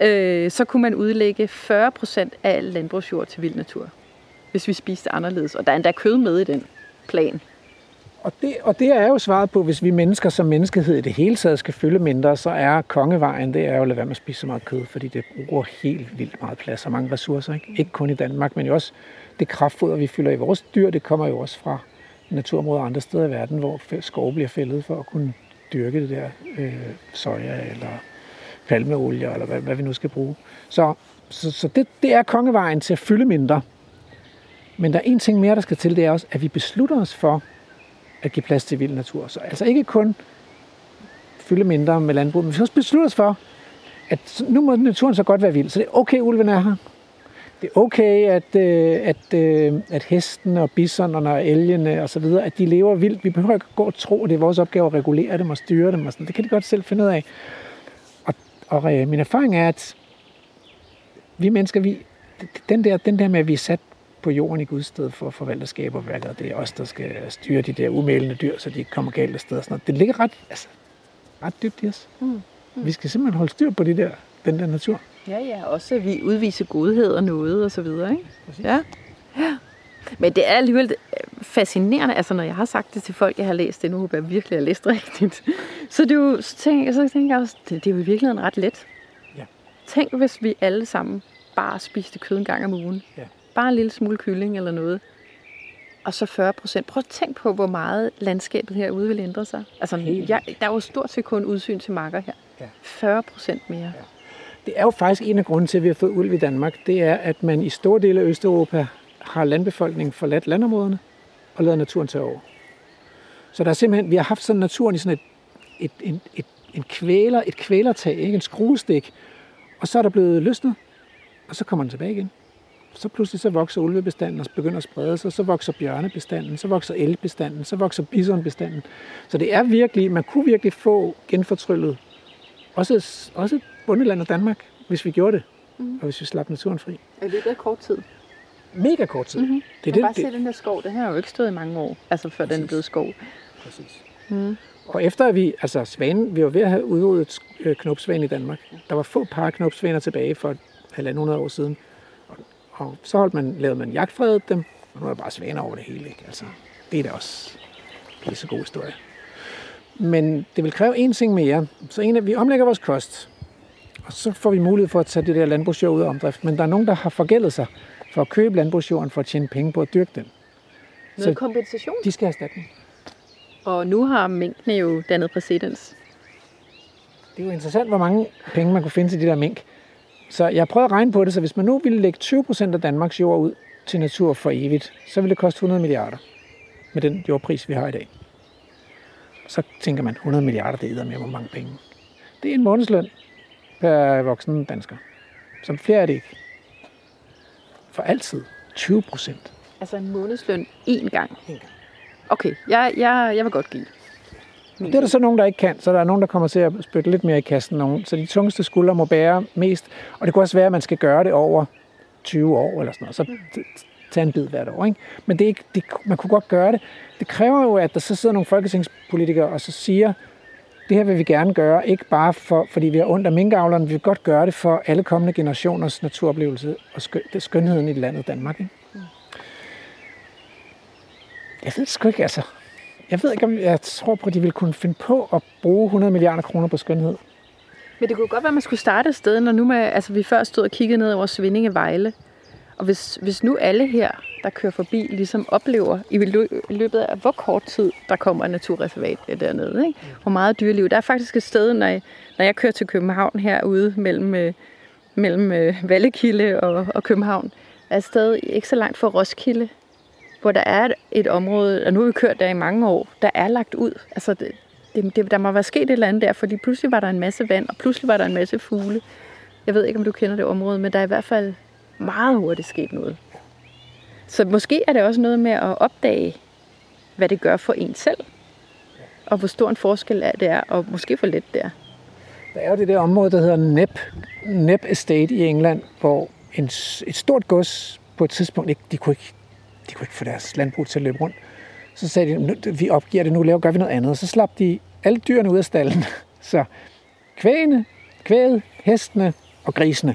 øh, så kunne man udlægge 40 procent af al landbrugsjord til vild natur, hvis vi spiste anderledes. Og der er endda kød med i den plan. Og det, og det er jo svaret på, hvis vi mennesker som menneskehed i det hele taget skal følge mindre, så er kongevejen, det er jo at lade være med at spise så meget kød, fordi det bruger helt vildt meget plads og mange ressourcer. Ikke, ikke kun i Danmark, men jo også det kraftfoder, vi fylder i vores dyr, det kommer jo også fra naturområder andre steder i verden, hvor skov bliver fældet for at kunne dyrke det der øh, soja eller palmeolie, eller hvad, hvad vi nu skal bruge. Så, så, så det, det er kongevejen til at fylde mindre. Men der er en ting mere, der skal til, det er også, at vi beslutter os for, at give plads til vild natur. Så altså ikke kun fylde mindre med landbrug, men vi skal også beslutte os for, at nu må naturen så godt være vild. Så det er okay, ulven er her. Det er okay, at, øh, at, øh, at hesten og bisonerne og elgene og så videre, at de lever vildt. Vi behøver ikke gå og tro, at det er vores opgave at regulere dem og styre dem. Og sådan. Det kan de godt selv finde ud af. Og, og øh, min erfaring er, at vi mennesker, vi, den, der, den der med, at vi er sat på jorden i Guds sted for at forvalte skaberværket. Det er os, der skal styre de der umælende dyr, så de ikke kommer galt af sted. Sådan noget. Det ligger ret, altså, ret dybt i os. Mm. Mm. Vi skal simpelthen holde styr på de der, den der natur. Ja, ja. Også at vi udviser godhed og noget og så videre. Ikke? Ja. ja. Men det er alligevel fascinerende, altså når jeg har sagt det til folk, jeg har læst det, nu håber jeg virkelig, at jeg læst rigtigt. Så, det er jo, så, tænker, så tænker jeg også, det, det er jo i virkeligheden ret let. Ja. Tænk, hvis vi alle sammen bare spiste kød en gang om ugen. Ja. Bare en lille smule kylling eller noget. Og så 40 procent. Prøv at tænk på, hvor meget landskabet herude vil ændre sig. Altså, jeg, der er jo stort set kun udsyn til marker her. Ja. 40 procent mere. Det er jo faktisk en af grunden til, at vi har fået ulv i Danmark. Det er, at man i store dele af Østeuropa har landbefolkningen forladt landområderne og lavet naturen tage over. Så der er simpelthen, vi har haft sådan naturen i sådan et, et, et, et, en kvæler, et kvælertag, ikke? en skruestik, og så er der blevet løsnet, og så kommer den tilbage igen. Så pludselig så vokser ulvebestanden og begynder at sprede sig, så vokser bjørnebestanden, så vokser elbestanden, så vokser bisonbestanden. Så det er virkelig, man kunne virkelig få genfortryllet også, også bundelandet Danmark, hvis vi gjorde det, mm. og hvis vi slap naturen fri. I løbet af kort tid. Mega kort tid. Mm-hmm. Det er det, bare det, se den her skov, det her har jo ikke stået i mange år, altså før Præcis. den er blevet skov. Præcis. Mm. Og efter at vi, altså svanen, vi var ved at have udryddet knopsvanen i Danmark. Der var få par knopsvaner tilbage for halvandet hundrede år siden. Og, så holdt man, lavede man jagtfredet dem, og nu er der bare svaner over det hele. Ikke? Altså, det er da også en god historie. Men det vil kræve en ting mere. Så en af, vi omlægger vores kost, og så får vi mulighed for at tage det der landbrugsjord ud af omdrift. Men der er nogen, der har forgældet sig for at købe landbrugsjorden for at tjene penge på at dyrke den. Noget så kompensation? De skal have erstatning. Og nu har mængdene jo dannet præcedens. Det er jo interessant, hvor mange penge man kunne finde til de der mink. Så jeg prøver at regne på det, så hvis man nu ville lægge 20% af Danmarks jord ud til natur for evigt, så ville det koste 100 milliarder med den jordpris, vi har i dag. Så tænker man, 100 milliarder, det er med hvor mange penge. Det er en månedsløn per voksen dansker. Som flere er det ikke. For altid. 20 procent. Altså en månedsløn én gang? En gang. Okay, jeg, jeg, jeg vil godt give. Det er der så nogen, der ikke kan, så der er nogen, der kommer til at spytte lidt mere i kassen. Nogen. Så de tungeste skuldre må bære mest. Og det kunne også være, at man skal gøre det over 20 år eller sådan noget. Så tage en bid hvert år. Ikke? Men det er ikke, det, man kunne godt gøre det. Det kræver jo, at der så sidder nogle folketingspolitikere og så siger, det her vil vi gerne gøre, ikke bare for, fordi vi har ondt af minkavlerne, vi vil godt gøre det for alle kommende generationers naturoplevelse og skøn, skønheden i landet Danmark. Ikke? Jeg ved sgu ikke, altså. Jeg ved ikke, om jeg tror på, at de vil kunne finde på at bruge 100 milliarder kroner på skønhed. Men det kunne godt være, at man skulle starte et sted, når nu med, altså, vi før stod og kiggede ned over Svindinge Vejle. Og hvis, hvis nu alle her, der kører forbi, ligesom oplever i løbet af hvor kort tid, der kommer et naturreservat dernede. Ikke? Hvor meget dyreliv. Der er faktisk et sted, når jeg, når jeg kører til København herude mellem, øh, mellem øh, Vallekilde og, og København, er et sted ikke så langt fra Roskilde, hvor der er et område, og nu har vi kørt der i mange år, der er lagt ud. Altså, det, det, det, der må være sket et eller andet der, fordi pludselig var der en masse vand, og pludselig var der en masse fugle. Jeg ved ikke, om du kender det område, men der er i hvert fald meget hurtigt sket noget. Så måske er det også noget med at opdage, hvad det gør for en selv, og hvor stor en forskel er det er, og måske for lidt det er. Der er jo det der område, der hedder Nep, Nep Estate i England, hvor en, et stort gods på et tidspunkt, ikke, de, kunne ikke, de kunne ikke få deres landbrug til at løbe rundt. Så sagde de, vi opgiver det nu, laver, gør vi noget andet. Og så slap de alle dyrene ud af stallen. Så kvægene, kvæget, hestene og grisene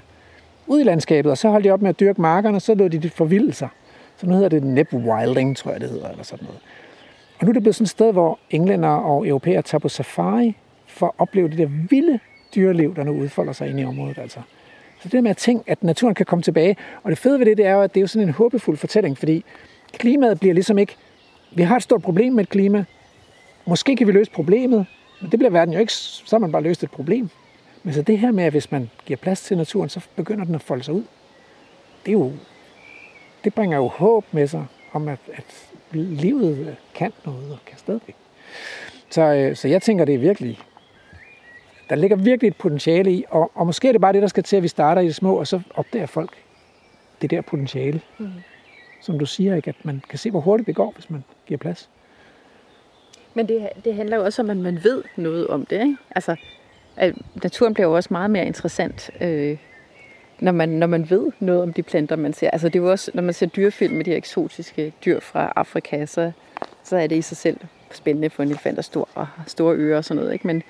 ud i landskabet, og så holdt de op med at dyrke markerne, og så lod de det forvilde sig. Så nu hedder det nep wilding, tror jeg det hedder, eller sådan noget. Og nu er det blevet sådan et sted, hvor englænder og europæer tager på safari for at opleve det der vilde dyreliv, der nu udfolder sig inde i området. Altså. Så det med at tænke, at naturen kan komme tilbage. Og det fede ved det, det er jo, at det er jo sådan en håbefuld fortælling, fordi klimaet bliver ligesom ikke... Vi har et stort problem med et klima. Måske kan vi løse problemet, men det bliver verden jo ikke. Så har man bare løst et problem. Men så det her med, at hvis man giver plads til naturen, så begynder den at folde sig ud. Det, er jo, det bringer jo håb med sig om, at, at livet kan noget og kan stadigvæk. Så, øh, så jeg tænker, det er virkelig, der ligger virkelig et potentiale i, og, og måske er det bare det, der skal til, at vi starter i det små, og så opdager folk det der potentiale. Mm. Som du siger, ikke, at man kan se, hvor hurtigt det går, hvis man giver plads. Men det, det handler jo også om, at man ved noget om det. Ikke? Altså, at naturen bliver jo også meget mere interessant, øh, når, man, når man ved noget om de planter, man ser. Altså det er jo også, når man ser dyrefilm med de her eksotiske dyr fra Afrika, så, så er det i sig selv spændende for en elefant og stor, og store ører og sådan noget. Ikke? Men,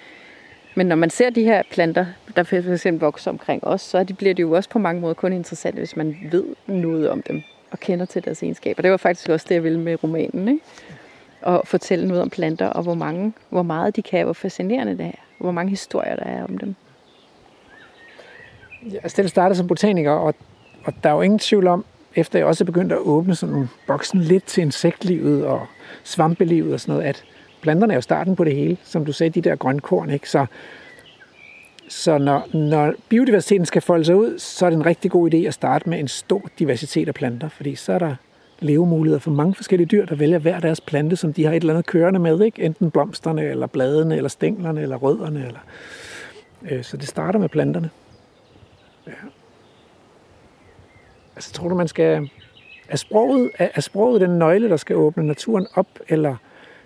men når man ser de her planter, der for eksempel vokser omkring os, så bliver det jo også på mange måder kun interessant, hvis man ved noget om dem. og kender til deres egenskaber. Det var faktisk også det, jeg ville med romanen. Ikke? At fortælle noget om planter, og hvor, mange, hvor meget de kan, hvor fascinerende det er. Hvor mange historier der er om dem. Jeg altså, selv startede som botaniker, og, og der er jo ingen tvivl om, efter jeg også er begyndt at åbne sådan boksen lidt til insektlivet og svampelivet og sådan noget, at planterne er jo starten på det hele. Som du sagde, de der grønkorn, ikke? Så, så når, når biodiversiteten skal folde sig ud, så er det en rigtig god idé at starte med en stor diversitet af planter, fordi så er der levemuligheder for mange forskellige dyr, der vælger hver deres plante, som de har et eller andet kørende med, ikke? enten blomsterne, eller bladene, eller stænglerne, eller rødderne. Eller... Øh, så det starter med planterne. Ja. Altså, tror du, man skal... Er sproget, er, er sproget den nøgle, der skal åbne naturen op, eller,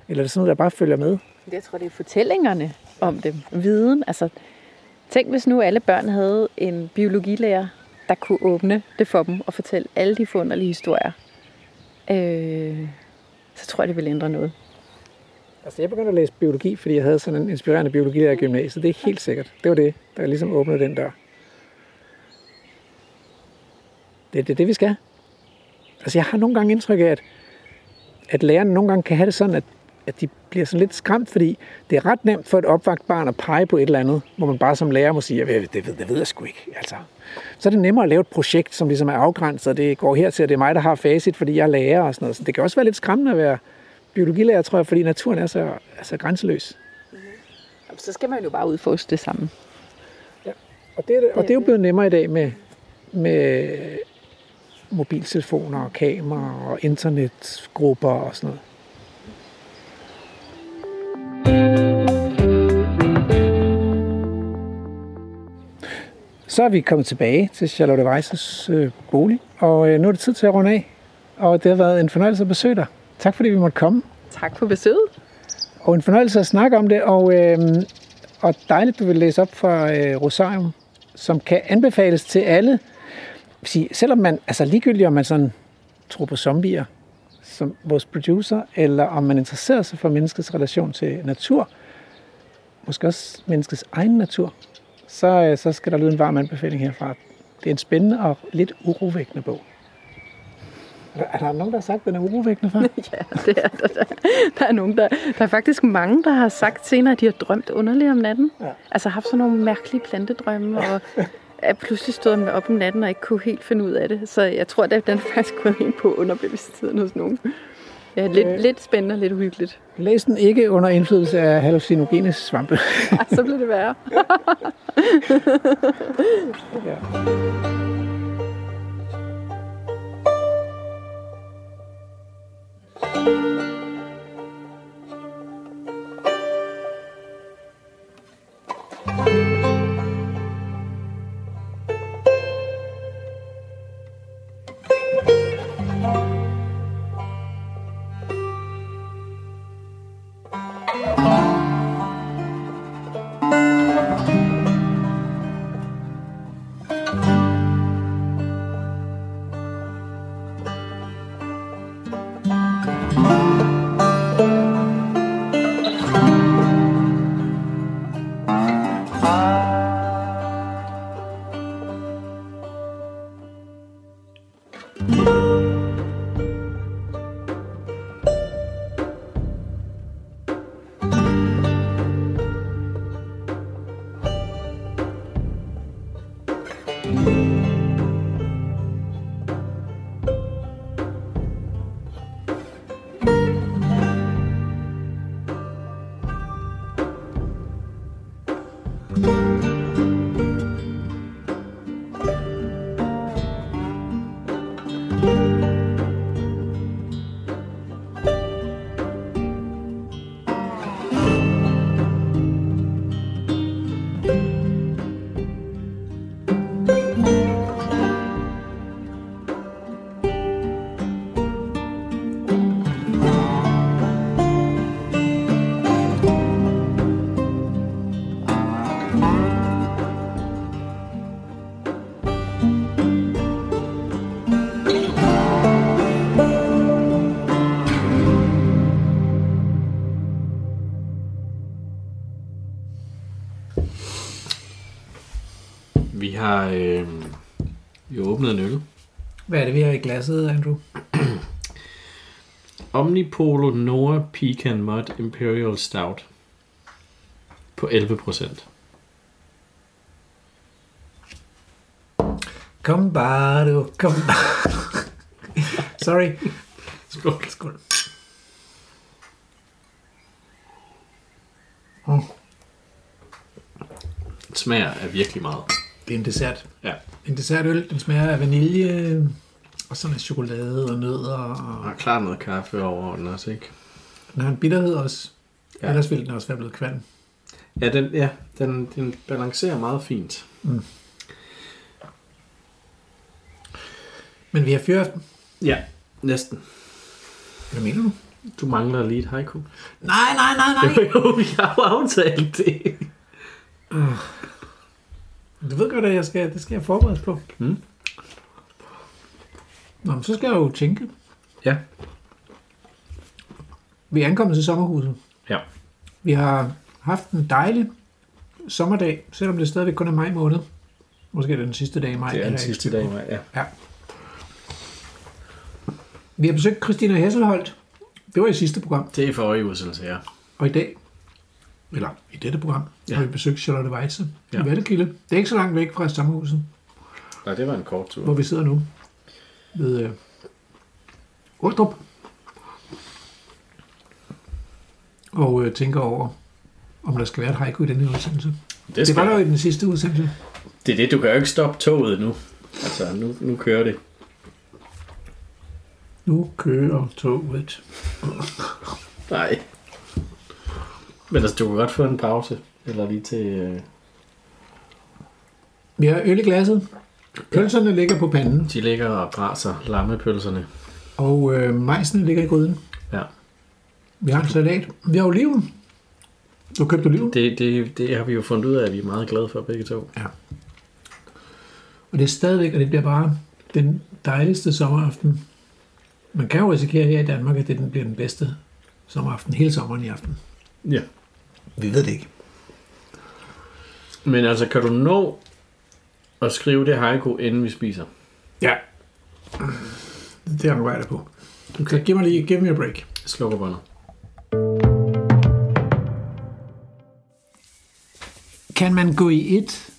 eller er det sådan noget, der bare følger med? Jeg tror, det er fortællingerne om dem. Viden. Altså, tænk, hvis nu alle børn havde en biologilærer, der kunne åbne det for dem og fortælle alle de forunderlige historier. Øh, så tror jeg, det vil ændre noget. Altså, jeg begyndte at læse biologi, fordi jeg havde sådan en inspirerende biologilærer i gymnasiet. Det er helt sikkert. Det var det, der ligesom åbnede den dør. Det er det, det, vi skal. Altså, jeg har nogle gange indtryk af, at, at lærerne nogle gange kan have det sådan, at, at de bliver sådan lidt skræmt, fordi det er ret nemt for et opvagt barn at pege på et eller andet, hvor man bare som lærer må sige, det ved, det ved jeg sgu ikke. Altså, så er det nemmere at lave et projekt, som ligesom er afgrænset, og det går her til, at det er mig, der har facit, fordi jeg er lærer og sådan noget. Så det kan også være lidt skræmmende at være biologilærer, tror jeg, fordi naturen er så altså grænseløs. Mm-hmm. Så skal man jo bare udforske det sammen. Ja, og det, er, og det er jo blevet nemmere i dag med, med mobiltelefoner og kameraer og internetgrupper og sådan noget. Så er vi kommet tilbage til Charlotte Weisses øh, bolig, og øh, nu er det tid til at runde af. Og det har været en fornøjelse at besøge dig. Tak fordi vi måtte komme. Tak for besøget. Og en fornøjelse at snakke om det, og, øh, og dejligt, du vil læse op fra øh, Rosarium, som kan anbefales til alle, sige, selvom man, altså ligegyldigt om man sådan tror på zombier, som vores producer, eller om man interesserer sig for menneskets relation til natur, måske også menneskets egen natur, så, øh, så skal der lyde en varm anbefaling herfra. Det er en spændende og lidt urovækkende bog. Er der nogen, der har sagt, at den er urovækkende for? ja, det er der. Der er, nogen, der, der er faktisk mange, der har sagt senere, at de har drømt underligt om natten. Ja. Altså haft sådan nogle mærkelige plantedrømme, og er pludselig stået med op om natten og ikke kunne helt finde ud af det. Så jeg tror, at den er faktisk gået ind på underbevidstheden hos nogen. Ja, lidt, øh, lidt spændende og lidt uhyggeligt. Læs den ikke under indflydelse af hallucinogene svampe. Ej, så bliver det værre. ja. Vi har øh, har åbnet en øl, Hvad er det, vi har i glasset, Andrew? Omnipolo Noah Pecan Mud Imperial Stout. På 11 procent. Kom bare, du. Kom bare. Sorry. Skål. Skål. Mm. Det smager af virkelig meget. Det er en dessert. Ja. En dessertøl. Den smager af vanilje, og sådan noget chokolade og nødder. Og Der er klart noget kaffe over den også, ikke? den har en bitterhed også. Ja. Ellers ville den også være blevet kvalm. Ja, den, ja, den, den balancerer meget fint. Men vi har fyraften. Ja, næsten. Hvad mener du? Du mangler lige et haiku. Nej, nej, nej, nej. Jo, vi har jo aftalt det. Du ved godt, at jeg skal, det skal jeg forberedes på. Mm. Nå, men så skal jeg jo tænke. Ja. Vi er ankommet til sommerhuset. Ja. Vi har haft en dejlig sommerdag, selvom det stadigvæk kun er maj måned. Måske er det den sidste dag i maj. Det er den sidste dag i maj, ja. Vi har besøgt Christina Hesselholdt. Det var i sidste program. Det er forrige udsendelse, ja. Og i dag, eller i dette program, Ja. har vi besøgt Charlotte Weitze ja. I Vattekilde. Det er ikke så langt væk fra sommerhuset, Nej, det var en kort tur. hvor vi sidder nu. Ved øh, Undrup. Og øh, tænker over, om der skal være et haiku i den her udsendelse. Det, Det skal, var der jo i den sidste udsendelse. det er det, du kan jo ikke stoppe toget nu. Altså, nu, nu kører det. Nu kører toget. Nej. Men altså, du kan godt få en pause. Eller lige til... Øh, Vi har øl i glasset. Pølserne ligger på panden, de ligger og braser lammepølserne. og øh, majsene ligger i gryden. Ja. Vi har en salat. Vi har oliven. Du købte oliven. Det, det, det har vi jo fundet ud af, at vi er meget glade for begge to. Og det er stadigvæk, og det bliver bare den dejligste sommeraften. Man kan jo risikere her i Danmark, at det den bliver den bedste sommeraften hele sommeren i aften. Ja. Vi ved det ikke. Men altså, kan du nå at skrive det haiku, inden vi spiser? Ja. Det arbejder jeg på. Okay. Så giv mig lige, give me a break. Jeg slukker båndet. Kan man gå i et,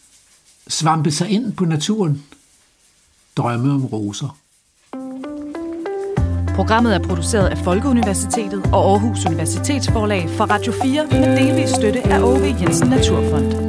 svampe sig ind på naturen, drømme om roser? Programmet er produceret af Folkeuniversitetet og Aarhus Universitetsforlag for Radio 4 med delvis støtte af O.V. Jensen Naturfond.